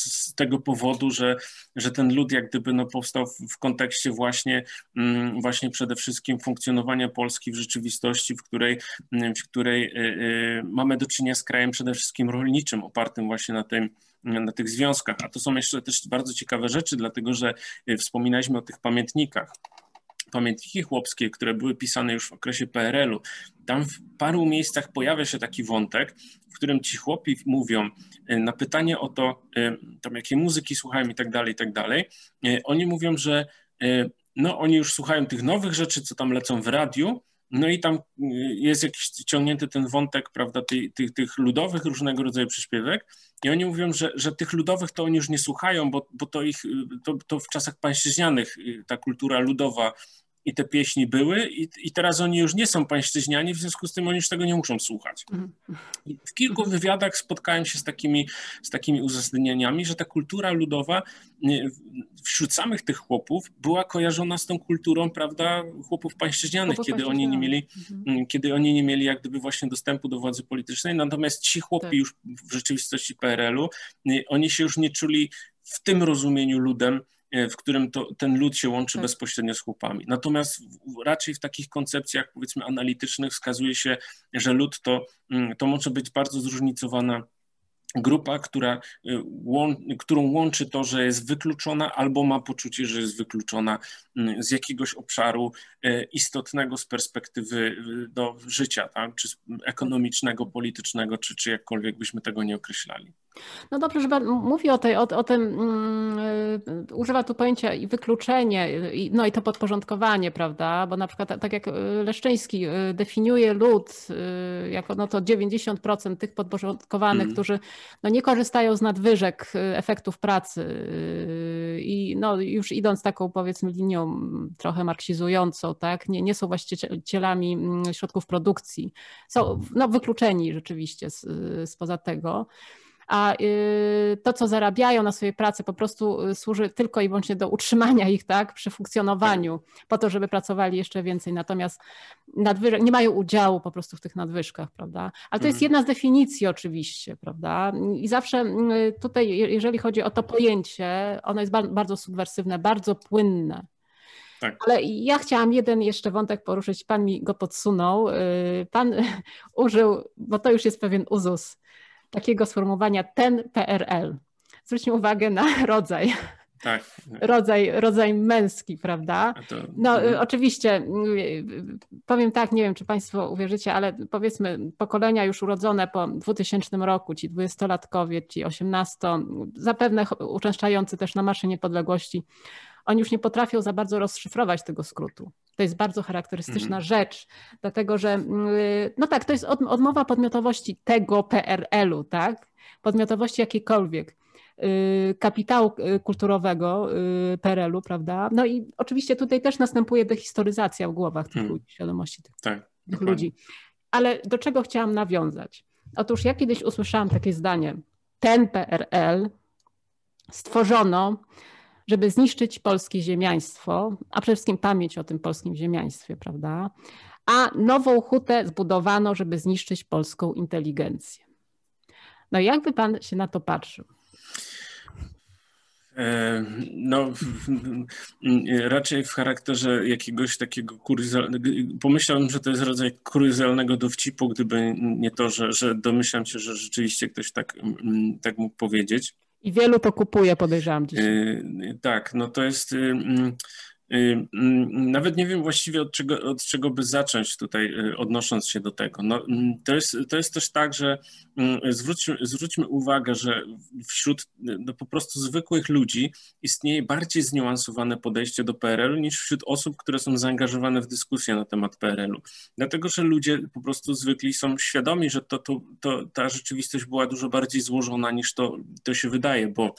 C: z tego powodu, że, że ten lud jak gdyby no powstał w, w kontekście właśnie, mm, właśnie przede wszystkim funkcjonowania Polski w rzeczywistości, w której, mm, w której y, y, mamy do czynienia z krajem przede wszystkim rolniczym, opartym właśnie na tym, na tych związkach. A to są jeszcze też bardzo ciekawe rzeczy, dlatego że y, wspominaliśmy o tych pamiętnikach pamiętniki chłopskie, które były pisane już w okresie PRL-u, tam w paru miejscach pojawia się taki wątek, w którym ci chłopi mówią e, na pytanie o to, e, tam jakie muzyki słuchają i tak dalej, i tak dalej, e, oni mówią, że no oni już słuchają tych nowych rzeczy, co tam lecą w radiu, no i tam jest jakiś ciągnięty ten wątek, prawda, tych, tych, tych ludowych różnego rodzaju przyśpiewek. I oni mówią, że, że tych ludowych to oni już nie słuchają, bo, bo to ich, to, to w czasach pańszczyźnianych ta kultura ludowa i te pieśni były i, i teraz oni już nie są pańszczyźniani, w związku z tym oni już tego nie muszą słuchać. Mhm. I w kilku wywiadach spotkałem się z takimi, z takimi uzasadnieniami, że ta kultura ludowa wśród samych tych chłopów była kojarzona z tą kulturą, prawda, chłopów pańszczyźnianych, kiedy oni nie mieli, mhm. kiedy oni nie mieli jak gdyby właśnie dostępu do władzy politycznej, natomiast ci chłopi tak. już w rzeczywistości PRL-u, oni się już nie czuli w tym rozumieniu ludem, w którym to, ten lud się łączy tak. bezpośrednio z chłopami. Natomiast raczej w takich koncepcjach, powiedzmy, analitycznych wskazuje się, że lud to, mm, to może być bardzo zróżnicowana grupa, która, y, którą łączy to, że jest wykluczona albo ma poczucie, że jest wykluczona mm, z jakiegoś obszaru y, istotnego z perspektywy do życia, tak? czy ekonomicznego, politycznego, czy, czy jakkolwiek byśmy tego nie określali.
B: No dobrze, że pan mówi o, tej, o, o tym, um, używa tu pojęcia i wykluczenie, i, no i to podporządkowanie, prawda? Bo na przykład tak jak Leszczyński definiuje lud jako no to 90% tych podporządkowanych, mm. którzy no nie korzystają z nadwyżek efektów pracy i no już idąc taką powiedzmy linią trochę marksizującą, tak? nie, nie są właścicielami środków produkcji, są no, wykluczeni rzeczywiście spoza tego a y, to, co zarabiają na swojej pracy, po prostu y, służy tylko i wyłącznie do utrzymania ich tak, przy funkcjonowaniu, po to, żeby pracowali jeszcze więcej. Natomiast nie mają udziału po prostu w tych nadwyżkach, prawda? Ale to jest mhm. jedna z definicji oczywiście, prawda? I zawsze y, tutaj, jeżeli chodzi o to pojęcie, ono jest bardzo subwersywne, bardzo płynne. Tak. Ale ja chciałam jeden jeszcze wątek poruszyć, pan mi go podsunął. Pan użył, bo to już jest pewien uzus, takiego sformułowania ten PRL. Zwróćmy uwagę na rodzaj.
C: Tak.
B: Rodzaj, rodzaj męski, prawda? To... No mhm. oczywiście, powiem tak, nie wiem, czy Państwo uwierzycie, ale powiedzmy pokolenia już urodzone po 2000 roku, ci dwudziestolatkowie, ci 18, zapewne uczęszczający też na Marsze Niepodległości, oni już nie potrafią za bardzo rozszyfrować tego skrótu. To jest bardzo charakterystyczna mhm. rzecz, dlatego że, no tak, to jest odmowa podmiotowości tego PRL-u, tak? Podmiotowości jakiejkolwiek. Y, kapitału y, kulturowego y, PRL-u, prawda? No i oczywiście tutaj też następuje dehistoryzacja w głowach tych hmm. ludzi, świadomości tych, tak, tych ludzi. Ale do czego chciałam nawiązać? Otóż ja kiedyś usłyszałam takie zdanie. Ten PRL stworzono, żeby zniszczyć polskie ziemiaństwo, a przede wszystkim pamięć o tym polskim ziemiaństwie, prawda? A nową hutę zbudowano, żeby zniszczyć polską inteligencję. No jakby pan się na to patrzył?
C: E, no, raczej w charakterze jakiegoś takiego kuriozalnego. Pomyślałem, że to jest rodzaj dowcipu, gdyby nie to, że, że domyślam się, że rzeczywiście ktoś tak, tak mógł powiedzieć.
B: I wielu to kupuje, podejrzewam dzisiaj. E,
C: tak, no to jest. Y, mm, nawet nie wiem właściwie od czego, od czego by zacząć tutaj, y, odnosząc się do tego. No, mm, to, jest, to jest też tak, że mm, zwróćmy, zwróćmy uwagę, że wśród no, po prostu zwykłych ludzi istnieje bardziej zniuansowane podejście do PRL-u niż wśród osób, które są zaangażowane w dyskusję na temat PRL-u. Dlatego, że ludzie po prostu zwykli są świadomi, że to, to, to, ta rzeczywistość była dużo bardziej złożona niż to, to się wydaje, bo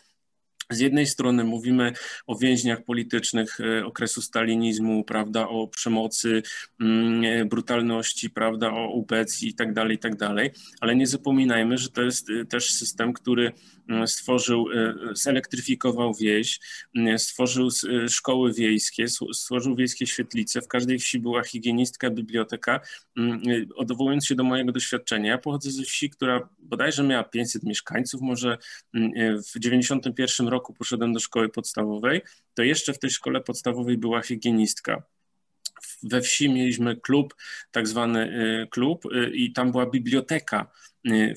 C: z jednej strony mówimy o więźniach politycznych e, okresu stalinizmu, prawda, o przemocy, mm, e, brutalności, prawda, o ubecji i tak dalej, i tak ale nie zapominajmy, że to jest e, też system, który stworzył, zelektryfikował wieś, mm, stworzył szkoły wiejskie, stworzył wiejskie świetlice. W każdej wsi była higienistka, biblioteka. Odwołując się do mojego doświadczenia, ja pochodzę ze wsi, która bodajże miała 500 mieszkańców, może w 91 roku poszedłem do szkoły podstawowej, to jeszcze w tej szkole podstawowej była higienistka. We wsi mieliśmy klub, tak zwany klub, i tam była biblioteka,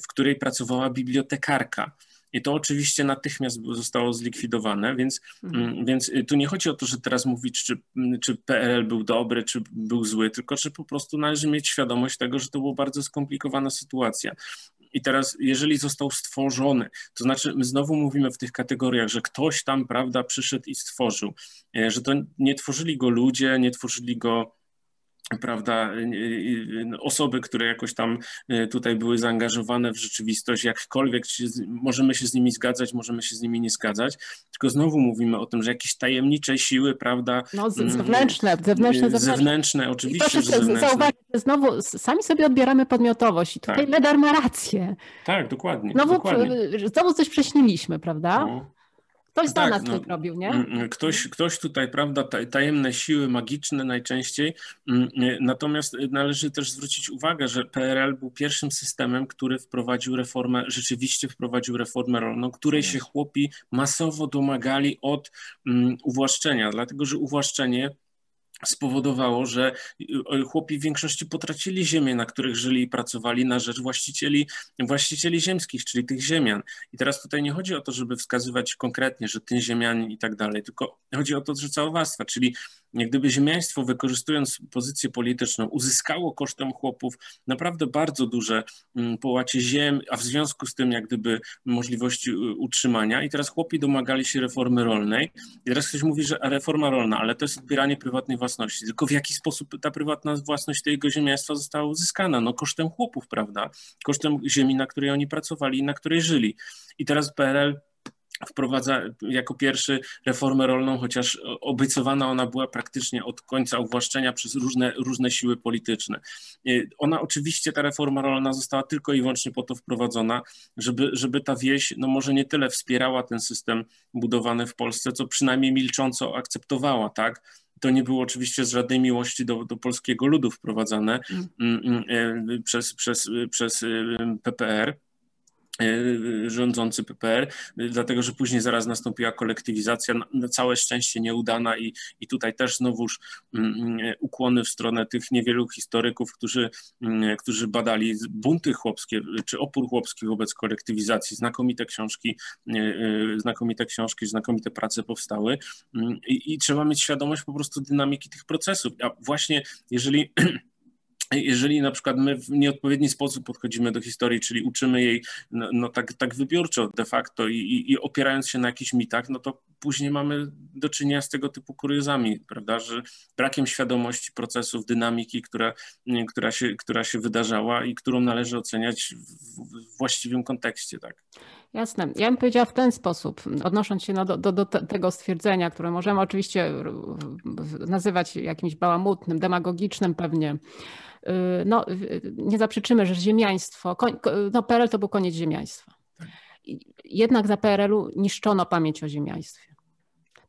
C: w której pracowała bibliotekarka. I to oczywiście natychmiast zostało zlikwidowane, więc, mhm. Mm, więc tu nie chodzi o to, że teraz mówić, czy, czy PRL był dobry, czy był zły, tylko że po prostu należy mieć świadomość tego, że to była bardzo skomplikowana sytuacja. I teraz, jeżeli został stworzony, to znaczy my znowu mówimy w tych kategoriach, że ktoś tam, prawda, przyszedł i stworzył, e, że to nie tworzyli go ludzie, nie tworzyli go prawda, osoby, które jakoś tam e, tutaj były zaangażowane w rzeczywistość, jakkolwiek się, możemy się z nimi zgadzać, możemy się z nimi nie zgadzać, tylko znowu mówimy o tym, że jakieś tajemnicze siły, prawda.
B: No zewnętrzne, zewnętrzne, zewnętrzne.
C: Zewnętrzne, oczywiście, I proszę
B: zewnętrzne. zauważyć, że znowu sami sobie odbieramy podmiotowość i tutaj tak. Ledar ma rację.
C: Tak, dokładnie.
B: Znowu,
C: dokładnie.
B: znowu coś prześniliśmy, prawda? No. Ktoś tak, za nas no, robił, nie? Mm,
C: mm, ktoś, ktoś tutaj, prawda, tajemne siły magiczne najczęściej. Mm, natomiast należy też zwrócić uwagę, że PRL był pierwszym systemem, który wprowadził reformę, rzeczywiście wprowadził reformę rolną, której się chłopi masowo domagali od uwłaszczenia, dlatego że uwłaszczenie spowodowało, że y, chłopi w większości potracili ziemię, na których żyli i pracowali na rzecz właścicieli, właścicieli ziemskich, czyli tych ziemian. I teraz tutaj nie chodzi o to, żeby wskazywać konkretnie, że ten ziemianin i tak dalej, tylko chodzi o to, że całowactwa, czyli jak gdyby ziemiaństwo, wykorzystując pozycję polityczną, uzyskało kosztem chłopów naprawdę bardzo duże mm, połacie ziem, a w związku z tym jak gdyby możliwości y, utrzymania. I teraz chłopi domagali się reformy rolnej. I teraz ktoś mówi, że reforma rolna, ale to jest odbieranie prywatnej własności. Tylko w jaki sposób ta prywatna własność tego ziemiaństwa została uzyskana? No kosztem chłopów, prawda? Kosztem ziemi, na której oni pracowali i na której żyli. I teraz PRL wprowadza jako pierwszy reformę rolną, chociaż obiecowana ona była praktycznie od końca uwłaszczenia przez różne, różne siły polityczne. Ona oczywiście, ta reforma rolna została tylko i wyłącznie po to wprowadzona, żeby, żeby ta wieś, no może nie tyle wspierała ten system budowany w Polsce, co przynajmniej milcząco akceptowała, tak? To nie było oczywiście z żadnej miłości do, do polskiego ludu wprowadzane mm. mm, mm e, przez, przez, przez e, PPR rządzący PPR, dlatego że później zaraz nastąpiła kolektywizacja, na całe szczęście nieudana i, i tutaj też znowuż mm, mm, ukłony w stronę tych niewielu historyków, którzy, mm, którzy badali bunty chłopskie czy opór chłopski wobec kolektywizacji. Znakomite książki, e, e, znakomite książki, znakomite prace powstały i, i trzeba mieć świadomość po prostu dynamiki tych procesów. A właśnie jeżeli jeżeli na przykład my w nieodpowiedni sposób podchodzimy do historii, czyli uczymy jej no, no tak, tak wybiórczo de facto i, i, i, opierając się na jakichś mitach, no to później mamy do czynienia z tego typu kuriozami, prawda, że brakiem świadomości procesów, dynamiki, która, która, się, która się wydarzała i którą należy oceniać w, właściwym kontekście, tak.
B: Jasne. Ja bym powiedziała w ten sposób, odnosząc się no do, do, do, tego stwierdzenia, które możemy oczywiście nazywać jakimś bałamutnym, demagogicznym pewnie, Y, no, nie zaprzeczymy, że ziemiaństwo, no PRL to był koniec ziemiaństwa. Tak. Jednak za PRL-u niszczono pamięć o ziemiaństwie.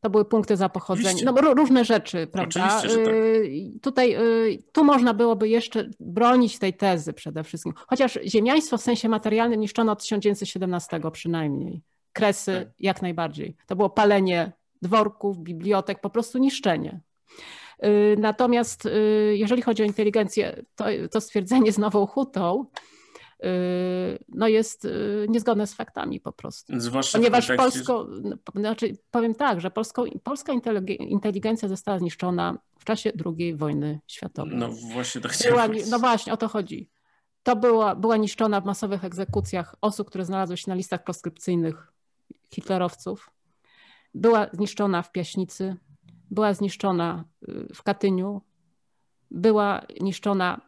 B: To były punkty za pochodzenie, no różne rzeczy, prawda? Tak. Y, tutaj, y, tu można byłoby jeszcze bronić tej tezy przede wszystkim. Chociaż ziemiaństwo w sensie materialnym niszczono od 1917 przynajmniej. Kresy tak. jak najbardziej. To było palenie dworków, bibliotek, po prostu niszczenie. Y, natomiast jeżeli chodzi o inteligencję, to, to stwierdzenie z nową hutą, no jest niezgodne z faktami po prostu. Zwłaszcza Ponieważ Polsko, znaczy powiem tak, że polsko, polska inteligencja została zniszczona w czasie II wojny światowej.
C: No właśnie to
B: chciałem No właśnie, o to chodzi. To była, była niszczona w masowych egzekucjach osób, które znalazły się na listach proskrypcyjnych hitlerowców. Była zniszczona w Piaśnicy, była zniszczona y, w Katyniu, była niszczona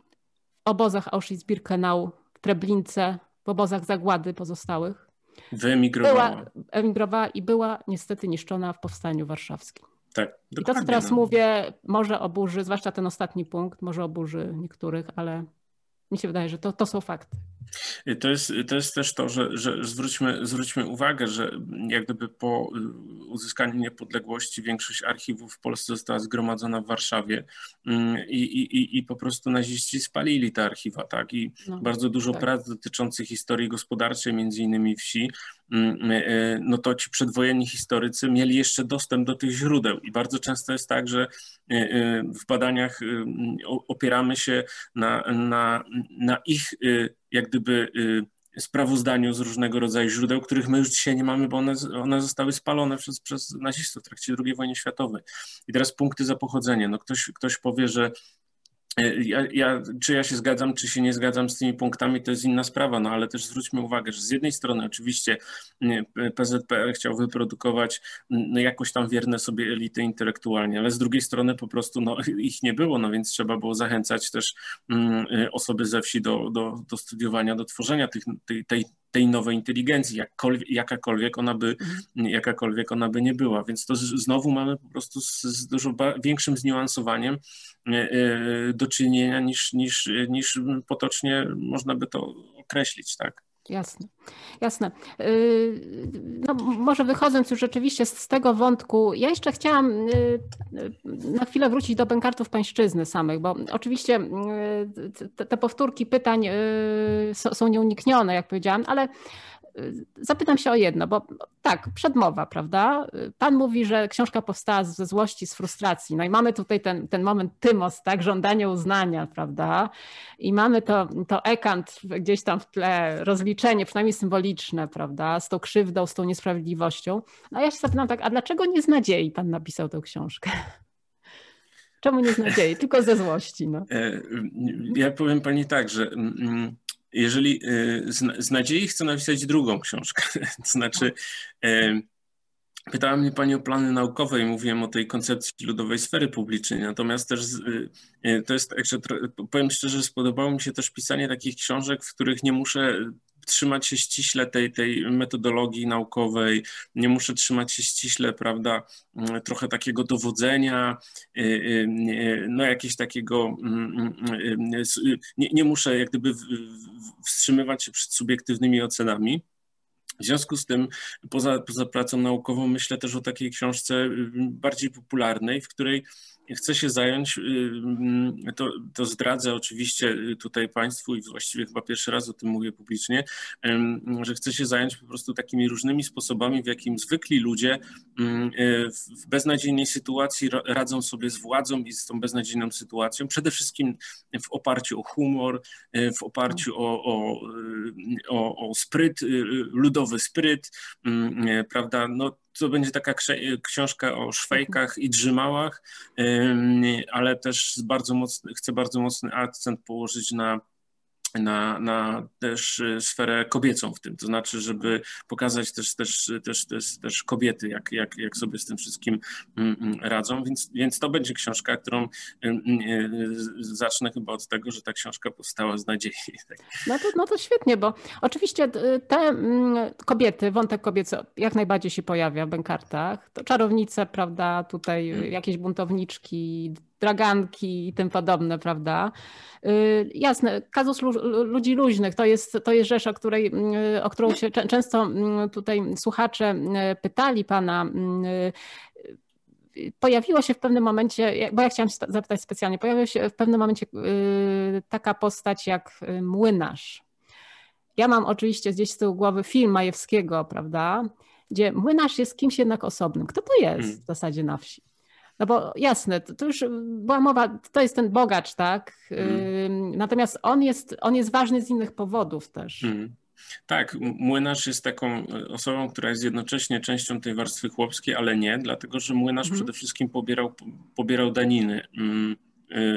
B: w obozach Auschwitz-Birkenau, Treblince, w obozach zagłady pozostałych.
C: Wyemigrowała.
B: Była, emigrowała i była niestety niszczona w Powstaniu Warszawskim.
C: Tak,
B: I to, co teraz no. mówię, może oburzy, zwłaszcza ten ostatni punkt, może oburzy niektórych, ale mi się wydaje, że to, to są fakty.
C: To jest, to jest też to, że, że zwróćmy, zwróćmy uwagę, że jak gdyby po y, uzyskaniu niepodległości większość archiwów w Polsce została zgromadzona w Warszawie mm, i, i, i po prostu naziści spalili te archiwa, tak? I no, bardzo dużo tak. prac dotyczących historii gospodarczej, między innymi wsi, no to ci przedwojenni historycy mieli jeszcze dostęp do tych źródeł i bardzo często jest tak, że y, w badaniach opieramy się na, na, na ich jak gdyby y, sprawozdaniu z różnego rodzaju źródeł, których my już dzisiaj nie mamy, bo one, one zostały spalone przez, przez nazistów w trakcie II wojny światowej. I teraz punkty za pochodzenie. No ktoś, ktoś powie, że ja, ja, czy ja się zgadzam, czy się nie zgadzam z tymi punktami, to jest inna sprawa, no ale też zwróćmy uwagę, że z jednej strony oczywiście PZPR chciał wyprodukować no, jakoś tam wierne sobie elity intelektualnie, ale z drugiej strony po prostu no, ich nie było, no więc trzeba było zachęcać też y, osoby ze wsi do, do, do studiowania, do tworzenia tych, tej, tej, tej nowej inteligencji, jakakolwiek ona by, mhm. jakakolwiek ona by nie była. Więc to znowu mamy po prostu z, z dużo większym zniuansowaniem e, e, do czynienia niż, niż, niż potocznie można by to określić, tak?
B: Jasne, jasne. Y, no, może wychodząc już rzeczywiście z, tego wątku, ja jeszcze chciałam y, y, na chwilę wrócić do bękartów pańszczyzny samych, bo oczywiście te, te powtórki pytań są nieuniknione, jak powiedziałam, ale zapytam się o jedno, bo tak, przedmowa, prawda? Pan mówi, że książka powstała ze złości, z frustracji. No i mamy tutaj ten, ten moment tymos, tak, żądanie uznania, prawda? I mamy to, to ekant gdzieś tam w tle, rozliczenie, przynajmniej symboliczne, prawda? Z tą krzywdą, z tą niesprawiedliwością. No a ja się zapytam tak, a dlaczego nie z nadziei pan napisał tę książkę? Czemu nie z nadziei? Tylko ze złości. No. E,
C: ja powiem pani tak, że mm, mm, jeżeli y, z, z nadziei chcę napisać drugą książkę, to znaczy pytała mnie Pani o plany naukowe i mówiłem o tej koncepcji ludowej sfery publicznej, natomiast też y, y, to jest, także powiem szczerze, spodobało mi się też pisanie takich książek, w których nie muszę trzymać się ściśle tej, tej metodologii naukowej, nie muszę trzymać się ściśle, prawda, mm, trochę takiego dowodzenia, y, y, no jakiegoś takiego, mm, mm, y, nie, nie muszę jak gdyby wstrzymywać się przed subiektywnymi ocenami. W związku z tym, poza, poza pracą naukową, myślę też o takiej książce bardziej popularnej, w której chce się zająć, to, to zdradzę oczywiście tutaj Państwu i właściwie chyba pierwszy raz o tym mówię publicznie, że chce się zająć po prostu takimi różnymi sposobami, w jakim zwykli ludzie w beznadziejnej sytuacji radzą sobie z władzą i z tą beznadziejną sytuacją. Przede wszystkim w oparciu o humor, w oparciu o, o, o, o spryt, ludowy spryt, prawda? No, to będzie taka książka o szwejkach i drzymałach, ale też bardzo mocny, chcę bardzo mocny akcent położyć na na, na też y, sferę kobiecą w tym, to znaczy, żeby pokazać też, też, też, też, też kobiety, jak, jak, jak sobie z tym wszystkim mm, mm, radzą, więc, więc to będzie książka, którą mm, y, zacznę chyba od tego, że ta książka powstała z nadziei.
B: No to, no to świetnie, bo oczywiście te kobiety, wątek kobiecy jak najbardziej się pojawia w Benkartach, to czarownice, prawda, tutaj jakieś buntowniczki, draganki i tym podobne, prawda? Y, jasne, kazus ludzi luźnych to jest, to jest rzecz, o, której, y, o którą się często y, tutaj słuchacze pytali pana pojawiło się w pewnym momencie, bo ja chciałam zapytać specjalnie, pojawiła się w pewnym momencie taka postać jak młynarz. Ja mam oczywiście gdzieś z tyłu głowy film Majewskiego, prawda, gdzie młynarz jest kimś jednak osobnym. Kto to jest hmm. w zasadzie na wsi? No bo jasne, to, to, już była mowa, to jest ten bogacz, tak? Mm. Natomiast on jest, on jest ważny z innych powodów też. Mm.
C: Tak, młynarz jest taką osobą, która jest jednocześnie częścią tej warstwy chłopskiej, ale nie, dlatego że młynarz mm. przede wszystkim pobierał, pobierał daniny. Mm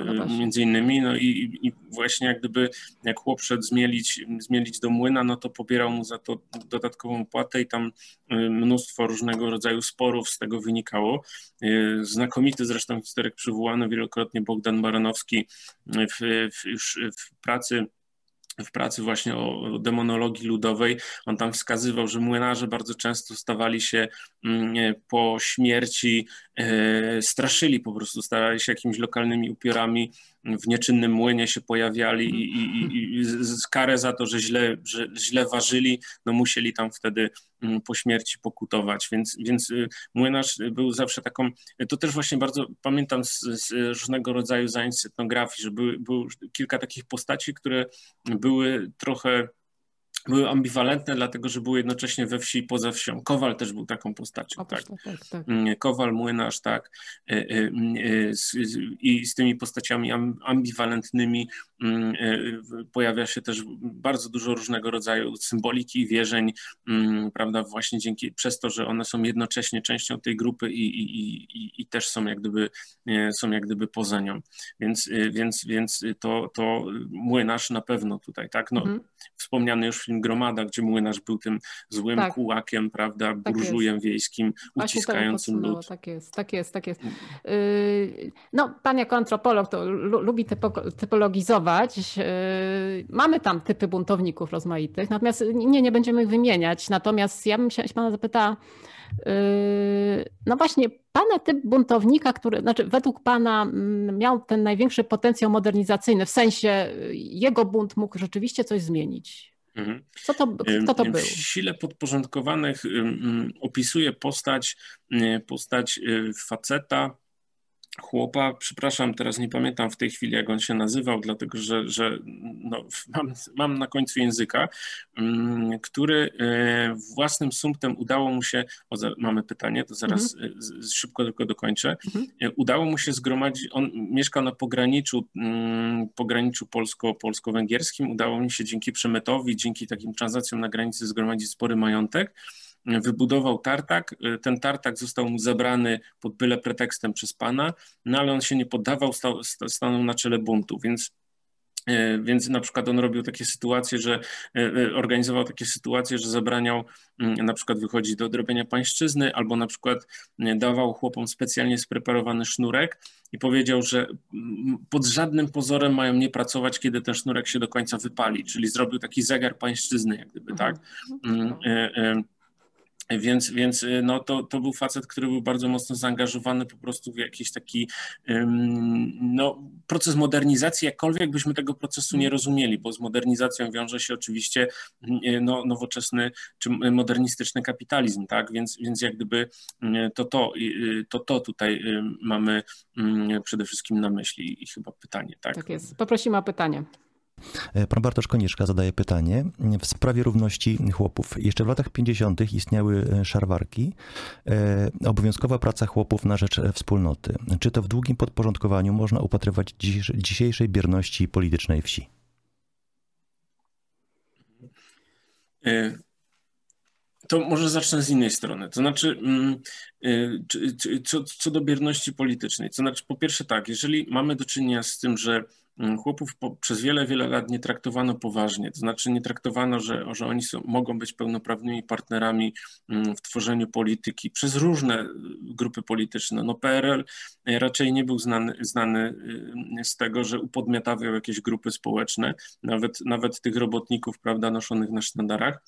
C: no między innymi, no i, i, właśnie jak gdyby jak chłop szedł zmielić, zmielić do młyna, no to pobierał mu za to dodatkową płatę i tam y, mnóstwo różnego rodzaju sporów z tego wynikało. Y, znakomity zresztą historyk przywołany wielokrotnie Bogdan Baranowski w, w, już w pracy w pracy właśnie o demonologii ludowej, on tam wskazywał, że młynarze bardzo często stawali się mm, po śmierci, e, straszyli po prostu, stawali się jakimiś lokalnymi upiorami, w nieczynnym młynie się pojawiali i, i, i z karę za to, że źle, że źle ważyli, no musieli tam wtedy mm, po śmierci pokutować, więc, więc y, młynarz był zawsze taką, to też właśnie bardzo pamiętam z, z różnego rodzaju zajęć etnografii, że były, było kilka takich postaci, które były trochę były ambiwalentne, dlatego że były jednocześnie we wsi i poza wsią. Kowal też był taką postacią. tak. Tak, tak, tak. Mm, Kowal, młynarz, tak. E, e, mm, e, I z tymi postaciami ambiwalentnymi mm, pojawia się też bardzo dużo różnego rodzaju symboliki i wierzeń, prawda, właśnie dzięki, przez to, że one są jednocześnie częścią tej grupy i, i, i, i też są jak gdyby, są jak gdyby poza nią. Więc, więc, więc to, to młynarz na pewno tutaj, tak. No, mhm. Wspomniany już film Gromada, gdzie młynarz był tym złym tak. kułakiem, prawda, tak burżujem wiejskim, uciskającym lud.
B: Tak jest, tak jest, tak jest. Yy, no, pan jako antropolog to lubi typologizować. Yy, mamy tam typy buntowników rozmaitych, natomiast nie, nie będziemy ich wymieniać. Natomiast ja bym się pana zapytała, yy, no właśnie, pana typ buntownika, który, znaczy według pana mm, miał ten największy potencjał modernizacyjny, w sensie jego bunt mógł rzeczywiście coś zmienić. Mhm. Co to, kto to był? W
C: sile podporządkowanych opisuje postać, postać y, faceta, chłopa, przepraszam, teraz nie pamiętam w tej chwili, jak on się nazywał, dlatego że, że no, mam, mam na końcu języka, mm, który e, własnym sumptem udało mu się, o, mamy pytanie, to zaraz mhm. E, szybko tylko dokończę, mhm. E, udało mu się zgromadzić, on mieszka na pograniczu, mm, pograniczu polsko, polsko-węgierskim, udało mu się dzięki przemytowi, dzięki takim transakcjom na granicy zgromadzić spory majątek, wybudował tartak. Ten tartak został mu zabrany pod byle pretekstem przez pana, no ale on się nie poddawał, stał, stanął na czele buntu, więc e, więc na przykład on robił takie sytuacje, że e, e, organizował takie sytuacje, że zabraniał mm, na przykład wychodzić do odrobienia pańszczyzny, albo na przykład dawał chłopom specjalnie spreparowany sznurek i powiedział, że mm, pod żadnym pozorem mają nie pracować, kiedy ten sznurek się do końca wypali, czyli zrobił taki zegar pańszczyzny, jak gdyby, tak? Mhm. Więc, więc no, to, to był facet, który był bardzo mocno zaangażowany po prostu w jakiś taki no, proces modernizacji, jakkolwiek byśmy tego procesu nie rozumieli, bo z modernizacją wiąże się oczywiście no, nowoczesny czy modernistyczny kapitalizm, tak? Więc, więc jak gdyby to to, to, to tutaj mamy przede wszystkim na myśli i chyba pytanie, tak?
B: Tak jest. Poprosimy o pytanie.
A: E, pan Bartosz Konieczka zadaje pytanie w sprawie równości chłopów. Jeszcze w latach 50. istniały e, szarwarki, e, obowiązkowa praca chłopów na rzecz wspólnoty. Czy to w długim podporządkowaniu można upatrywać dzisiejszej bierności politycznej wsi?
C: To może zacznę z innej strony. To znaczy, mm, co, co do bierności politycznej, to znaczy, po pierwsze tak, jeżeli mamy do czynienia z tym, że chłopów po, przez wiele, wiele lat nie traktowano poważnie. To znaczy nie traktowano, że, że oni są, mogą być pełnoprawnymi partnerami mm, w tworzeniu polityki przez różne y, grupy polityczne. No PRL y, raczej nie był znany, znany y, z tego, że upodmiotawiał jakieś grupy społeczne, nawet, nawet tych robotników, prawda, noszonych na sztandarach.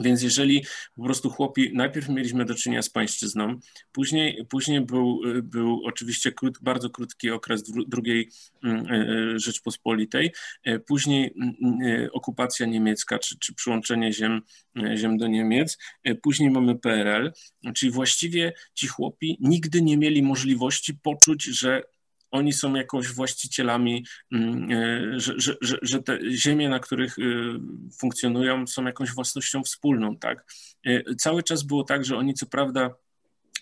C: Więc jeżeli po prostu chłopi, najpierw mieliśmy do czynienia z pańszczyzną, później, później był, był oczywiście krót, bardzo krótki okres drugiej mm, e, e, Rzeczpospolitej, e, później mm, okupacja niemiecka, czy, czy przyłączenie ziem, ziem do Niemiec, później mamy PRL, czyli właściwie ci chłopi nigdy nie mieli możliwości poczuć, że oni są jakoś właścicielami, mm, e, że, że, że, te ziemie, na których e, funkcjonują, są jakąś własnością wspólną, tak? E, cały czas było tak, że oni co prawda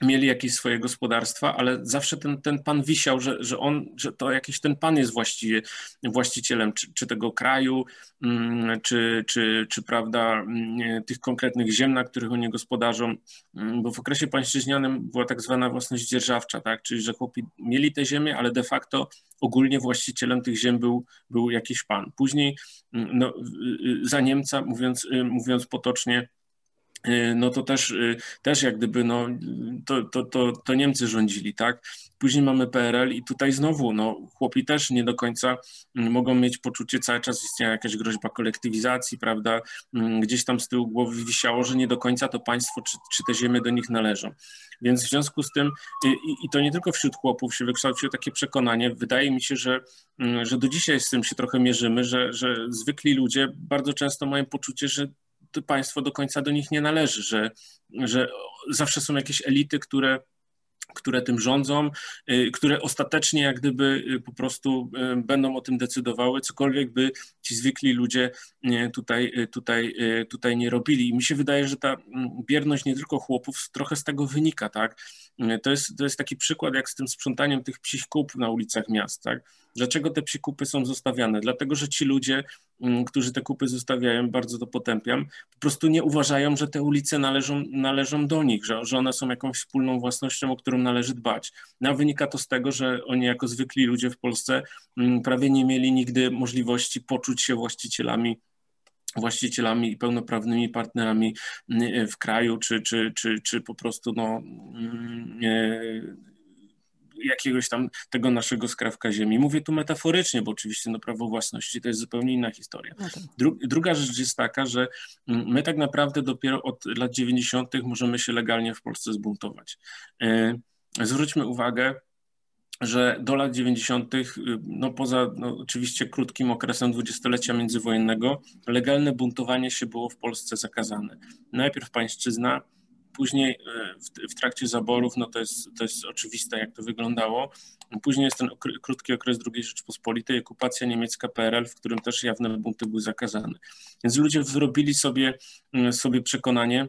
C: mieli jakieś swoje gospodarstwa, ale zawsze ten, ten pan wisiał, że, że on, że to jakiś ten pan jest właściwie właścicielem czy, czy tego kraju, mm, czy, czy, czy prawda, mm, tych konkretnych ziem, na których oni gospodarzą, mm, bo w okresie pańszczyźnianym była tak zwana własność dzierżawcza, tak, czyli że chłopi mieli te ziemię, ale de facto ogólnie właścicielem tych ziem był, był jakiś pan. Później no, za Niemca, mówiąc, mówiąc potocznie, Y, no to też, y, też jak gdyby no, to, to, to, to Niemcy rządzili, tak? Później mamy PRL i tutaj znowu no, chłopi też nie do końca mm, mogą mieć poczucie, cały czas istniała jakaś groźba kolektywizacji, prawda? Mm, gdzieś tam z tyłu głowy wisiało, że nie do końca to państwo czy, czy te ziemie do nich należą. Więc w związku z tym, i, i to nie tylko wśród chłopów się wykształciło takie przekonanie, wydaje mi się, że, mm, że do dzisiaj z tym się trochę mierzymy, że, że zwykli ludzie bardzo często mają poczucie, że państwo do końca do nich nie należy, że, że zawsze są jakieś elity, które które tym rządzą, y, które ostatecznie jak gdyby y, po prostu y, będą o tym decydowały, cokolwiek by ci zwykli ludzie tutaj, tutaj, tutaj nie robili. I mi się wydaje, że ta mm, bierność nie tylko chłopów trochę z tego wynika, tak? To jest, to jest taki przykład jak z tym sprzątaniem tych psich kup na ulicach miast, tak? Dlaczego te psie kupy są zostawiane? Dlatego, że ci ludzie, mm, którzy te kupy zostawiają, bardzo to potępiam, po prostu nie uważają, że te ulice należą, należą do nich, że, że one są jakąś wspólną własnością, o którą należy dbać. No, a wynika to z tego, że oni jako zwykli ludzie w Polsce mm, prawie nie mieli nigdy możliwości poczuć się właścicielami właścicielami i pełnoprawnymi partnerami mm, w kraju, czy, czy, czy, czy po prostu no, jakiegoś tam tego naszego skrawka ziemi. Mówię tu metaforycznie, bo oczywiście no, prawo własności to jest zupełnie inna historia. No tak. Dru druga rzecz jest taka, że mm, my tak naprawdę dopiero od lat 90. możemy się legalnie w Polsce zbuntować. E, zwróćmy uwagę, że do lat 90., y, no poza no oczywiście krótkim okresem dwudziestolecia międzywojennego, legalne buntowanie się było w Polsce zakazane. Najpierw pańszczyzna, Później e, w, w, trakcie zaborów, no to jest, to jest oczywiste, jak to wyglądało. Później jest ten krótki okres II Rzeczpospolitej, okupacja niemiecka PRL, w którym też jawne bunty były zakazane. Więc ludzie wyrobili sobie, mm, sobie przekonanie,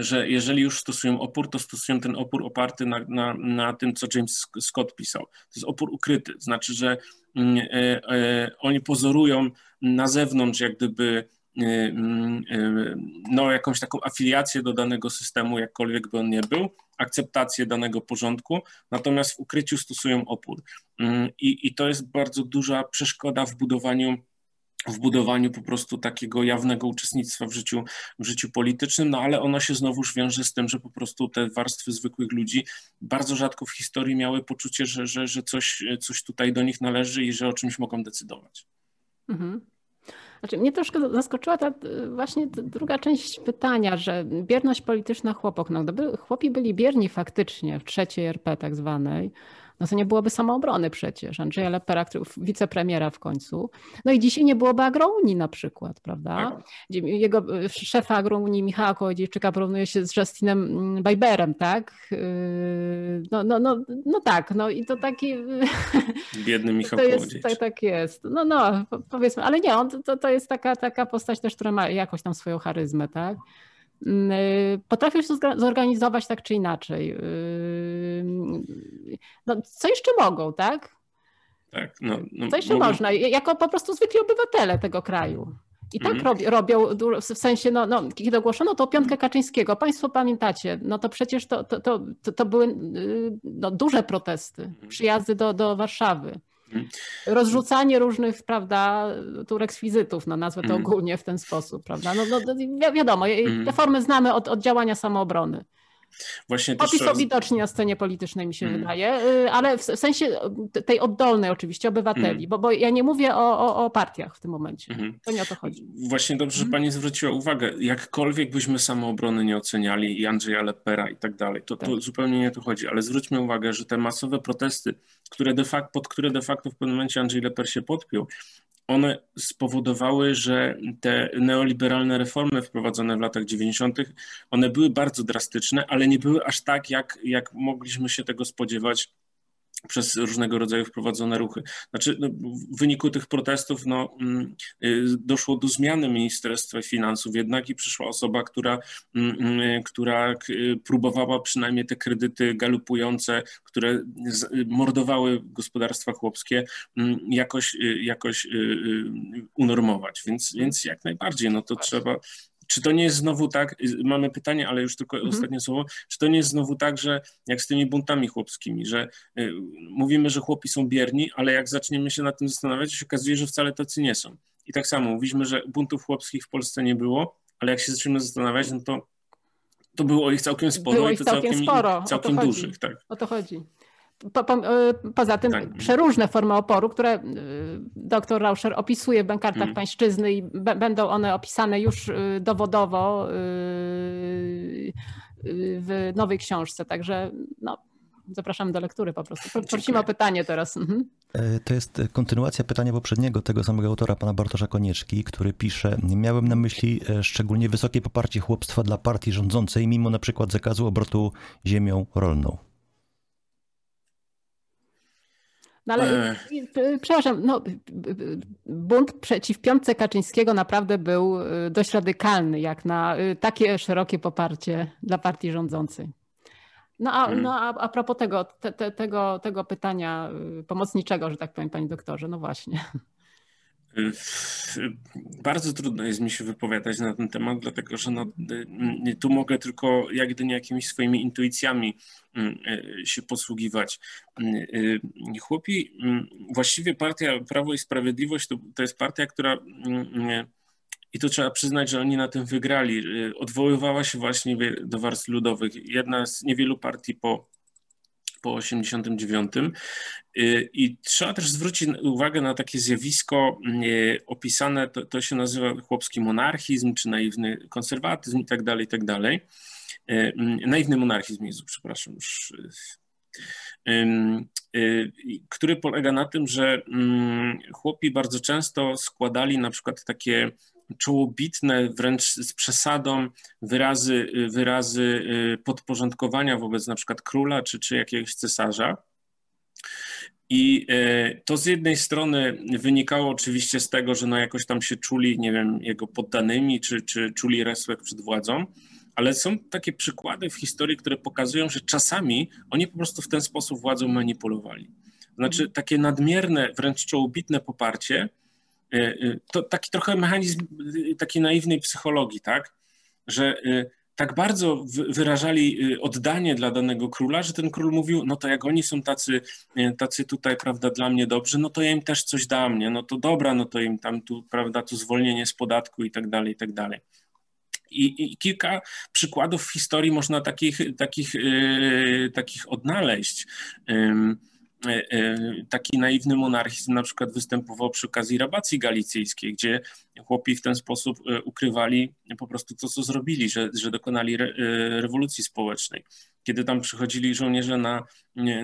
C: że jeżeli już stosują opór, to stosują ten opór oparty na, na, na tym, co James Scott pisał. To jest opór ukryty, znaczy, że mm, e, e, oni pozorują na zewnątrz, jak gdyby y, no, jakąś taką afiliację do danego systemu, jakkolwiek by on nie był, akceptację danego porządku, natomiast w ukryciu stosują opór. Y, I, i to jest bardzo duża przeszkoda w budowaniu w budowaniu po prostu takiego jawnego uczestnictwa w życiu, w życiu politycznym, no ale ono się znowuż wiąże z tym, że po prostu te warstwy zwykłych ludzi bardzo rzadko w historii miały poczucie, że, że, że coś, coś tutaj do nich należy i że o czymś mogą decydować. Mhm.
B: Znaczy, mnie troszkę zaskoczyła ta właśnie druga część pytania, że bierność polityczna chłopok. No, chłopi byli bierni faktycznie w trzeciej RP tak zwanej, no to nie byłoby samoobrony przecież. Andrzeja Lepera, wicepremiera w końcu. No i dzisiaj nie byłoby Agrounii na przykład, prawda? Tak. Jego szefa Agrounii Michała Kołodziejczyka porównuje się z Justinem mm, Bajberem, tak? Yy, no, no, no, no tak, no i to taki...
C: Biedny Michał
B: to jest, tak, tak jest. No, no, powiedzmy, ale nie, on, to, to jest taka, taka postać też, która ma jakoś tam swoją charyzmę, tak? Mm, y, potrafią się zorganizować tak czy inaczej. Y, no, co jeszcze mogą, tak?
C: Tak, no,
B: no co jeszcze mogą... można? Jako po prostu zwykli obywatele tego kraju. I tak mm. robią, w sensie, no, no, kiedy ogłoszono to piątkę Kaczyńskiego, Państwo pamiętacie, no to przecież to, to, to, to były y, no, duże protesty, mhm. przyjazdy do, do Warszawy. Mhm. Rozrzucanie różnych, prawda, tu rekwizytów, no nazwę to mm. ogólnie w ten sposób, prawda. No, no, no wiadomo, te formy znamy od, od działania samoobrony. Właśnie Opis też... widocznie na scenie politycznej mi się mm. wydaje, y, ale w sensie tej oddolnej oczywiście obywateli, mm. bo, bo ja nie mówię o, o, o partiach w tym momencie. Mm. To nie o to chodzi.
C: Właśnie dobrze, że mhm. pani zwróciła uwagę, jakkolwiek byśmy samoobrony nie oceniali i Andrzeja Lepera i tak dalej, to, tak. to zupełnie nie o to chodzi, ale zwróćmy uwagę, że te masowe protesty, które de facto, pod które de facto w pewnym momencie Andrzej Leper się podpiął, one spowodowały, że te neoliberalne reformy wprowadzone w latach 90., one były bardzo drastyczne, ale nie były aż tak, jak, jak mogliśmy się tego spodziewać przez różnego rodzaju wprowadzone ruchy. Znaczy, no, w wyniku tych protestów no, mm, y, doszło do zmiany Ministerstwa Finansów jednak i przyszła osoba, która, mm, mm, która próbowała przynajmniej te kredyty galupujące, które mordowały gospodarstwa chłopskie, jakoś, y, jakoś y, unormować. Więc, więc jak najbardziej, no to trzeba, czy to nie jest znowu tak, mamy pytanie, ale już tylko mhm. ostatnie słowo, czy to nie jest znowu tak, że jak z tymi buntami chłopskimi, że y, mówimy, że chłopi są bierni, ale jak zaczniemy się nad tym zastanawiać, to się okazuje, że wcale tacy nie są. I tak samo mówiliśmy, że buntów chłopskich w Polsce nie było, ale jak się zaczniemy zastanawiać, no to to było ich całkiem sporo
B: było
C: i to
B: całkiem, całkiem sporo.
C: całkiem dużych. Tak.
B: O to chodzi. Po, po, e, poza tym tak. przeróżne formy oporu, które e, dr Rauscher opisuje w Bankartach mm. Pańszczyzny i będą one opisane już e, dowodowo w nowej książce. Także no, zapraszam do lektury po prostu. Prosimy o pytanie teraz. Mhm.
A: To jest kontynuacja pytania poprzedniego, tego samego autora, pana Bartosza Konieczki, który pisze, miałem na myśli szczególnie wysokie poparcie chłopstwa dla partii rządzącej, mimo na przykład zakazu obrotu ziemią rolną.
B: No ale e... przepraszam, no, bunt przeciw piątce Kaczyńskiego naprawdę był y, dość radykalny, jak na y, takie szerokie poparcie dla partii rządzącej. No a, hmm. no, a, a propos tego, te, te, tego, tego pytania y, pomocniczego, że tak powiem, panie doktorze, no właśnie.
C: Bardzo trudno jest mi się wypowiadać na ten temat, dlatego że no, tu mogę tylko jak gdyby jakimiś swoimi intuicjami mm, e, się posługiwać. Mm, e, chłopi, mm, właściwie partia Prawo i Sprawiedliwość to, to jest partia, która e, i to trzeba przyznać, że oni na tym wygrali. Odwoływała się właśnie do warstw ludowych. Jedna z niewielu partii po po 89. Y, I trzeba też zwrócić uwagę na takie zjawisko y, opisane, to, to się nazywa chłopski monarchizm, czy naiwny konserwatyzm i tak dalej, i tak dalej. Y, naiwny monarchizm, Jezu, przepraszam już który polega na tym, że mm, chłopi bardzo często składali na przykład takie czołobitne, wręcz z przesadą wyrazy, wyrazy y, podporządkowania wobec na przykład króla czy, czy jakiegoś cesarza. I y, to z jednej strony wynikało oczywiście z tego, że no jakoś tam się czuli, nie wiem, jego poddanymi, czy, czy czuli respekt przed władzą, ale są takie przykłady w historii, które pokazują, że czasami oni po prostu w ten sposób władzą manipulowali. Znaczy takie nadmierne, wręcz czołobitne poparcie to taki trochę mechanizm e, takiej naiwnej psychologii, tak? Że tak bardzo wyrażali oddanie dla danego króla, że ten król mówił, no to jak oni są tacy, tacy tutaj, prawda, dla mnie dobrzy, no to ja im też coś dam, nie? No to dobra, no to im tam tu, prawda, tu zwolnienie z podatku i tak dalej, i tak dalej. I, I, kilka przykładów w historii można takich, takich, yy, takich odnaleźć. Yy, taki naiwny monarchizm na przykład występował przy okazji rabacji galicyjskiej, gdzie chłopi w ten sposób ukrywali po prostu to, co zrobili, że, że dokonali re, rewolucji społecznej kiedy tam przychodzili żołnierze na,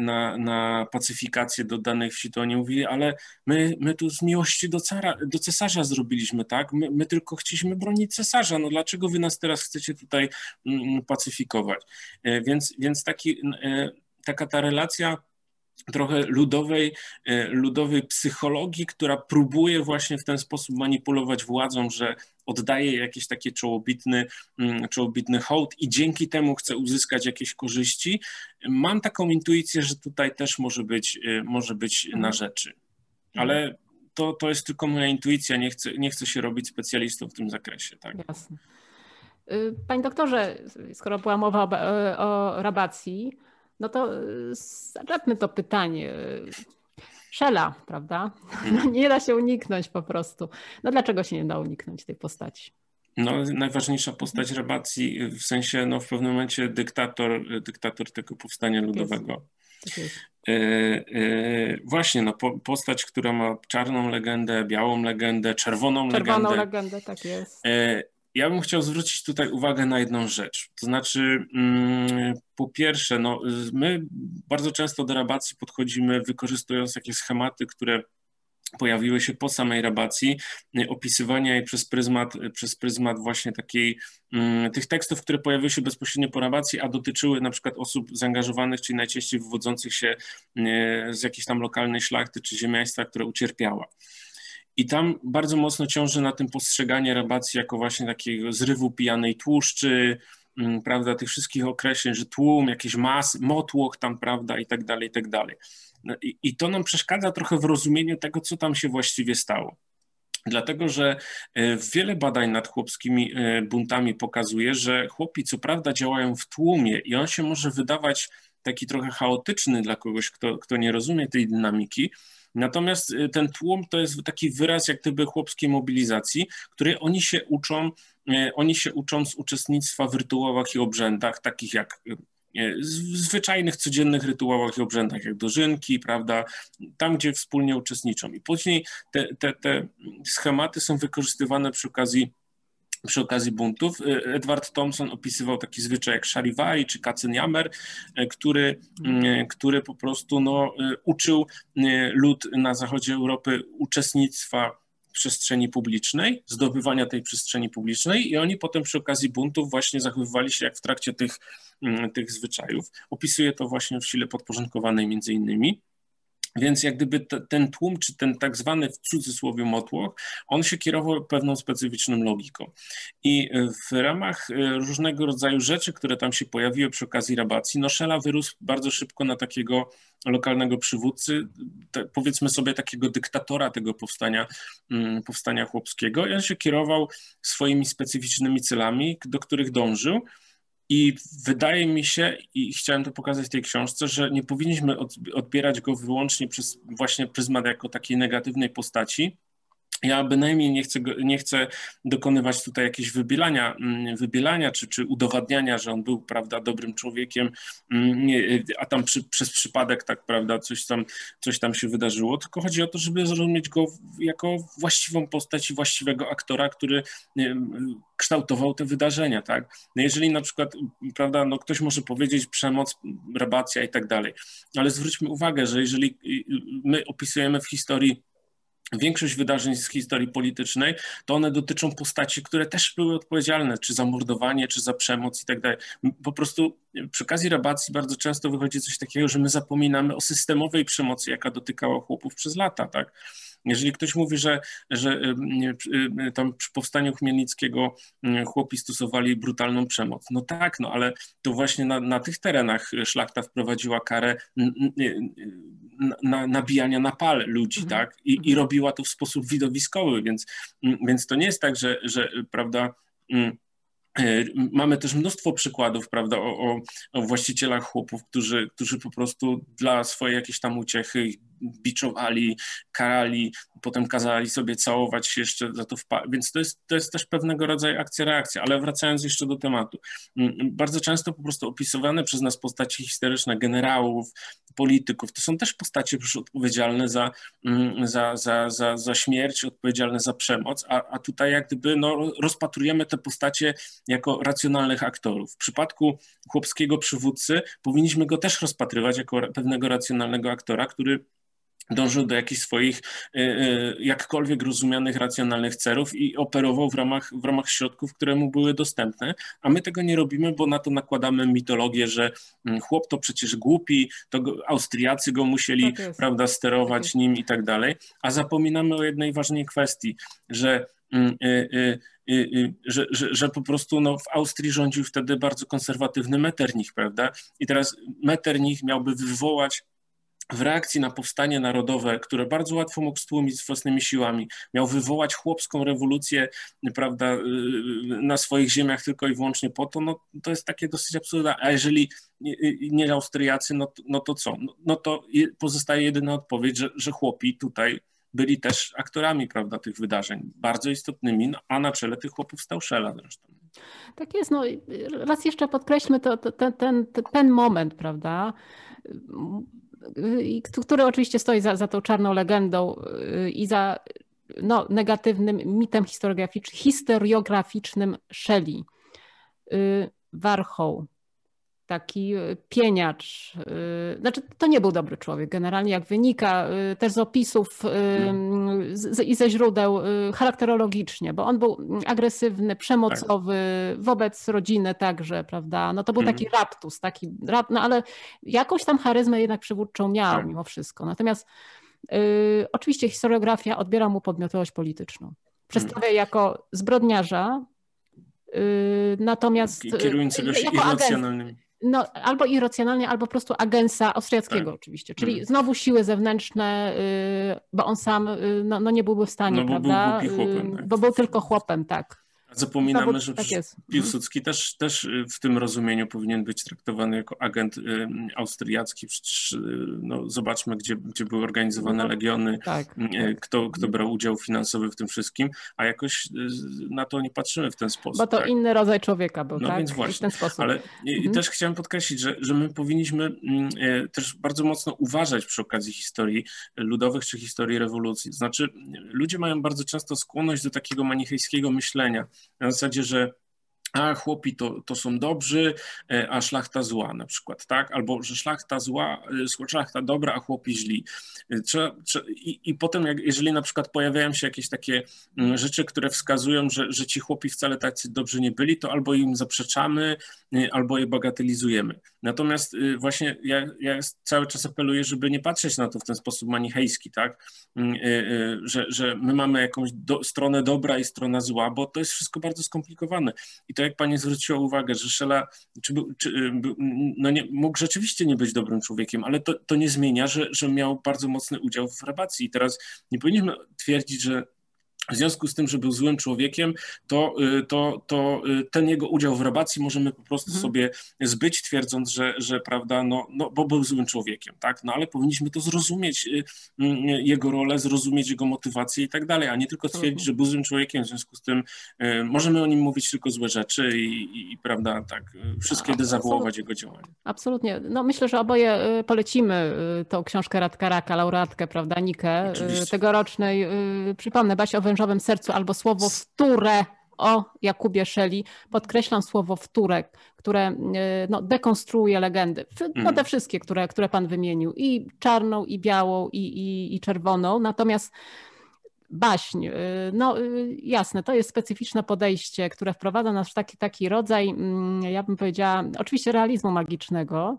C: na, na pacyfikację do danych wsi, to oni mówili, ale my, my tu z miłości do, cara, do cesarza zrobiliśmy, tak? My, my tylko chcieliśmy bronić cesarza, no dlaczego wy nas teraz chcecie tutaj mm, pacyfikować? E, więc, więc taki, e, taka ta relacja trochę ludowej, e, ludowej psychologii, która próbuje właśnie w ten sposób manipulować władzą, że oddaje jakiś taki czołobitny, mm, czołobitny hołd i dzięki temu chce uzyskać jakieś korzyści. Mam taką intuicję, że tutaj też może być, e, może być na mhm. rzeczy. Ale to, to jest tylko moja intuicja, nie chcę, nie chcę się robić specjalistą w tym zakresie. Tak?
B: Jasne. Y, panie doktorze, skoro była mowa o, o rabacji, no to y, zaczepmy to pytanie. Szela, prawda? No, nie da się uniknąć po prostu. No dlaczego się nie da uniknąć tej postaci?
C: No, najważniejsza postać rabacji, w sensie no, w pewnym momencie dyktator, dyktator tego powstania ludowego. Tak jest. E, e, właśnie, no, po, postać, która ma czarną legendę, białą legendę, czerwoną,
B: czerwoną
C: legendę.
B: Czerwoną legendę, tak jest.
C: E, ja bym chciał zwrócić tutaj uwagę na jedną rzecz. To znaczy, mm, po pierwsze, no, my bardzo często do rabacji podchodzimy wykorzystując jakieś schematy, które pojawiły się po samej rabacji, opisywania jej przez pryzmat, przez pryzmat właśnie takiej, mm, tych tekstów, które pojawiły się bezpośrednio po rabacji, a dotyczyły na przykład osób zaangażowanych, czyli najczęściej wywodzących się z jakiejś tam lokalnej szlachty czy ziemiaństwa, które ucierpiała. I tam bardzo mocno ciąży na tym postrzeganie rabacji jako właśnie takiego zrywu pijanej tłuszczy, mm, prawda, tych wszystkich określeń, że tłum, jakieś mas, motłoch tam, prawda, i tak dalej, i tak dalej. No i, I to nam przeszkadza trochę w rozumieniu tego, co tam się właściwie stało. Dlatego, że e, wiele badań nad chłopskimi e, buntami pokazuje, że chłopi co prawda działają w tłumie i on się może wydawać taki trochę chaotyczny dla kogoś, kto, kto nie rozumie tej dynamiki, Natomiast y, ten tłum to jest taki wyraz jak gdyby chłopskiej mobilizacji, której oni się uczą, y, oni się uczą z uczestnictwa w rytuałach i obrzędach, takich jak y, zwyczajnych, codziennych rytuałach i obrzędach, jak dożynki, prawda, tam, gdzie wspólnie uczestniczą. I później te, te, te schematy są wykorzystywane przy okazji przy okazji buntów. Y, Edward Thompson opisywał taki zwyczaj jak Sharivari czy Katzenjammer, y, który, y, który po prostu no, uczył lud na zachodzie Europy uczestnictwa przestrzeni publicznej, zdobywania tej przestrzeni publicznej i oni potem przy okazji buntów właśnie zachowywali się jak w trakcie tych, tych zwyczajów. Opisuje to właśnie w sile podporządkowanej między innymi. Więc jak gdyby ten tłum, czy ten tak zwany w cudzysłowie motłoch, on się kierował pewną specyficzną logiką. I w ramach e, różnego rodzaju rzeczy, które tam się pojawiły przy okazji rabacji, no Szela wyrósł bardzo szybko na takiego lokalnego przywódcy, te, powiedzmy sobie takiego dyktatora tego powstania, mm, powstania chłopskiego i on się kierował swoimi specyficznymi celami, do których dążył. I wydaje mi się, i chciałem to pokazać w tej książce, że nie powinniśmy odbierać go wyłącznie przez właśnie pryzmat jako takiej negatywnej postaci, ja bynajmniej nie chcę, nie chcę dokonywać tutaj jakiegoś wybielania, mm, wybielania czy, czy udowadniania, że on był, prawda, dobrym człowiekiem, mm, a tam przy, przez przypadek, tak, prawda, coś tam, coś tam się wydarzyło, tylko chodzi o to, żeby zrozumieć go jako właściwą postać i właściwego aktora, który kształtował te wydarzenia, tak. No jeżeli na przykład, prawda, no ktoś może powiedzieć przemoc, rabacja i tak dalej, ale zwróćmy uwagę, że jeżeli my opisujemy w historii większość wydarzeń z historii politycznej, to one dotyczą postaci, które też były odpowiedzialne, czy za mordowanie, czy za przemoc i tak dalej. Po prostu przy okazji rabacji bardzo często wychodzi coś takiego, że my zapominamy o systemowej przemocy, jaka dotykała chłopów przez lata, tak? Jeżeli ktoś mówi, że, że tam przy powstaniu Chmielnickiego chłopi stosowali brutalną przemoc, no tak, no ale to właśnie na, na tych terenach szlachta wprowadziła karę na, nabijania na pal ludzi, mhm. tak? I, I mhm. robiła to w sposób widowiskowy, więc, więc to nie jest tak, że, że prawda, mamy też mnóstwo przykładów, prawda, o, o, o, właścicielach chłopów, którzy, którzy po prostu dla swojej jakiejś tam uciechy biczowali, karali, potem kazali sobie całować się jeszcze za to wpa- Więc to jest, to jest też pewnego rodzaju akcja-reakcja. Ale wracając jeszcze do tematu. Mm, bardzo często po prostu opisywane przez nas postaci historyczne generałów, polityków, to są też postacie już odpowiedzialne za, mm, za, za, za, za śmierć, odpowiedzialne za przemoc, a, a tutaj jak gdyby no, rozpatrujemy te postacie jako racjonalnych aktorów. W przypadku chłopskiego przywódcy powinniśmy go też rozpatrywać jako pewnego racjonalnego aktora, który dążył do jakichś swoich y, y, jakkolwiek rozumianych racjonalnych celów i operował w ramach, w ramach środków, które mu były dostępne, a my tego nie robimy, bo na to nakładamy mitologię, że mm, chłop to przecież głupi, to Austriacy go musieli tak prawda, sterować tak nim i tak dalej, a zapominamy o jednej ważnej kwestii, że mm, y, że, że, że, po prostu no, w Austrii rządził wtedy bardzo konserwatywny Metternich, prawda? I teraz Metternich miałby wywołać w reakcji na powstanie narodowe, które bardzo łatwo mógł stłumić z własnymi siłami, miał wywołać chłopską rewolucję, prawda, y, na swoich ziemiach tylko i wyłącznie po to, no to jest takie dosyć absurdalne. A jeżeli nie Austriacy, no, no to co? No, no to pozostaje jedyna odpowiedź, że, że chłopi tutaj byli też aktorami, prawda, tych wydarzeń, bardzo istotnymi, no, a na czele tych chłopów stał Szela zresztą.
B: Tak jest, no raz jeszcze podkreślmy to, to, ten, ten, ten moment, prawda, który oczywiście stoi za, za tą czarną legendą y, i za no, negatywnym mitem historiograficznym, Shelley. Y, Warchoł, taki y, pieniacz. Y, znaczy, to nie był dobry człowiek, generalnie jak wynika y, też z opisów z, i ze źródeł charakterologicznie, bo on był agresywny, przemocowy wobec rodziny także, prawda? No to był taki mhm. raptus, taki rap, no ale jakąś tam charyzmę jednak przywódczą miał tak. mimo wszystko. Natomiast y, oczywiście historiografia odbiera mu podmiotowość polityczną. Przedstawia mhm. jako zbrodniarza, natomiast
C: kierującego się irracjonalnymi
B: no, albo irracjonalnie, albo po prostu agensa austriackiego tak. oczywiście, czyli hmm. znowu siły zewnętrzne, y, bo on sam y, no, no nie byłby w stanie,
C: no, bo
B: prawda?
C: Był chłopem, tak.
B: Bo był tylko chłopem, tak.
C: Zapominamy, że tak Piłsudski też, też y, w tym rozumieniu powinien być traktowany jako agent y, austriacki. Przecież y, no, zobaczmy, gdzie, gdzie były organizowane no, legiony, tak, kto, kto brał udział finansowy w tym wszystkim, a jakoś na to nie patrzymy w ten sposób.
B: Bo to
C: tak?
B: inny rodzaj człowieka był,
C: no,
B: tak?
C: Więc właśnie. W ten sposób. Ale mhm. też chciałem podkreślić, że, że my powinniśmy mm, też bardzo mocno uważać przy okazji historii ludowych czy historii rewolucji. Znaczy, ludzie mają bardzo często skłonność do takiego manichejskiego myślenia na zasadzie, że a chłopi to, to są dobrzy, e, a szlachta zła na przykład, tak? Albo, że szlachta zła, e, szlachta dobra, a chłopi źli. E, trzeba, i, I potem, jak, jeżeli na przykład pojawiają się jakieś takie mm, rzeczy, które wskazują, że, że ci chłopi wcale tacy dobrzy nie byli, to albo im zaprzeczamy, albo je bagatelizujemy. Natomiast właśnie ja, ja cały czas apeluję, żeby nie patrzeć na to w ten sposób manichejski, tak? Mm, że, że my mamy jakąś do, stronę dobra i stronę zła, bo to jest wszystko bardzo skomplikowane. I to jak pani zwróciła uwagę, że Szela czy czy, y, no nie, mógł rzeczywiście nie być dobrym człowiekiem, ale to, to nie zmienia, że, że miał bardzo mocny udział w rabacji. I teraz nie powinniśmy twierdzić, że w związku z tym, że był złym człowiekiem, to, y, to, to y, ten jego udział w rabacji możemy po prostu mhm. sobie zbyć, twierdząc, że, że prawda, no, no, bo był złym człowiekiem, tak? No ale powinniśmy to zrozumieć, y, jego rolę, zrozumieć jego motywację i tak dalej, a nie tylko twierdzić, mhm. że był złym człowiekiem, w związku z tym możemy o nim mówić tylko złe rzeczy i, i, i prawda, tak, wszystkie dezawuować jego działania.
B: Absolutnie. No myślę, że oboje polecimy tą książkę Radka Raka, laureatkę, prawda, Nikę, Oczywiście. tegorocznej, przypomnę, Basia o wężowym sercu albo słowo wtóre o Jakubie Szeli. Podkreślam słowo wtóre, które e, no, dekonstruuje legendy. No mhm. te wszystkie, które, które pan wymienił. I czarną, i białą, i, i, i czerwoną. Natomiast baśń, e, no e, jasne, to jest specyficzne podejście, które wprowadza nas w taki, taki rodzaj, mm, ja bym powiedziała, oczywiście realizmu magicznego.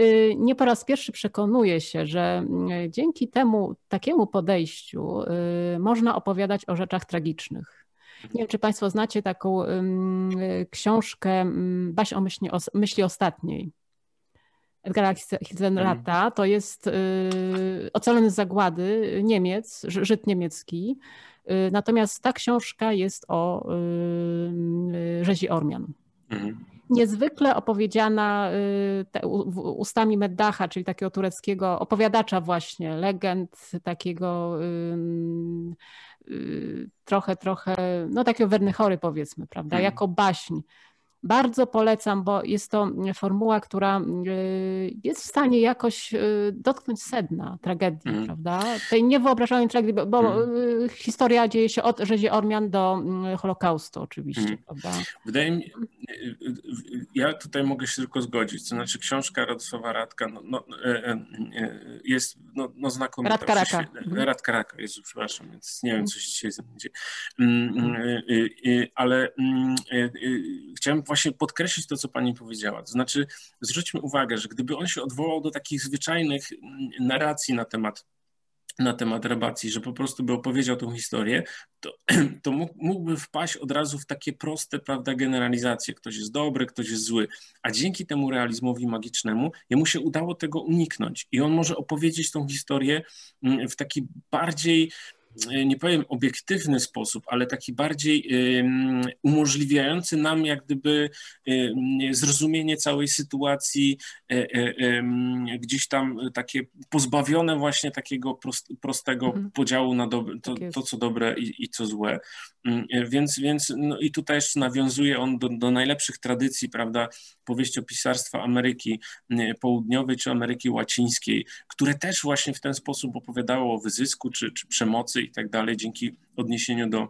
B: Y, nie po raz pierwszy przekonuje się, że y, dzięki temu takiemu podejściu y, można opowiadać o rzeczach tragicznych. Nie wiem, czy Państwo znacie taką książkę Baś o myśli, o myśli ostatniej. Edgara Hildenrata, mhm. to jest ocalony z zagłady Niemiec, Żyd niemiecki. Natomiast ta książka jest o rzezi Ormian. Mhm. niezwykle opowiedziana te, ustami Meddacha, czyli takiego tureckiego opowiadacza właśnie, legend takiego trochę, trochę, no takiego Wernychory powiedzmy, prawda, mhm. jako baśń. Bardzo polecam, bo jest to formuła, która y, jest w stanie jakoś y, dotknąć sedna tragedii, mm. prawda? Tej niewyobrażalnej tragedii, bo, mm. historia dzieje się od rzezi Ormian do Holokaustu oczywiście, mm. prawda?
C: Wydaje mi ja tutaj mogę się tylko zgodzić, to znaczy książka Radosława Radka no, no, jest no, no znakomita.
B: Radka Raka.
C: Radka Raka, Jezu, przepraszam, więc nie wiem, co się dzisiaj będzie. Ale chciałem właśnie podkreślić to, co pani powiedziała. To znaczy, zwróćmy uwagę, że gdyby on się odwołał do takich zwyczajnych narracji na temat na temat rebacji, że po prostu by opowiedział tą historię, to, to mógłby wpaść od razu w takie proste, prawda, generalizacje. Ktoś jest dobry, ktoś jest zły. A dzięki temu realizmowi magicznemu jemu się udało tego uniknąć. I on może opowiedzieć tą historię mm, w taki bardziej nie powiem obiektywny sposób, ale taki bardziej umożliwiający nam jak gdyby zrozumienie całej sytuacji, e, e, gdzieś tam takie pozbawione właśnie takiego prostego mhm. podziału na to, tak to, co dobre i, i co złe. Mm, więc, więc no i tutaj jeszcze nawiązuje on do, do najlepszych tradycji, prawda, powieściopisarstwa Ameryki Południowej czy Ameryki Łacińskiej, które też właśnie w ten sposób opowiadało o wyzysku czy, czy przemocy i tak dalej, dzięki odniesieniu do,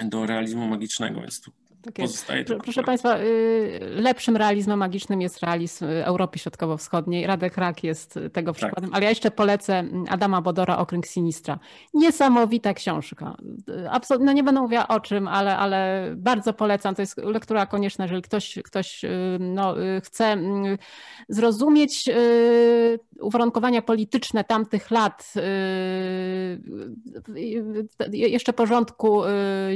C: do realizmu magicznego, więc tu tak pozostaje
B: Proszę. Państwa, y, lepszym realizmem magicznym jest realizm Europy Środkowo-Wschodniej. Radek Rak jest tego tak. przykładem, ale ja jeszcze polecę Adama Bodora Okręg Sinistra. Niesamowita książka. Absolutnie, no nie będę mówiła o czym, ale, ale bardzo polecam. To jest lektura konieczna, jeżeli ktoś, ktoś y, no, y, chce zrozumieć uwarunkowania polityczne tamtych lat, jeszcze porządku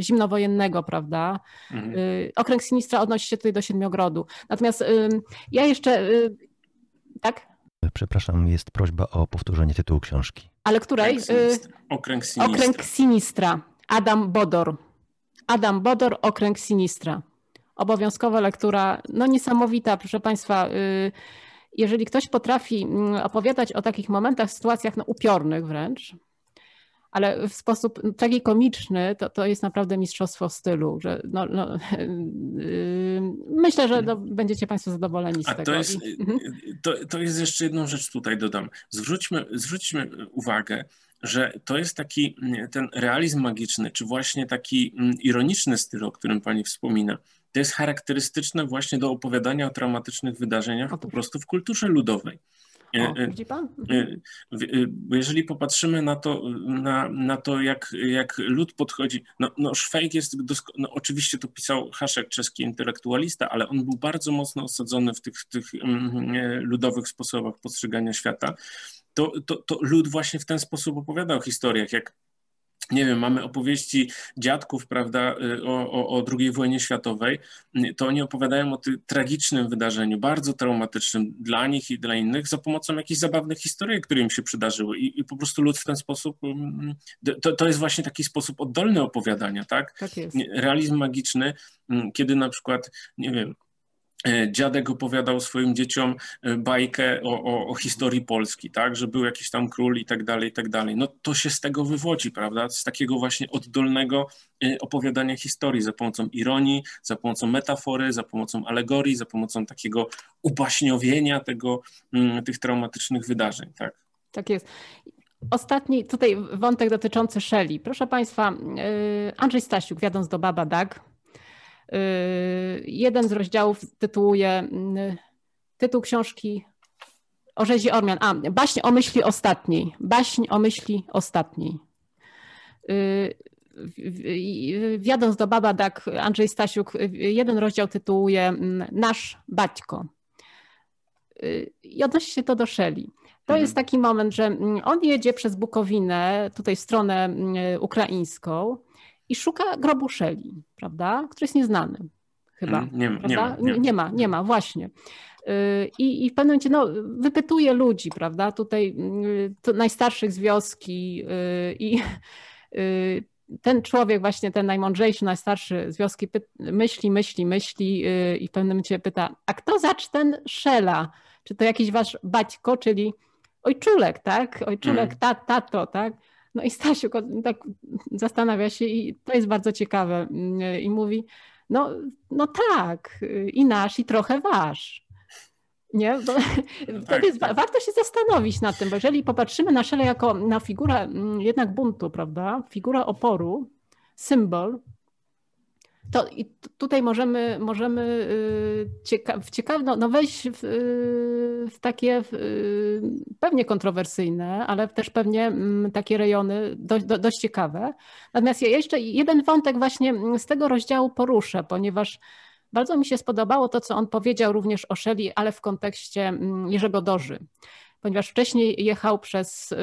B: zimnowojennego, prawda? Mhm Y, okręg Sinistra odnosi się tutaj do Siedmiogrodu. Natomiast ja jeszcze... Y, tak?
A: Przepraszam, jest prośba o powtórzenie tytułu książki.
B: Ale której?
C: Okręg Sinistra.
B: Okręg Sinistra. Adam Bodor. Adam Bodor, Okręg Sinistra. Obowiązkowa lektura, no niesamowita, proszę Państwa. Y, jeżeli ktoś potrafi mm, opowiadać o takich momentach, sytuacjach no, upiornych wręcz, ale w sposób tragikomiczny to, to jest naprawdę mistrzostwo stylu. Że no, no, yy, myślę, że no, będziecie Państwo zadowoleni z
C: A
B: tego.
C: To jest, mhm. to, to jest jeszcze jedną rzecz tutaj dodam. Zwróćmy, zwróćmy uwagę, że to jest taki ten realizm magiczny, czy właśnie taki mm, ironiczny styl, o którym Pani wspomina. To jest charakterystyczne właśnie do opowiadania o traumatycznych wydarzeniach po prostu w kulturze ludowej.
B: O, e, e, widzi pan? Mhm.
C: E, jeżeli popatrzymy na to, na, na to jak, jak lud podchodzi, no, no Szwajk jest, no oczywiście to pisał Haszek, czeski intelektualista, ale on był bardzo mocno osadzony w tych, tych mm, ludowych sposobach postrzegania świata. To, to, to lud właśnie w ten sposób opowiadał o historiach, jak nie wiem, mamy opowieści dziadków, prawda, y, o, o, o II wojnie światowej, to oni opowiadają o tym tragicznym wydarzeniu, bardzo traumatycznym dla nich i dla innych, za pomocą jakichś zabawnych historii, które im się przydarzyły. I, i po prostu lud w ten sposób, to, to jest właśnie taki sposób oddolny opowiadania, tak?
B: Tak jest.
C: Realizm magiczny, kiedy na przykład, nie wiem, dziadek opowiadał swoim dzieciom e, bajkę o, o, o, historii Polski, tak, że był jakiś tam król i tak dalej, i tak dalej. No to się z tego wywodzi, prawda, z takiego właśnie oddolnego e, opowiadania historii za pomocą ironii, za pomocą metafory, za pomocą alegorii, za pomocą takiego ubaśniowienia tego, mm, tych traumatycznych wydarzeń, tak.
B: Tak jest. Ostatni tutaj wątek dotyczący Shelley. Proszę Państwa, Andrzej Stasiuk, wiodąc do Baba Dag, jeden z rozdziałów tytułuje y, tytuł książki o rzezi Ormian. A, baśń o myśli ostatniej. Baśń o myśli ostatniej. Y, wiadąc do Baba Dak, Andrzej Stasiuk, jeden rozdział tytułuje mm, Nasz Baćko. I odnosi się to do Szeli. To mhm. jest taki moment, że mm, on jedzie przez Bukowinę, tutaj w stronę mm, ukraińską, i szuka grobu Szeli, prawda, który jest nieznany chyba. Mm,
C: nie,
B: nie,
C: ma, nie,
B: nie, ma, nie ma, właśnie. Y, I, I w pewnym momencie no, wypytuje ludzi, prawda? Tutaj y, najstarszych z wioski y, i ten człowiek, właśnie ten najmądrzejszy, najstarszy z wioski, myśli, myśli, myśli y, i w pewnym momencie pyta, a kto zacz ten Szela? Czy to jakiś wasz baćko, czyli ojczulek, tak? Ojczulek, mm. ta, tato, tak? No i Stasiu tak zastanawia się i to jest bardzo ciekawe y, i mówi, no, no tak, i nasz, i trochę wasz. Nie? Bo, no tak, jest, tak. Warto się zastanowić nad tym, bo jeżeli popatrzymy na Shelley jako na figurę mm, jednak buntu, prawda? Figura oporu, symbol, to i tutaj możemy, możemy y, cieka ciekawe, no, no wejść w, y, w takie w, y, pewnie kontrowersyjne, ale też pewnie mm, takie rejony dość, do, dość ciekawe. Natomiast ja jeszcze jeden wątek właśnie z tego rozdziału poruszę, ponieważ bardzo mi się spodobało to, co on powiedział również o Shelley, ale w kontekście mm, Jerzego Doży ponieważ wcześniej jechał przez y,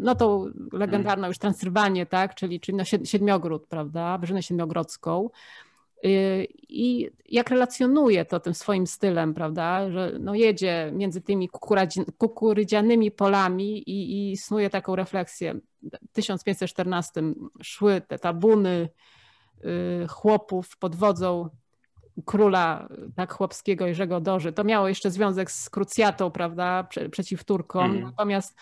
B: no tą legendarną już Transylwanię, tak, czyli, czyli no Siedmiogród, prawda, Wyżynę Siedmiogrodzką. Y, I jak relacjonuje to tym swoim stylem, prawda, że no jedzie między tymi kukurydzianymi polami i, i snuje taką refleksję. W 1514 szły te tabuny y, chłopów pod wodzą króla tak chłopskiego Jerzego Doży. To miało jeszcze związek z krucjatą, prawda, Prze przeciw Turkom. Mm. Natomiast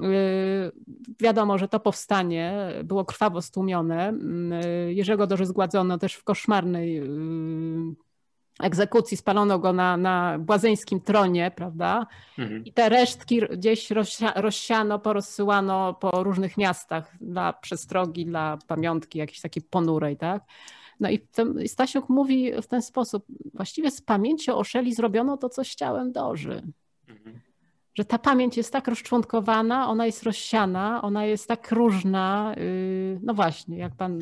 B: yy, wiadomo, że to powstanie było krwawo stłumione. Jerzego Doży zgładzono też w koszmarnej yy, egzekucji, spalono go na, na błazeńskim tronie, prawda? Mhm. I te resztki gdzieś rozsia rozsiano, porozsyłano po różnych miastach dla przestrogi, dla pamiątki jakiejś takiej ponurej, tak? No i Stasiuk mówi w ten sposób, właściwie z pamięci o Szeli zrobiono to, co z ciałem Doży. Mhm. Że ta pamięć jest tak rozczłonkowana, ona jest rozsiana, ona jest tak różna. Y, no właśnie, jak pan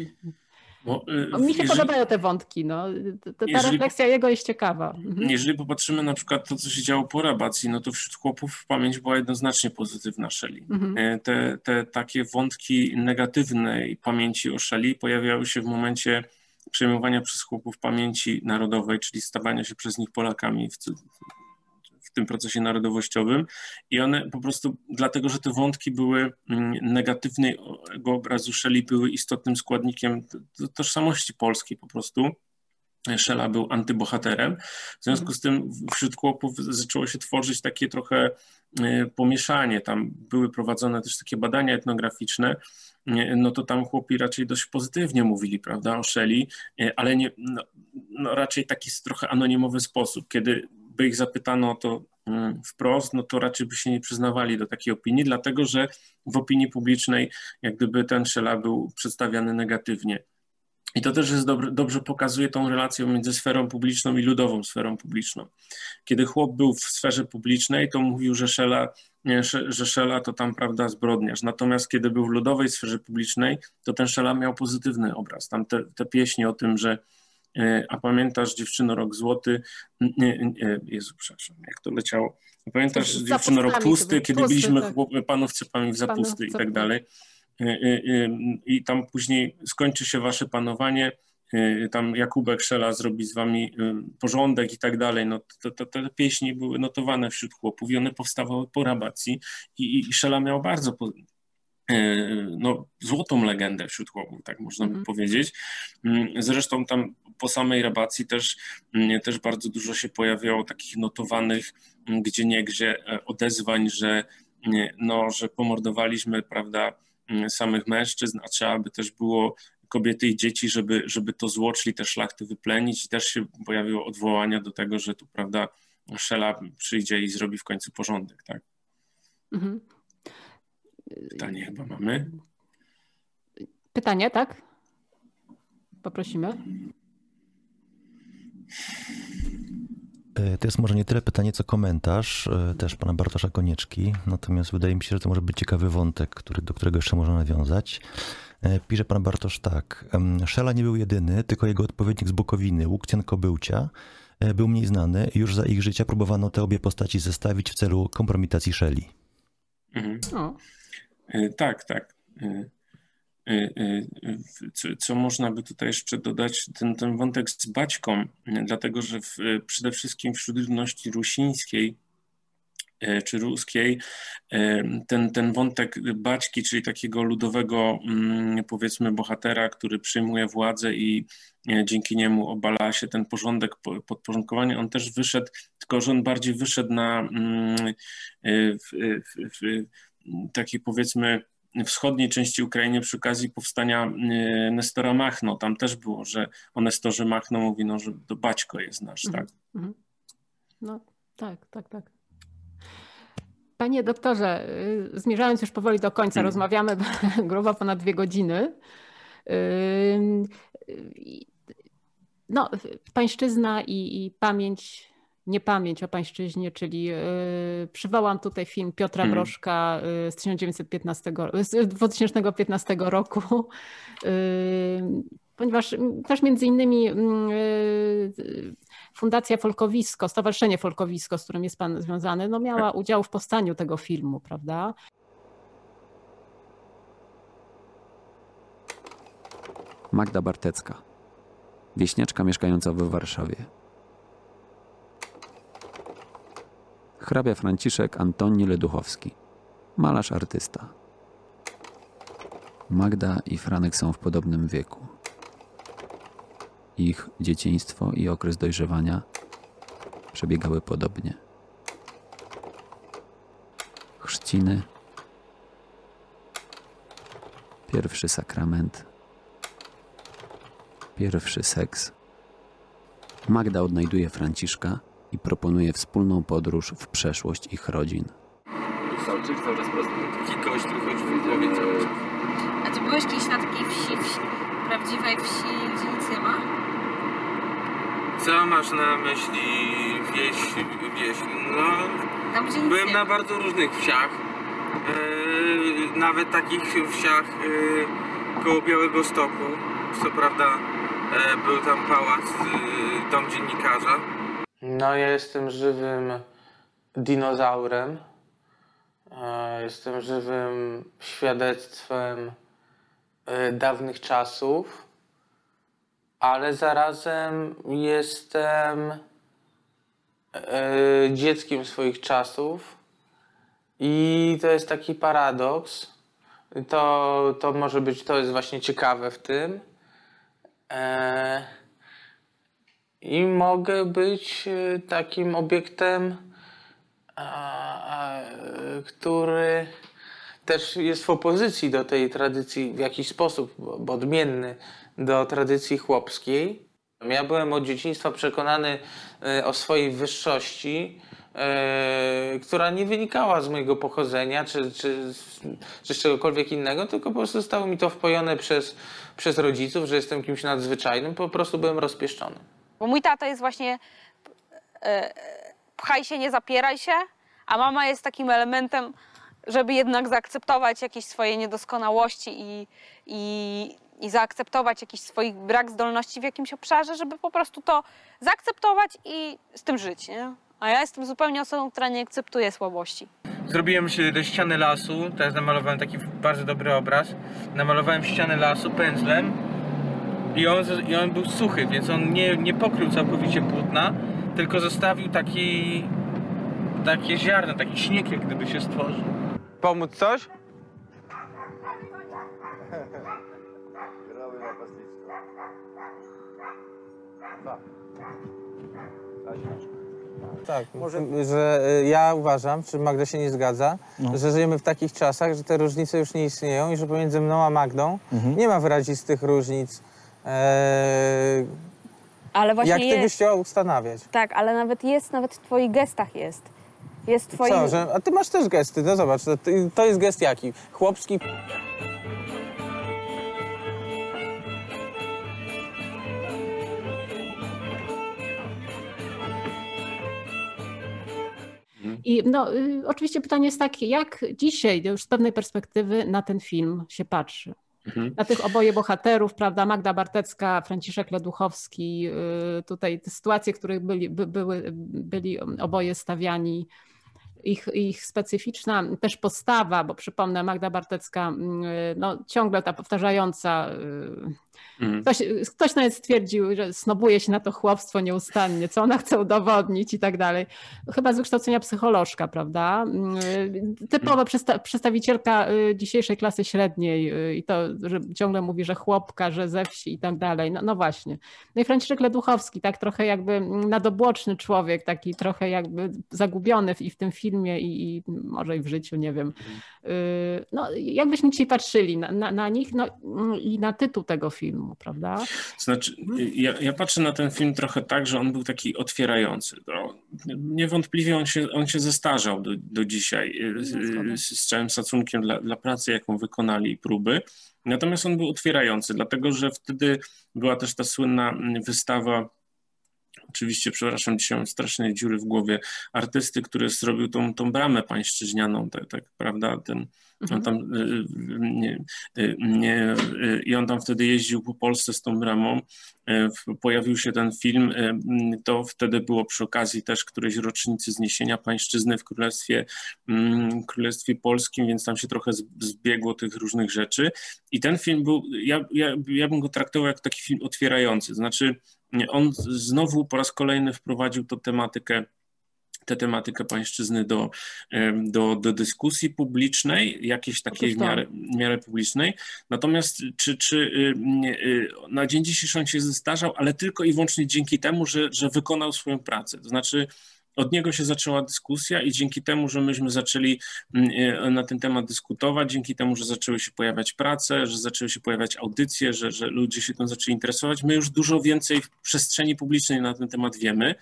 B: bo, y, Mi się jeżeli, podobają te wątki. No. Ta, ta jeżeli, refleksja jego jest ciekawa.
C: Mhm. Jeżeli popatrzymy na przykład to, co się działo po rabacji, no to wśród chłopów pamięć była jednoznacznie pozytywna Szeli. Mhm. E, te, te takie wątki negatywnej pamięci o Szeli pojawiały się w momencie przejmowania przez chłopów pamięci narodowej, czyli stawania się przez nich Polakami w, w tym procesie narodowościowym. I one po prostu, dlatego że te wątki były mm, negatywnego obrazu Szeli, były istotnym składnikiem tożsamości polskiej po prostu. Szela był antybohaterem. W związku z tym wśród chłopów zaczęło się tworzyć takie trochę e, pomieszanie. Tam były prowadzone też takie badania etnograficzne, no to tam chłopi raczej dość pozytywnie mówili, prawda, o Shelley, e, ale nie, no, no raczej taki trochę anonimowy sposób. Kiedy by ich zapytano o to mm, wprost, no to raczej by się nie przyznawali do takiej opinii, dlatego że w opinii publicznej jak gdyby ten Shella był przedstawiany negatywnie. I to też jest dobry, dobrze pokazuje tą relację między sferą publiczną i ludową sferą publiczną. Kiedy chłop był w sferze publicznej, to mówił, że Szela, że Szela to tam, prawda, zbrodniarz. Natomiast kiedy był w ludowej sferze publicznej, to ten Szela miał pozytywny obraz. Tam te, te pieśnie o tym, że e, a pamiętasz dziewczyno rok złoty, nie, nie, Jezu, przepraszam, jak to leciało. Pamiętasz dziewczyno rok tłusty, kiedy pusty, byliśmy tak. panów cepami w zapusty i tak dalej. Y, y, y, i tam później skończy się wasze panowanie, tam Jakubek Szela zrobi z wami porządek i tak dalej. No, to, to, te pieśni były notowane wśród chłopów i one powstawały po rabacji i, i Szela miał bardzo po, no, złotą legendę wśród chłopów, tak można by mm. powiedzieć. Mm, zresztą tam po samej rabacji też, mm, też bardzo dużo się pojawiało takich notowanych gdzie nie gdzie e, odezwań, że, no, że pomordowaliśmy, prawda, Mm, samych mężczyzn, a trzeba by też było kobiety i dzieci, żeby, żeby to zło, czyli te szlachty wyplenić i też się pojawiło odwołania do tego, że tu, prawda, Szela przyjdzie i zrobi w końcu porządek, tak? Mhm. Pytanie chyba mamy.
B: Pytanie, tak? Poprosimy.
A: E, to jest może nie tyle pytanie, co komentarz e, też pana Bartosza Konieczki, natomiast wydaje mi się, że to może być ciekawy wątek, który, do którego jeszcze można nawiązać. E, pisze pan Bartosz tak. Szela nie był jedyny, tylko jego odpowiednik z Bukowiny, Łukcjan Kobyłcia, był mniej znany. Już za ich życia próbowano te obie postaci zestawić w celu kompromitacji Szeli.
C: Mhm. Tak, tak. Y, y, co, co, można by tutaj jeszcze dodać, ten, ten wątek z baćką, dlatego że w, przede wszystkim wśród ludności rusińskiej czy ruskiej, ten, ten wątek Baćki, czyli takiego ludowego, mm, powiedzmy, bohatera, który przyjmuje władzę i dzięki niemu obala się ten porządek, podporządkowania, on też wyszedł, tylko że on bardziej wyszedł na mm, w, w, w, takiej powiedzmy wschodniej części Ukrainy przy okazji powstania y, Nestora Machno. Tam też było, że o Nestorze Machno mówi, no, że to Baćko jest nasz, tak? Mm -hmm.
B: No tak, tak, tak. Panie doktorze, y, zmierzając już powoli do końca, hmm. rozmawiamy grubo ponad dwie godziny. No, pańszczyzna i, i pamięć niepamięć o pańszczyźnie, czyli yy, przywołam tutaj film Piotra hmm. Broszka yy, z 1915, z 2015 roku, yy, ponieważ też między innymi Fundacja Folkowisko, Stowarzyszenie Folkowisko, z którym jest pan związany, no miała tak. udział w powstaniu tego filmu, prawda?
D: Magda Bartecka, wieśniaczka mieszkająca w Warszawie. Hrabia Franciszek Antoni Leduchowski, malarz artysta. Magda i Franek są w podobnym wieku. Ich dzieciństwo i okres dojrzewania przebiegały podobnie. Chrzciny, pierwszy sakrament, pierwszy seks. Magda odnajduje Franciszka i proponuje wspólną podróż w przeszłość ich rodzin.
E: Salczyk cały czas. Taki gość, który chodzi w głowie cały czas.
F: A ty byłeś kiedyś na takiej wsi, wsi prawdziwej wsi, gdzie nic nie ma?
E: Co masz na myśli wieś, wieś? No,
F: Tam, gdzie nic
E: byłem
F: nie
E: na bardzo różnych wsiach. Yy, nawet takich wsiach yy, koło Białego Stoku. Co prawda yy, był tam pałac, yy, dom dziennikarza. No, ja jestem żywym dinozaurem. E, jestem żywym świadectwem e, dawnych czasów, ale zarazem jestem e, dzieckiem swoich czasów. I to jest taki paradoks. To, to może być, to jest właśnie ciekawe w tym. I mogę być e, takim obiektem, który też jest w opozycji do tej tradycji w jakiś sposób, bo odmienny do tradycji chłopskiej. Ja byłem od dzieciństwa przekonany e, o swojej wyższości, e, która nie wynikała z mojego pochodzenia czy, czy, czy z czegokolwiek innego, tylko po prostu zostało mi to wpojone przez, przez rodziców, że jestem kimś nadzwyczajnym, po prostu byłem rozpieszczony.
F: Bo mój tata jest właśnie e, pchaj się, nie zapieraj się, a mama jest takim elementem, żeby jednak zaakceptować jakieś swoje niedoskonałości i, i, i zaakceptować jakiś swój brak zdolności w jakimś obszarze, żeby po prostu to zaakceptować i z tym żyć, nie? A ja jestem zupełnie osobą, która nie akceptuje słabości.
E: Zrobiłem się ściany lasu, teraz namalowałem taki bardzo dobry obraz. Namalowałem ściany lasu pędzlem i on, i on był suchy, więc on nie, nie pokrył całkowicie płótna, tylko zostawił taki, takie ziarno, taki śnieg jak gdyby się stworzył. Pomóc coś?
G: Grały napastniczko.
H: Tak, Może... że y, ja uważam, czy Magda się nie zgadza, no. że żyjemy w takich czasach, że te różnice już nie istnieją i że pomiędzy mną a Magdą mhm. nie ma wyrazistych różnic Eee,
F: ale właśnie
H: jak ty
F: jest,
H: byś chciał ustanawiać?
F: Tak, ale nawet jest, nawet w twoich gestach jest. Jest twoim...
H: Co, że, a ty masz też gesty, no zobacz, to, to jest gest jaki? Chłopski...
B: I no, y, oczywiście pytanie jest takie, jak dzisiaj, już z pewnej perspektywy, na ten film się patrzy? Mhm. Na tych oboje bohaterów, prawda, Magda Bartecka, Franciszek Leduchowski, y, tutaj te sytuacje, w których byli, by, były, byli oboje stawiani ich, ich specyficzna też postawa, bo przypomnę, Magda Bartecka, mm, no, ciągle ta powtarzająca Mhm. Ktoś, ktoś nawet stwierdził, że snobuje się na to chłopstwo nieustannie, co ona chce udowodnić i tak dalej. Chyba z wykształcenia psycholożka, prawda? Mm, typowa przedsta przedstawicielka y, dzisiejszej klasy średniej y, i to, że ciągle mówi, że chłopka, że ze wsi i tak dalej. No, no właśnie. No i Franciszek Leduchowski, tak trochę jakby nadobłoczny człowiek, taki trochę jakby zagubiony w, i w tym filmie i, i może i w życiu, nie wiem. Y, no, jakbyśmy dzisiaj patrzyli na, na, na nich no, i na tytuł tego filmu prawda?
C: Znaczy, ja, ja, patrzę na ten film trochę tak, że on był taki otwierający. No, niewątpliwie on się, on się zestarzał do, do dzisiaj no, z, z, całym szacunkiem dla, dla pracy, jaką wykonali i próby. Natomiast on był otwierający, dlatego że wtedy była też ta słynna wystawa oczywiście, przepraszam, dzisiaj mam straszne dziury w głowie, artysty, który zrobił tą, tą bramę pańszczyźnianą, tak, tak prawda, ten, on mhm. tam, y, y, nie, y, nie, I on tam wtedy jeździł po Polsce z tą bramą. Pojawił się ten film. To wtedy było przy okazji też którejś rocznicy zniesienia pańszczyzny w Królestwie, Królestwie Polskim, więc tam się trochę zbiegło tych różnych rzeczy. I ten film był, ja, ja, ja bym go traktował jako taki film otwierający. Znaczy, on znowu po raz kolejny wprowadził tę tematykę tę tematykę pańszczyzny do, do, do dyskusji publicznej, jakiejś takiej w miarę, w miarę publicznej. Natomiast czy, czy y, y, na dzień dzisiejszy on się zestarzał, ale tylko i wyłącznie dzięki temu, że, że wykonał swoją pracę. To znaczy od niego się zaczęła dyskusja i dzięki temu, że myśmy zaczęli mm, y, na ten temat dyskutować, dzięki temu, że zaczęły się pojawiać prace, że zaczęły się pojawiać audycje, że, że ludzie się tym zaczęli interesować, my już dużo więcej w przestrzeni publicznej na ten temat wiemy.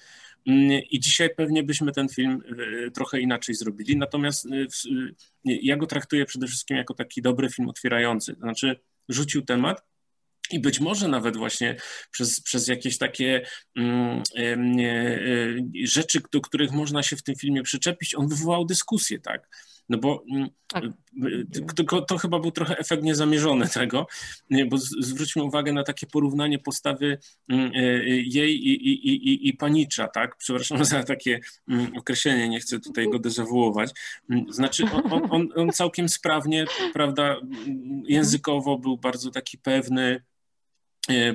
C: Mm, I dzisiaj pewnie byśmy ten film y, trochę inaczej zrobili. Natomiast y, ja go traktuję przede wszystkim jako taki dobry film otwierający. Znaczy, rzucił temat, i być może nawet właśnie przez, przez jakieś takie mm, e, rzeczy, do których można się w tym filmie przyczepić, on wywołał dyskusję, tak? No bo mm, tak. to, to, chyba był trochę efekt niezamierzony tego, bo zwróćmy uwagę na takie porównanie postawy mm, e, jej i, i, i, i panicza, tak? Przepraszam za takie określenie, nie chcę tutaj go dezawuować. Znaczy on, on, on, całkiem sprawnie, prawda, językowo był bardzo taki pewny, E,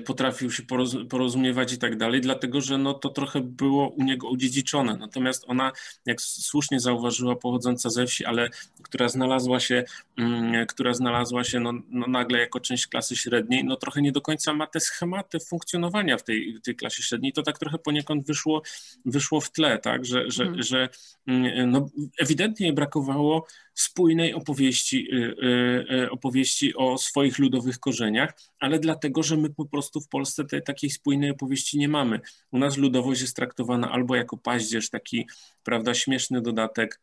C: potrafił się porozumiewać i tak dalej, dlatego że no, to trochę było u niego odziedziczone. Natomiast ona, jak słusznie zauważyła, pochodząca ze wsi, ale która znalazła się, mm, która znalazła się no, no, nagle jako część klasy średniej, no trochę nie do końca ma te schematy funkcjonowania w tej, w tej klasie średniej. To tak trochę poniekąd wyszło, wyszło w tle, tak, że, że, hmm. że mm, no, ewidentnie brakowało spójnej opowieści, y, y, y, opowieści o swoich ludowych korzeniach, ale dlatego, że my po prostu w Polsce tej takiej spójnej opowieści nie mamy. U nas ludowość jest traktowana albo jako paździerz, taki, prawda, śmieszny dodatek,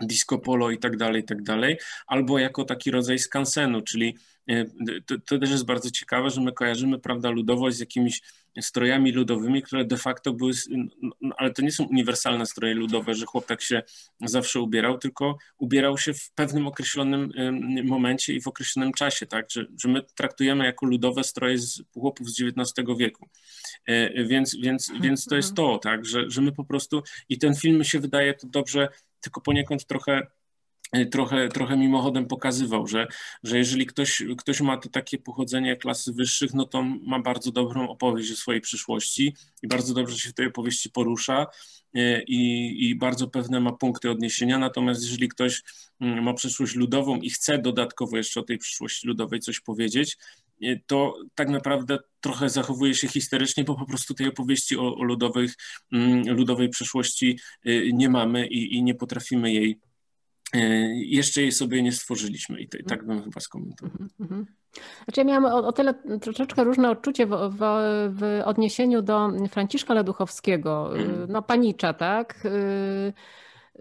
C: disco polo i tak dalej, i tak dalej, albo jako taki rodzaj skansenu, czyli to, to, też jest bardzo ciekawe, że my kojarzymy, prawda, ludowość z jakimiś strojami ludowymi, które de facto były, no, no, ale to nie są uniwersalne stroje ludowe, że chłopak się zawsze ubierał, tylko ubierał się w pewnym określonym momencie i w określonym czasie, tak, że, że my traktujemy jako ludowe stroje z chłopów z XIX wieku. E, więc, więc, więc to jest mhm. to, tak, że, że my po prostu, i ten film mi się wydaje to dobrze, tylko poniekąd trochę trochę, trochę mimochodem pokazywał, że, że jeżeli ktoś, ktoś ma to takie pochodzenie klasy wyższych, no to ma bardzo dobrą opowieść o swojej przyszłości i bardzo dobrze się w tej opowieści porusza e, i, i bardzo pewne ma punkty odniesienia. Natomiast jeżeli ktoś mm, ma przyszłość ludową i chce dodatkowo jeszcze o tej przyszłości ludowej coś powiedzieć, e, to tak naprawdę trochę zachowuje się histerycznie, bo po prostu tej opowieści o, o ludowych, mm, ludowej przeszłości e, nie mamy i, i nie potrafimy jej E, jeszcze jej sobie nie stworzyliśmy i tak bym chyba skomentował. Mhm, mhm.
B: Znaczy ja miałam o, o tyle troszeczkę różne odczucie w, w, w, odniesieniu do Franciszka Leduchowskiego, mm. no panicza, tak?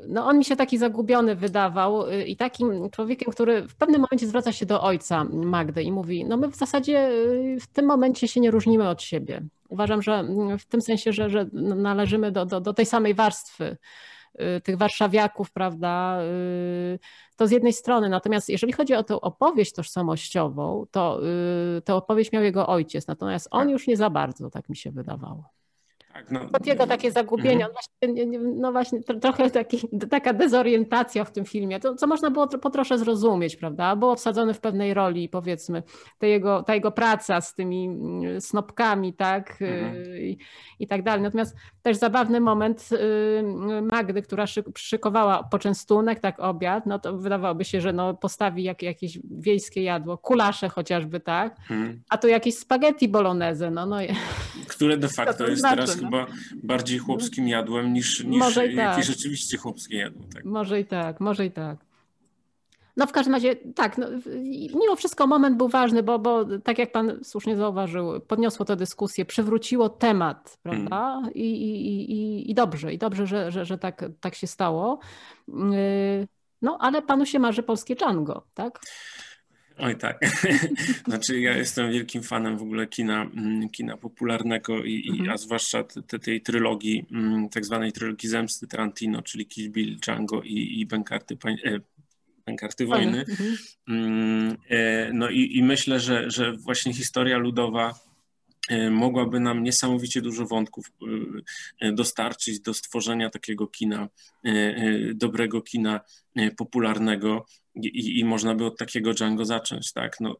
B: No on mi się taki zagubiony wydawał y, i takim człowiekiem, który w pewnym momencie zwraca się do ojca Magdy i mówi, no my w zasadzie y, w tym momencie się nie różnimy od siebie. Uważam, że w tym sensie, że, że należymy do, do, do tej samej warstwy Y, tych warszawiaków, prawda, to z jednej strony. Natomiast jeżeli chodzi o tę opowieść tożsamościową, to tę opowieść miał jego ojciec, natomiast on tak. już nie za bardzo, tak mi się wydawało.
C: Tak, no,
B: pod jego takie zagubienie. Mhm. Właśnie, no właśnie, trochę taki, taka dezorientacja w tym filmie, to, co można było po trosze zrozumieć, prawda? Był obsadzony w pewnej roli, powiedzmy, ta jego, ta jego praca z tymi mm, snopkami, tak, mhm. I, i, tak dalej. Natomiast też zabawny moment y, Magdy, która szykowała poczęstunek, tak, obiad, no to wydawałoby się, że no postawi jak, jakieś wiejskie jadło, kulasze chociażby, tak, mhm. a tu jakieś spaghetti bolognese, no, no.
C: Które de facto to jest znaczy, teraz no? Chyba bardziej chłopskim jadłem niż, niż może jakieś tak. rzeczywiście chłopskie jadło. Tak.
B: Może i tak, może i tak. No w każdym razie tak, no, mimo wszystko moment był ważny, bo, bo tak jak pan słusznie zauważył, podniosło to dyskusję, przywróciło temat, prawda? Hmm. I, i, i, I dobrze, i dobrze, że, że, że tak, tak się stało. Yy, no ale panu się marzy polskie Django, tak?
C: Oj tak. znaczy ja jestem wielkim fanem w ogóle kina, mm, kina popularnego, i, mhm. a zwłaszcza te, tej trylogii, mm, tak zwanej trylogii zemsty Tarantino, czyli Kill Bill, Django i, i Bękarty, e, Wojny. Mhm. Mm, e, no i, i myślę, że, że właśnie historia ludowa e, mogłaby nam niesamowicie dużo wątków dostarczyć do stworzenia takiego kina, dobrego kina popularnego, i, i można by od takiego Django zacząć, tak? No,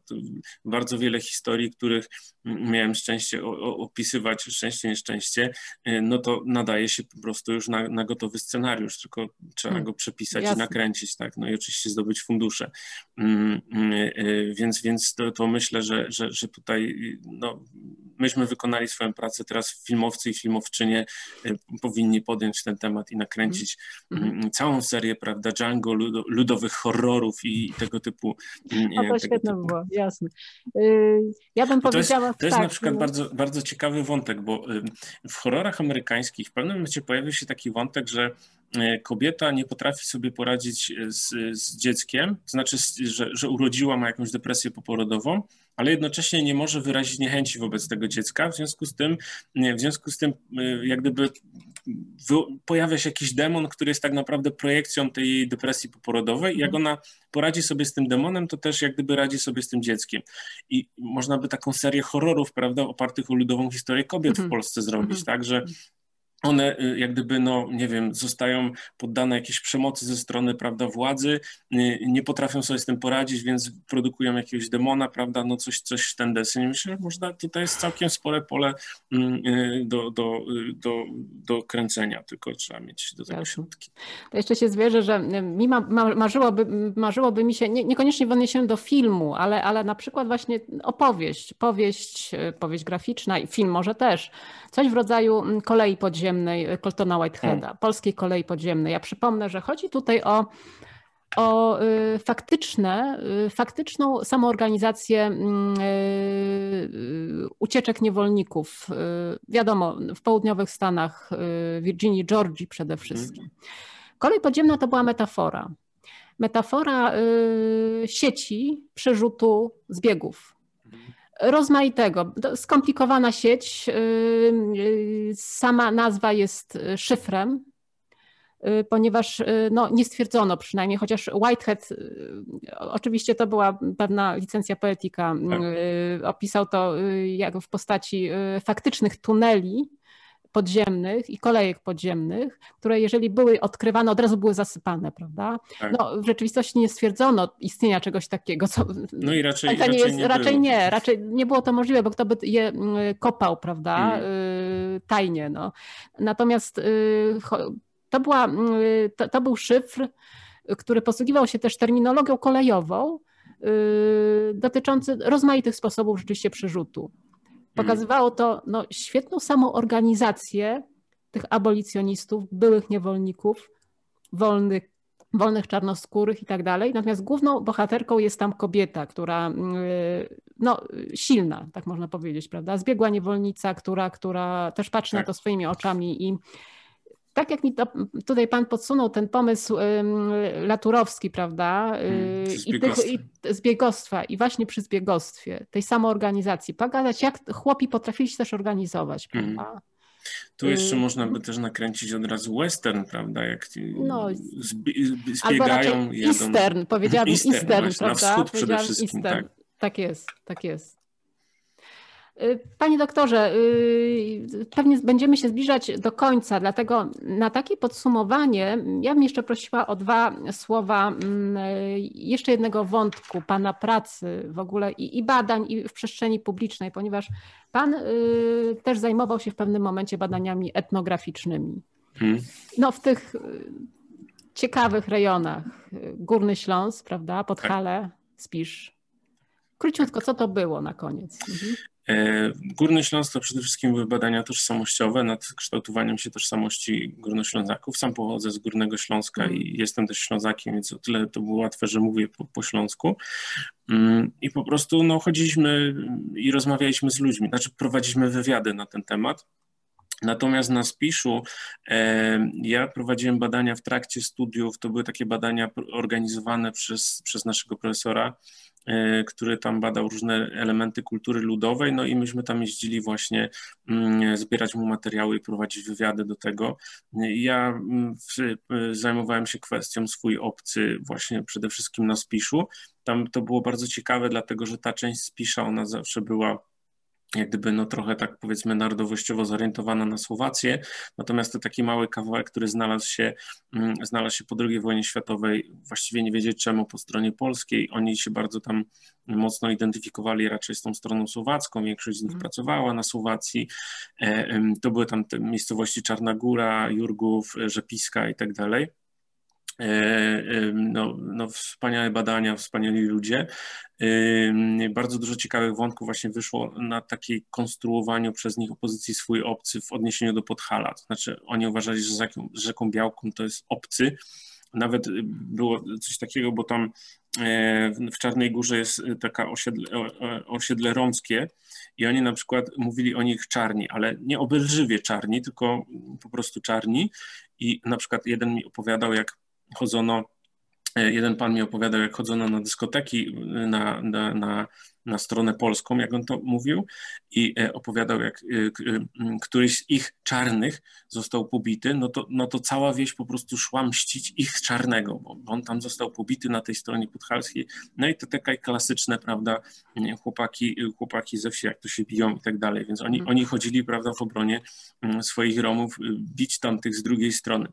C: bardzo wiele historii, których miałem szczęście opisywać, szczęście, nieszczęście, y, no to nadaje się po prostu już na, na gotowy scenariusz, tylko trzeba hmm. go przepisać Jasne. i nakręcić, tak? No i oczywiście zdobyć fundusze. Mm, y, y, więc, więc to, to myślę, że, że, że tutaj no, myśmy wykonali swoją pracę, teraz filmowcy i filmowczynie powinni podjąć ten temat i nakręcić hmm. całą serię, prawda, Django, ludowych horrorów, i tego typu.
B: No to świetne typu. było, jasne. Y, ja bym
C: to
B: powiedziała.
C: Jest, to jest tak, na przykład no. bardzo, bardzo ciekawy wątek, bo w horrorach amerykańskich w pewnym momencie pojawił się taki wątek, że y, kobieta nie potrafi sobie poradzić z, z dzieckiem, to znaczy, że, że urodziła, ma jakąś depresję poporodową, ale jednocześnie nie może wyrazić niechęci wobec tego dziecka, w związku z tym, w związku z tym y, jak gdyby pojawia się jakiś demon, który jest tak naprawdę projekcją tej depresji poporodowej i jak mhm. ona poradzi sobie z tym demonem, to też jak gdyby radzi sobie z tym dzieckiem. I można by taką serię horrorów, prawda, opartych o ludową historię kobiet w mhm. Polsce zrobić, mhm. tak, że one y, jak gdyby, no nie wiem, zostają poddane jakiejś przemocy ze strony, prawda, władzy, y, nie potrafią sobie z tym poradzić, więc produkują jakiegoś demona, prawda, no coś, coś w ten deseń. Myślę, że można, tutaj jest całkiem spore pole mm, y, do, do, do, do kręcenia, tylko trzeba mieć do tego środki.
B: To jeszcze się zwierzę, że mi ma, marzyłoby, marzyłoby mi się, nie, niekoniecznie w odniesieniu do filmu, ale, ale na przykład właśnie opowieść, powieść, powieść graficzna i film może też, coś w rodzaju mm, kolei podziemnej e, Coltona Whiteheada, hmm. polskiej kolei podziemnej. Ja przypomnę, że chodzi tutaj o, o y, faktyczne, y, faktyczną samoorganizację mm, y, ucieczek niewolników. Wiadomo, w południowych Stanach, Virginii, Georgii przede wszystkim. Kolej podziemna to była metafora. Metafora sieci przerzutu zbiegów rozmaitego. Skomplikowana sieć. Y, y, sama nazwa jest szyfrem, y, ponieważ no, nie stwierdzono przynajmniej, chociaż Whitehead, oczywiście to była pewna licencja poetyka, tak. opisał to jak w postaci faktycznych tuneli, podziemnych i kolejek podziemnych, które jeżeli były odkrywane, od razu były zasypane, prawda? Tak. No, w rzeczywistości nie stwierdzono istnienia czegoś takiego. Co,
C: no i raczej, raczej, nie, jest,
B: nie raczej nie, raczej nie było to możliwe, bo kto by je mm, kopał, prawda? Hmm. Tajnie. No. Natomiast y, to, była, mm, to, to był szyfr, który posługiwał się też terminologią kolejową, y, dotyczący rozmaitych sposobów rzeczywiście przerzutu. Pokazywało to no, świetną samoorganizację tych abolicjonistów, byłych niewolników, wolnych, wolnych czarnoskórych i tak dalej. Natomiast główną bohaterką jest tam kobieta, która y, no, silna, tak można powiedzieć, prawda? Zbiegła niewolnica, która, która też patrzy tak. na to swoimi oczami i tak jak mi to, tutaj pan podsunął ten pomysł laturowski, prawda? Hmm, I, tych, I zbiegostwa. I właśnie przy zbiegostwie, tej samoorganizacji, pogadać, jak chłopi potrafili się też organizować, hmm. prawda?
C: Tu jeszcze y, można by też nakręcić od razu western, prawda? Jak no, zbiegają.
B: Jadą... Eastern, powiedziałabym Eastern, Eastern
C: właśnie, prawda? Na wschód przede wszystkim,
B: Eastern. tak. Tak jest, tak jest. Y, panie doktorze, y, pewnie będziemy się zbliżać do końca, dlatego na takie podsumowanie ja bym jeszcze prosiła o dwa słowa mm, jeszcze jednego wątku Pana pracy w ogóle i, i badań i w przestrzeni publicznej, ponieważ Pan y, też zajmował się w pewnym momencie badaniami etnograficznymi. Hmm. No w tych ciekawych rejonach, Górny Śląsk, prawda, Podhale, tak. Spisz. Króciutko, co to było na koniec? Mhm.
C: E, Górny Śląsk to przede wszystkim były badania tożsamościowe nad kształtowaniem się tożsamości Górnoślązaków. Sam pochodzę z Górnego Śląska mm. i jestem też Ślązakiem, więc o tyle to było łatwe, że mówię po, po śląsku. Mm, I po prostu no, chodziliśmy i rozmawialiśmy z ludźmi, znaczy prowadziliśmy wywiady na ten temat. Natomiast na Spiszu e, ja prowadziłem badania w trakcie studiów, to były takie badania organizowane przez, przez naszego profesora E, który tam badał różne elementy kultury ludowej, no i myśmy tam jeździli właśnie mm, zbierać mu materiały i prowadzić wywiady do tego. Ja mm, zajmowałem się kwestią swój obcy właśnie przede wszystkim na Spiszu. Tam to było bardzo ciekawe, dlatego że ta część Spisza, ona zawsze była jak gdyby no trochę tak powiedzmy narodowościowo zorientowana na Słowację, natomiast to taki mały kawałek, który znalazł się, mm, znalazł się po II wojnie światowej, właściwie nie wiedzieć czemu po stronie polskiej, oni się bardzo tam mocno identyfikowali raczej z tą stroną słowacką, większość z nich mm. pracowała na Słowacji, e, to były tam te miejscowości Czarna Góra, Jurgów, Rzepiska i tak dalej. E, no, no, wspaniałe badania, wspaniali ludzie. Bardzo dużo ciekawych wątków właśnie wyszło na takiej konstruowaniu przez nich opozycji swój obcy w odniesieniu do Podhala. To znaczy oni uważali, że rzeką, rzeką Białką to jest obcy. Nawet było coś takiego, bo tam e, w Czarnej Górze jest taka osiedle, osiedle romskie i oni na przykład mówili o nich czarni, ale nie obelżywie czarni, tylko po prostu czarni. I na przykład jeden mi opowiadał, jak chodzono, e, jeden pan mi opowiadał, jak chodzono na dyskoteki na, na, na na stronę polską, jak on to mówił, i e, opowiadał, jak e, e, któryś z ich czarnych został pobity, no to, no to cała wieś po prostu szła mścić ich czarnego, bo on tam został pobity na tej stronie podhalskiej. No i to takie klasyczne, prawda, chłopaki, chłopaki ze wsi, jak to się biją i tak dalej, więc oni, mhm. oni chodzili, prawda, w obronie swoich Romów, bić tam tych z drugiej strony.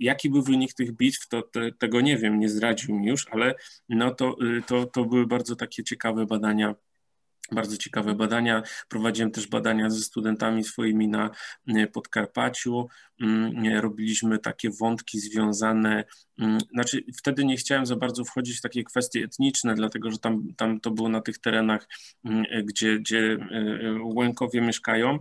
C: Jaki był wynik tych bitw, to te, tego nie wiem, nie zdradził mi już, ale no to, to, to były bardzo takie ciekawe badania badania bardzo ciekawe badania. Prowadziłem też badania ze studentami swoimi na e, Podkarpaciu. Mm, e, robiliśmy takie wątki związane, mm, znaczy wtedy nie chciałem za bardzo wchodzić w takie kwestie etniczne, dlatego że tam, tam to było na tych terenach, mm, e, gdzie, gdzie Łękowie mieszkają.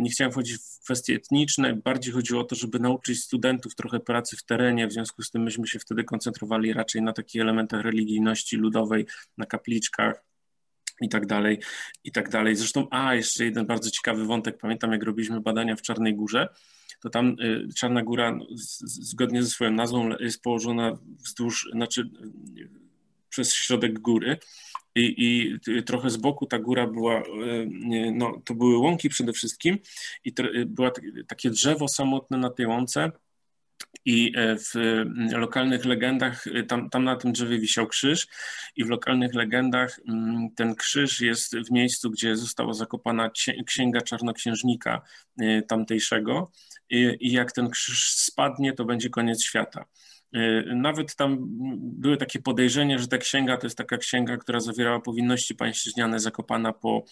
C: Nie chciałem wchodzić w kwestie etniczne, bardziej chodziło o to, żeby nauczyć studentów trochę pracy w terenie, w związku z tym myśmy się wtedy koncentrowali raczej na takich elementach religijności ludowej, na kapliczkach, i tak dalej, i tak dalej. Zresztą, a jeszcze jeden bardzo ciekawy wątek, pamiętam jak robiliśmy badania w Czarnej Górze, to tam y, Czarna Góra no, zgodnie ze swoją nazwą jest położona wzdłuż, znaczy przez środek góry. I, i trochę z boku ta góra była, y, no to były łąki przede wszystkim. I to, było takie drzewo samotne na tej łące, i e, w lokalnych legendach, e, tam, tam na tym drzewie wisiał krzyż, i w lokalnych legendach mm, ten krzyż jest w miejscu, gdzie została zakopana księga czarnoksiężnika e, tamtejszego. I jak ten krzyż spadnie, to będzie koniec świata. Nawet tam były takie podejrzenia, że ta księga to jest taka księga, która zawierała powinności pańszczyźniane zakopana po,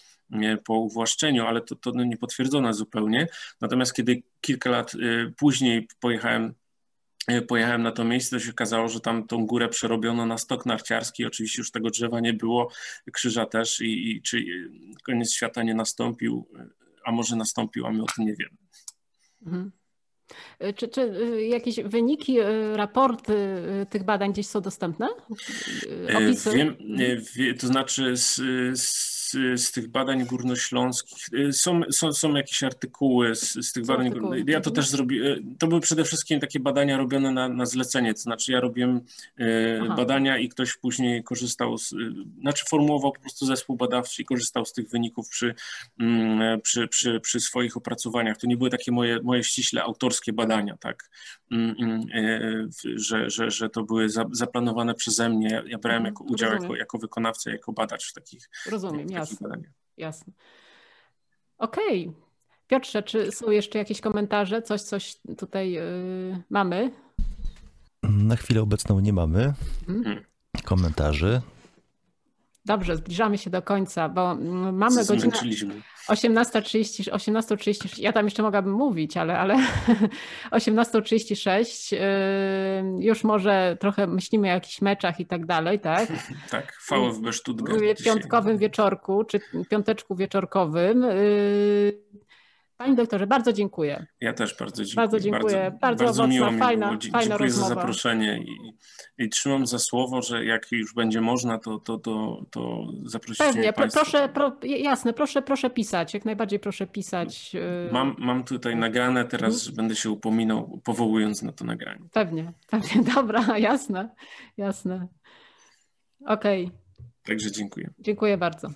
C: po uwłaszczeniu, ale to, to nie potwierdzono zupełnie. Natomiast kiedy kilka lat później pojechałem E, pojechałem na to miejsce, to się okazało, że tam tą górę przerobiono na stok narciarski. Oczywiście już tego drzewa nie było, krzyża też i, i czy koniec świata nie nastąpił, a może nastąpił, a my o tym nie wiemy.
B: Mhm. E, czy, czy e, jakieś wyniki, raporty tych badań gdzieś są dostępne?
C: Opisy? Wiem, to znaczy z, z z, tych badań górnośląskich. Y, są, są, są jakieś artykuły z, z tych badań. Artykuły. Ja to też zrobiłem. To były przede wszystkim takie badania robione na, na zlecenie. To znaczy, ja robiłem y, Aha. badania i ktoś później korzystał, z, y, znaczy formułował po prostu zespół badawczy i korzystał z tych wyników przy, mm, przy, przy, przy swoich opracowaniach. To nie były takie moje, moje ściśle autorskie badania, tak, mm, mm, że, że, że to były zaplanowane przeze mnie. Ja brałem mhm. jako udział jako, jako wykonawca, jako badacz w takich.
B: Rozumiem, jasne. Jasne. Okej. Piotrze, czy są jeszcze jakieś komentarze? Coś, coś tutaj yy, mamy?
A: Na chwilę obecną nie mamy
B: Mhm.
A: komentarzy.
B: Dobrze, zbliżamy się do końca, bo mm, mamy godzinę
C: Zmęczyliśmy.
B: 18.30, 18.36, ja tam jeszcze mogłabym mówić, ale, ale 18.36, yy, już może trochę myślimy o jakichś meczach i tak dalej, tak?
C: Tak, VfB Stuttgart
B: W
C: dzisiaj.
B: piątkowym wieczorku, czy piąteczku wieczorkowym. Panie doktorze, bardzo dziękuję.
C: Ja też bardzo dziękuję.
B: Bardzo dziękuję. Bardzo owocna,
C: miło mi
B: fajna-
C: było. Dzie-
B: fajna
C: Dziękuję za
B: rozmowa.
C: zaproszenie i, i trzymam za słowo, że jak już będzie można, to, to, to, to zaprosicie
B: Pewnie,
C: Państwo.
B: proszę, pro, jasne, proszę, proszę pisać, jak najbardziej proszę pisać. yy,
C: Mam, mam tutaj nagrane, teraz
B: Mhm.
C: będę się upominał, powołując na to nagranie.
B: Pewnie, pewnie, dobra, jasne, jasne. Okej,
C: Także dziękuję.
B: dziękuję bardzo.